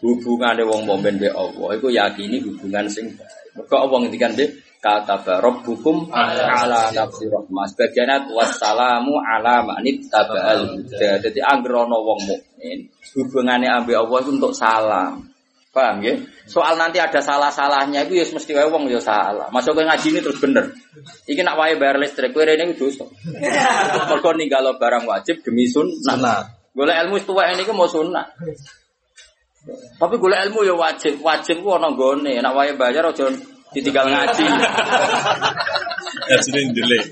Hubungane wong mukmin be Allah iku yakini hubungan sing baik. Mergo Allah ngendikan be kata rabbukum ala nafsi rahmah. Sebagian wassalamu ala manit tabal huda. Jadi anggere ana wong mukmin, hubungane ambek Allah itu untuk salam. Paham ya? Soal nanti ada salah-salahnya itu ya mesti wae wong ya salah. Masuk ke ngaji ini terus bener. Iki nak wae bayar listrik kowe rene dosa. Mergo ninggalo barang wajib demi sunnah. Golek ilmu tuwa ini ku mau sunnah. Tapi golek ilmu ya wajib, wajib ku ana nggone. Nak wae bayar aja ditinggal ngaji. Ya sini jelek.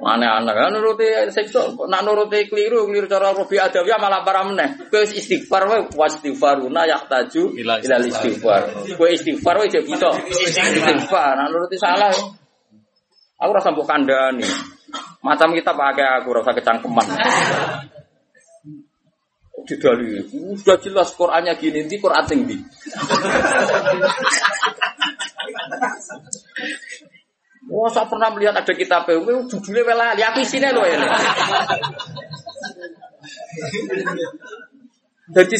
Aneh-aneh kan nuruti sekso, nak nuruti keliru, keliru cara Robi Adawiyah malah para meneh. Kowe istighfar wae wastighfaruna yahtaju Ila ila istighfar. Kowe istighfar wae jek bisa istighfar. Nak nuruti salah. Aku rasa mbok kandhani. Macam kita pakai aku rasa kecangkeman. Didali, sudah jelas Qurannya gini, di Quran tinggi. Wah, saya pernah melihat ada kitab PW, judulnya wela, ya aku isinya loh ini. Jadi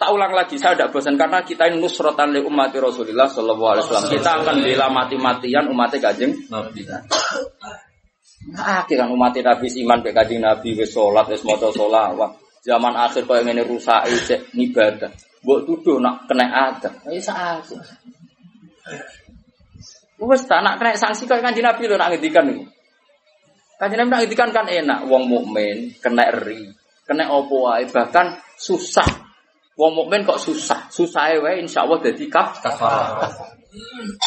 tak ulang lagi, saya tidak bosan karena kita ini nusrotan li umat Rasulullah Shallallahu Alaihi Wasallam. Kita akan bela mati-matian umatnya kajeng Nabi. Nah, kan umat Nabi iman be kajeng Nabi wis sholat sholawat. Zaman akhir kau ini rusak cek ibadah. Buat tuduh nak kena adab. Ayo saat. Wes tak nak kena sanksi kau kanjeng Nabi lo nak ngendikan nih. Kanjeng Nabi nak ngendikan kan enak. Wong mukmin kena eri, kena opo wae bahkan susah. Wong mukmin kok susah. Susah wae insya Allah jadi kaf.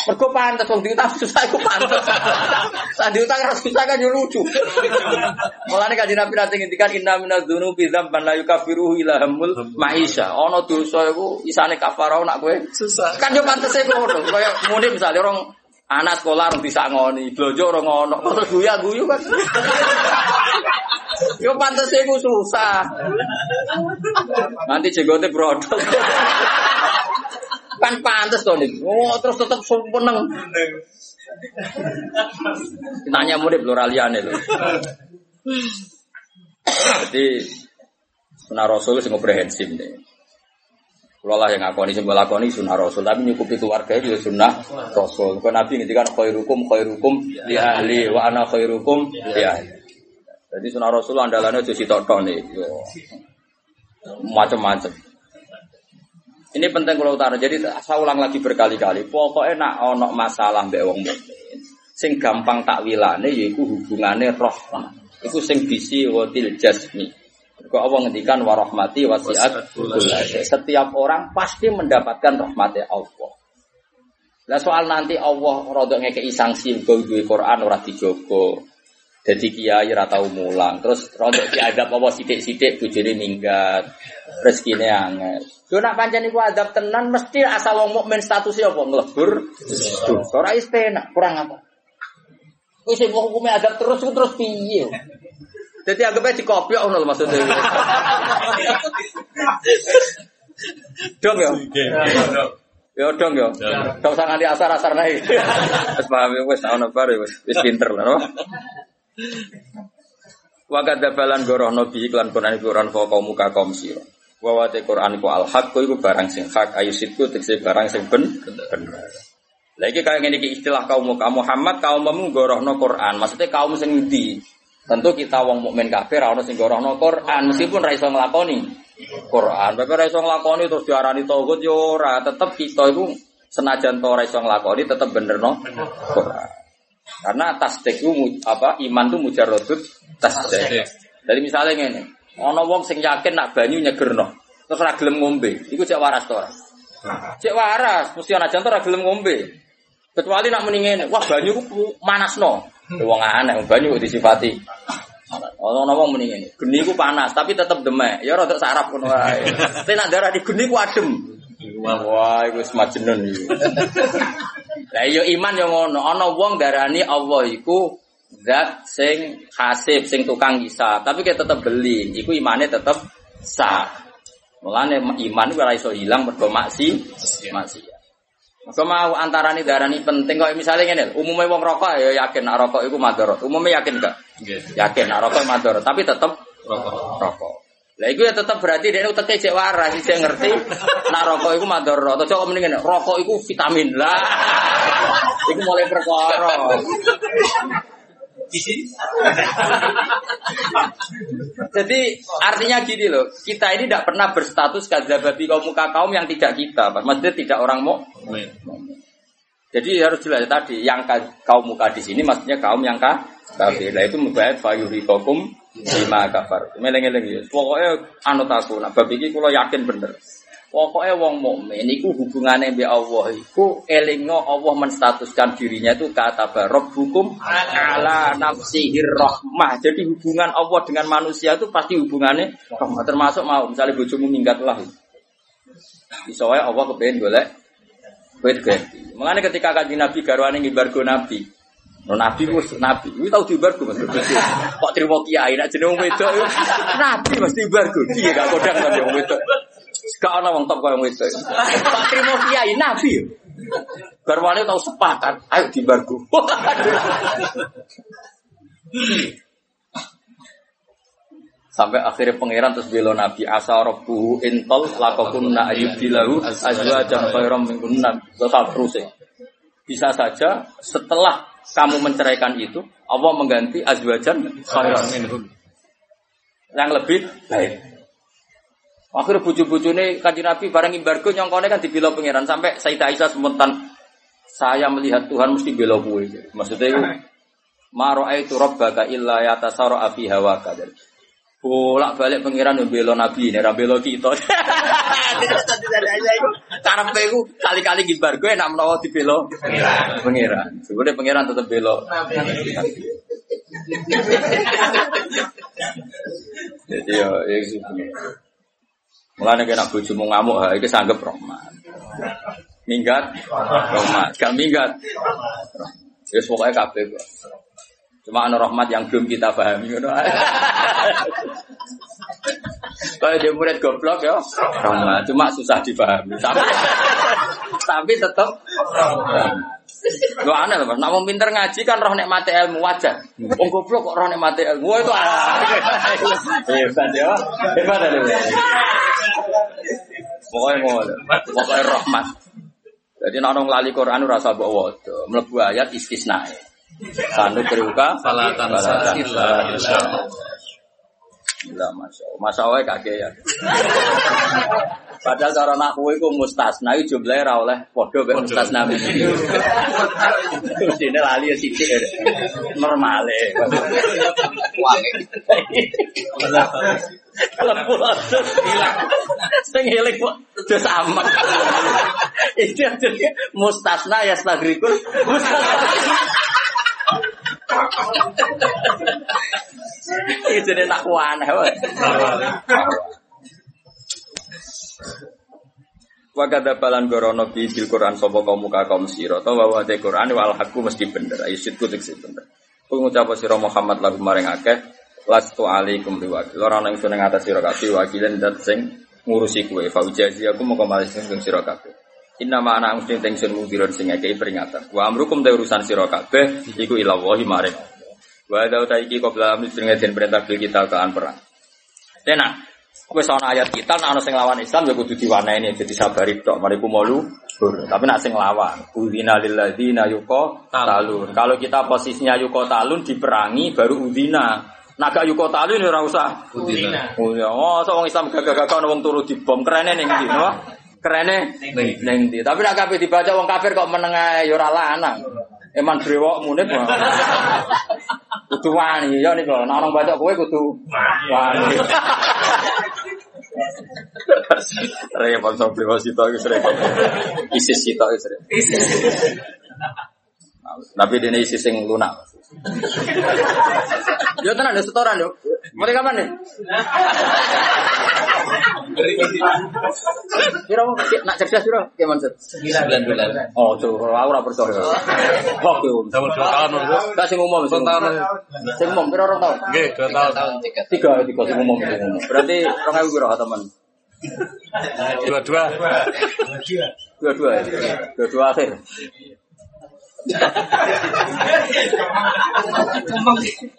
Mergo pantes wong diutang susah iku pantes. Lah diutang ra susah kan yo lucu. Mulane kanjeng Nabi nate ngendikan inna minadz dzunubi dzamban la yukaffiruhu ila hamul maisha. Ana dosa iku isane kafarah nak kowe Susah. kan yo pantes iku ngono. Kaya muni misale orang anak sekolah orang bisa ngoni, blojo orang ngono, terus guya guyu kan. Yo pantes iku susah. Nanti jenggote brodol. Kan pantes to nih. Oh, terus tetap seneng. Nanya murid pluraliane lho. Jadi sunnah Rasul sing komprehensif nih. Kalau lah yang ngakoni sing lakoni sunnah Rasul, tapi nyukupi keluarga itu ya sunnah Rasul. Kalau Nabi ngendikan khairukum khairukum li ahli wa ana khairukum li ahli. Jadi sunnah Rasul andalannya sitok tok nih. Macam-macam. Ini penting kalau utara. Jadi saya ulang lagi berkali-kali. Pokoknya nak ono masalah mbek wong mukmin. Sing gampang takwilane yaiku hubungane rahmah. Iku sing bisi watil jasmi. Kok Allah ngendikan warahmati wasiat Setiap orang pasti mendapatkan rahmatnya Allah. Lah soal nanti Allah rodok ngekei sanksi duwe Quran ora dijogo. Jadi kiai ora tau mulang. Terus rodok diadab apa sithik-sithik bojone minggat. Rezekine angel. Yo nak pancen iku adab tenan mesti asal wong mukmin statusnya apa nglebur. Dosa ora istinak, kurang apa? Wis sing hukume adab terus terus piye? Jadi anggapnya dikopi ngono lho maksudnya. Dong ya. Ya dong ya. Gak usah nganti asar-asar naik. Wis paham ya, wis ana bar ya, wis wis pinter lah no. Wa kadzabalan gorohno bi iklan Quran Quran fa kaum muka sira. Wa wa te Quran iku al haq iku barang sing hak ayu sitku tekse barang sing ben bener. Lah iki kaya ngene iki istilah kaum muka Muhammad kaummu gorohno Quran. Maksudnya kaum sing ndi? Tentu kita wong mukmin kafir ono sing gorohno Quran meskipun ra iso nglakoni Quran. Bapak ra iso nglakoni terus diarani tauhid yo ora, tetep kita iku senajan to ora iso nglakoni tetep bener no Quran. Karena tasdik itu apa iman itu mujarrodut tasdik. Jadi misalnya ngene, ana wong sing yakin nak banyu nyegerno, terus ora gelem ngombe, iku cek waras to ora? Cek waras, mesti ana jantung gelem ngombe. Kecuali nak muni ngene, wah banyu ku manasno. Ya Wong aneh, banyu disifati. Ono ono wong muni ngene, geni ku panas tapi tetep demek. Ya rada saraf ngono wae. Tapi nak darah di geni ku adem. Wah, iku wis majnun iki. Lah yo iman yo ngono, ana wong darani Allah iku zat sing hasib, sing tukang hisab, tapi kita tetep beli, iku imane tetep sah. Mulane iman ora iso ilang mergo maksi, maksiat. Maka mau antarane darani penting kok misalnya ngene, umumnya wong rokok ya yakin nak rokok iku madorot. Umumnya yakin gak? Yakin nak rokok madorot, tapi tetep rokok. Lah iku ya tetep berarti dia uteke cek waras, dia ngerti nak rokok iku madorot. Atau coba mendingan rokok iku vitamin lah. iku mulai perkara. Jadi artinya gini loh, kita ini tidak pernah berstatus kadzababi kaum muka kaum yang tidak kita, maksudnya tidak orang mau. Jadi harus jelas tadi, yang ka- kaum muka di sini maksudnya kaum yang ka kafir. Nah itu mubayat fayurikokum lima kafar. Meleng-eleng ya. Pokoknya anut aku, nah bab iki kula yakin bener. Pokoknya wong mukmin iku hubungannya mbek Allah iku elingno Allah menstatuskan dirinya itu kata hukum ala nafsihir rahmah. Jadi hubungan Allah dengan manusia itu pasti hubungannya rahmah. Termasuk mau misalnya bojomu minggat lah. Iso Allah kepengen golek. Mengenai ketika kaji Nabi garwane ngibargo Nabi. No Nabi wis Nabi. Kuwi tau dibargo Mas. Kok trimo kiai nek jeneng wedok Nabi mesti dibargo. Piye gak kodang kan wong wedok. Gak ana wong top koyo wedok. Kok trimo kiai Nabi. Garwane tau sepakat, ayo dibargo. Sampai akhirnya pangeran terus bela Nabi asa rabbuhu intol lakokunna ayyudilahu azwajan khairam minkunna total terus ya. Bisa saja setelah kamu menceraikan itu Allah mengganti azwajan yang lebih baik. Akhirnya bucu-bucu ini kanji Nabi bareng imbargo nyongkone kan dibela pangeran sampai Sayyidah Aisyah sementan saya melihat Tuhan mesti bela gue. Maksudnya itu Maro itu robbaka illa yatasara fi hawaka. Bolak balik pangeran yang bela nabi ini, ra bela kita. Karepe iku kali-kali gibar gue enak menawa dibela pangeran. Sebenarnya pangeran tetap bela. Jadi ya, ya. Mulane kena bojomu ngamuk, ha iki sanggep rahmat. Minggat, rahmat. Gak minggat. Ya pokoknya kabeh. Cuma ana rahmat yang belum kita pahami ngono. Kalau dia murid goblok ya, rahmat. Cuma susah dipahami. Tapi, tapi tetap Lo aneh loh, nak mau pinter ngaji kan roh nikmati ilmu wajar. Wong goblok kok roh nikmati ilmu. Wah itu. Hebat ya. Hebat ya. Pokoknya mau, pokoknya rahmat. Jadi nak orang lali Quran rasa bawa wadah, melebu ayat istisna. Sanu beruka, Fala tansa illa Gila, masya Allah. Masya Allah kakek ya. Padahal cara nak kue ku mustasna itu jumlahnya ra oleh podo be mustasna ini. Mestine lali ya sithik ya. Normal ya. Kalau pulau hilang, sing hilang kok udah sama. Itu jadi mustasna ya stagrikul. Mustasna. Itu dia nak aneh. weh. Wa kadza balan gorono bi bil Quran sapa kaum muka kaum sira ta wa wa Quran wal hakku mesti bener ayo sitku tekse bener Kul ngucap sira Muhammad lagu maring akeh lastu alaikum biwakil. Ora ana ingsun ing atas sira kabeh wakilen dat sing ngurusi kowe. Fa ujazi aku moko malis ing sira kabeh. Inna ma ana mesti teng sun mubiron sing ngekei peringatan. Wa amrukum te urusan sira kabeh iku ila wahi maring. Wa ada uta iki qabla amri sing ngeden perintah bil kita kelan perang. Tenan. Wis ana ayat kita nek ana sing lawan Islam ya kudu diwaneni jadi sabari tok mariku malu. Tapi nak sing lawan, udina lil ladzina yuqa talun. Kalau kita posisinya yuqa talun diperangi baru udina. Naga yuqa talun ya ora usah Udina. Oh ya, so wong Islam gagah-gagah wong turu dibom kerene ning ndi, napa? Kerene ning ndi. Tapi nek kabeh dibaca wong kafir kok meneng ae ya ora lanang. Eman brewok munit wae. Kudu wani ya niku. Nek orang baca kowe kudu wani. Repot so brewok sitok wis repot. Isis sitok wis repot. Tapi dene isis sing lunak. Yo tenan yo setoran yo. Mulai kapan nih? Kira mau nak cerdas kira gimana sih? Sembilan bulan. Oh, tuh, aku ora percaya. Kok yo. Tahun dua tahun itu. Gak sing umum sing tahun. Sing umum pira orang tahun? Oke, dua tahun. Tiga, tiga sing umum. Berarti orang ewu pira teman? Dua-dua. Dua-dua ya. Dua-dua akhir.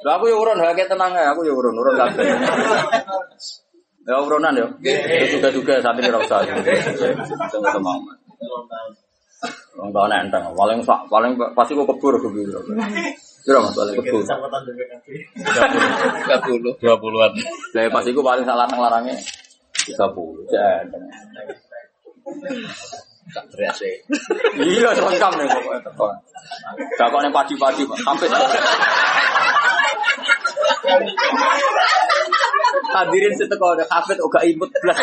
Lah aku yo urun hake tenang aku yo urun, urun kabeh. Ya urunan yo. Juga-juga saat ini ora usah. Tunggu sama. Wong tahun enteng, paling sak paling pasti kok kebur kebur. Kira mas paling kebur. Tiga puluh. Dua puluhan. Lah pasti ku paling salah nang larangnya. 30. Jadeng. Tak berasa. Iya, lengkap nih pokoknya teko. Dakoknya padi-padi, Pak. Sampai Hadirin seteko ada kafet oga imut blas.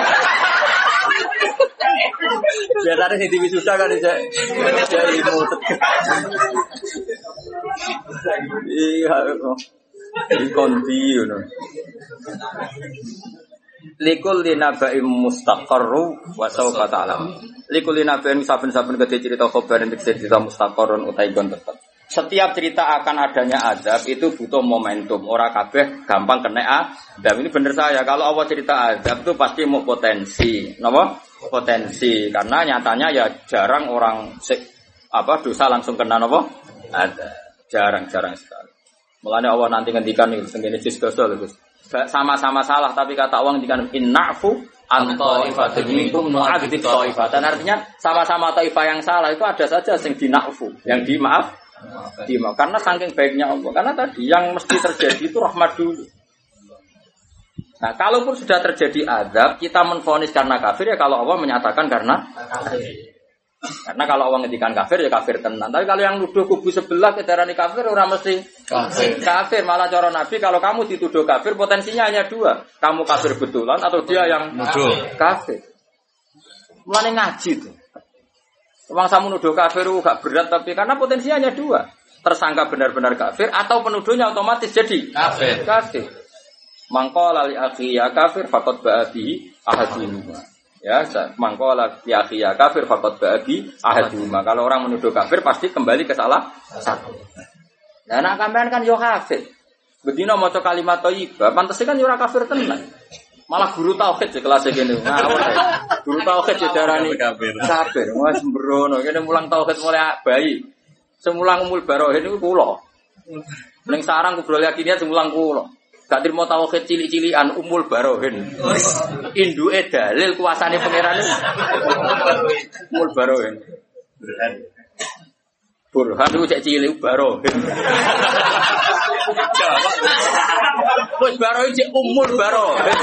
Biasanya sing diwisuda kan bisa bisa imut. Iya, kondi ngono. Likul linabaim mustaqarru wa sawfa ta'lam. Likul linabaim saben-saben gede cerita khobar untuk cerita mustaqarrun utai gon. Setiap cerita akan adanya azab itu butuh momentum. Ora kabeh gampang kena azab. Ini bener saya. Kalau Allah cerita azab itu pasti mau potensi. Napa? Potensi. Karena nyatanya ya jarang orang apa dosa langsung kena napa? Jarang-jarang sekali. Mulanya Allah nanti ngendikan nih, sendiri jus dosa lho, Gus. Sama-sama salah tapi kata Allah ngendikan innafu an taifatin minkum nu'adzib taifatan. Artinya sama-sama taifah yang salah itu ada saja yang dinafu, yang dimaaf dimaaf. Karena saking baiknya Allah. Karena tadi yang mesti terjadi itu rahmat dulu. Nah, kalaupun sudah terjadi azab, kita menfonis karena kafir ya kalau Allah menyatakan karena karena kalau Allah ngedikan kafir ya kafir tenan. Tapi kalau yang nuduh kubu sebelah kedarani kafir orang mesti Kafir. kafir. Malah cara Nabi kalau kamu dituduh kafir potensinya hanya dua. Kamu kafir betulan atau dia yang Nuduh. kafir. Mulane ngaji tuh. Emang kamu nuduh kafir uh, gak berat tapi karena potensinya hanya dua. Tersangka benar-benar kafir atau penuduhnya otomatis jadi Kafir. kafir. Mangkola li akhi ya kafir fakot ba'abi ahaduma. Ya, mangkola li akhi ya kafir fakot ba'abi ahaduma. Kalau orang menuduh kafir pasti kembali ke salah satu. Nah, anak kampean kan yo kafir. Bedino maca kalimat thayyibah, pantese kan yo ora kafir tenan. Malah guru tauhid di kelas ya. Guru tauhid di darani Kafir. Wah sembrono, kene mulang tauhid mulai bayi. Semulang umul barohin itu kula. Ning sarang kubro yakinnya semulang kula. Gak terima tauhid cilik-cilikan umul barohin. Induke dalil kuasane pangeran. Umul barohin. Burhan itu cek cilik barohin. Wis barohin cek umul barohin.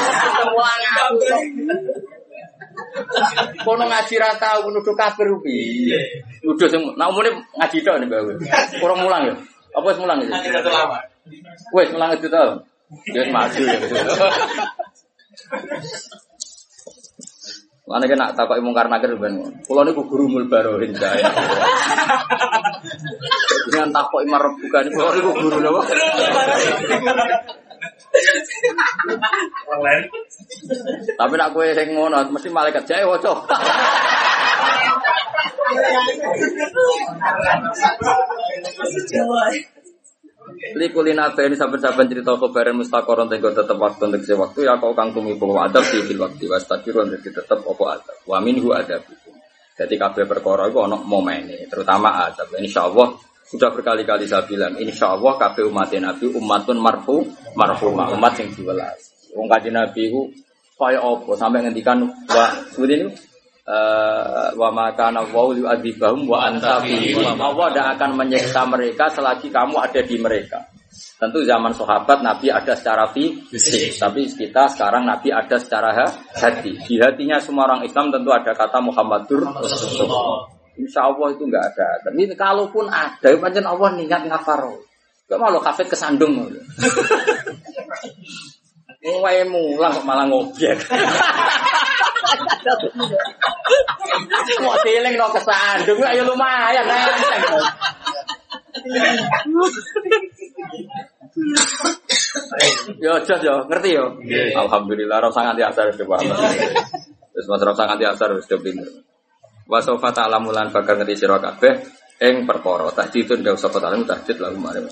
Kono ngaji ra tau nuduh kafir piye? Nuduh sing nak umune ngaji tok nih Mbak. Kurang mulang ya. Apa wis mulang lama. Wis mulang itu tau. Wis maju ya. Mana kena takoki mungkar nakir ben. Kula niku guru mul barohin saya. Dengan takoki marep bukan kula niku guru napa? Tapi nak kowe sing ngono mesti malaikat jae waca. Likulina ini saben-saben cerita kabaran mustaqoron tenggo tetep waktu untuk waktu ya kau kang tumi bahwa adab di fil waktu was takiru untuk tetep opo adab. Wa minhu adab. Jadi kabeh perkara ono momen terutama adab. Insya Allah sudah berkali-kali saya bilang, insya Allah kabeh umat Nabi umatun marfu marfumah umat yang diwelas. Wong Nabi itu kaya opo sampai ngendikan wa seperti ini eh, wa maka wa yu'adzibahum wa anta. Allah tidak akan menyiksa mereka selagi kamu ada di mereka. Tentu zaman sahabat Nabi ada secara fisik, tapi kita sekarang Nabi ada secara ha- hati. Di hatinya semua orang Islam tentu ada kata Muhammadur Rasulullah. Insya Allah itu enggak ada. Tapi kalaupun ada, pancen Allah niat ngafaro. Gak mau lo kafe kesandung. Wae mulang kok malah ngobyek. Mau dieling no kesandung, ayo lumayan. Yo, jos yo, ngerti yo. Alhamdulillah, rasa nganti asar sudah paham. Terus mas rasa nganti asar sudah pinter. Wasofa ta'lamulan bakal ngerti sira kabeh ing perkara. Tahdidun gak usah kota tahdid lalu mari.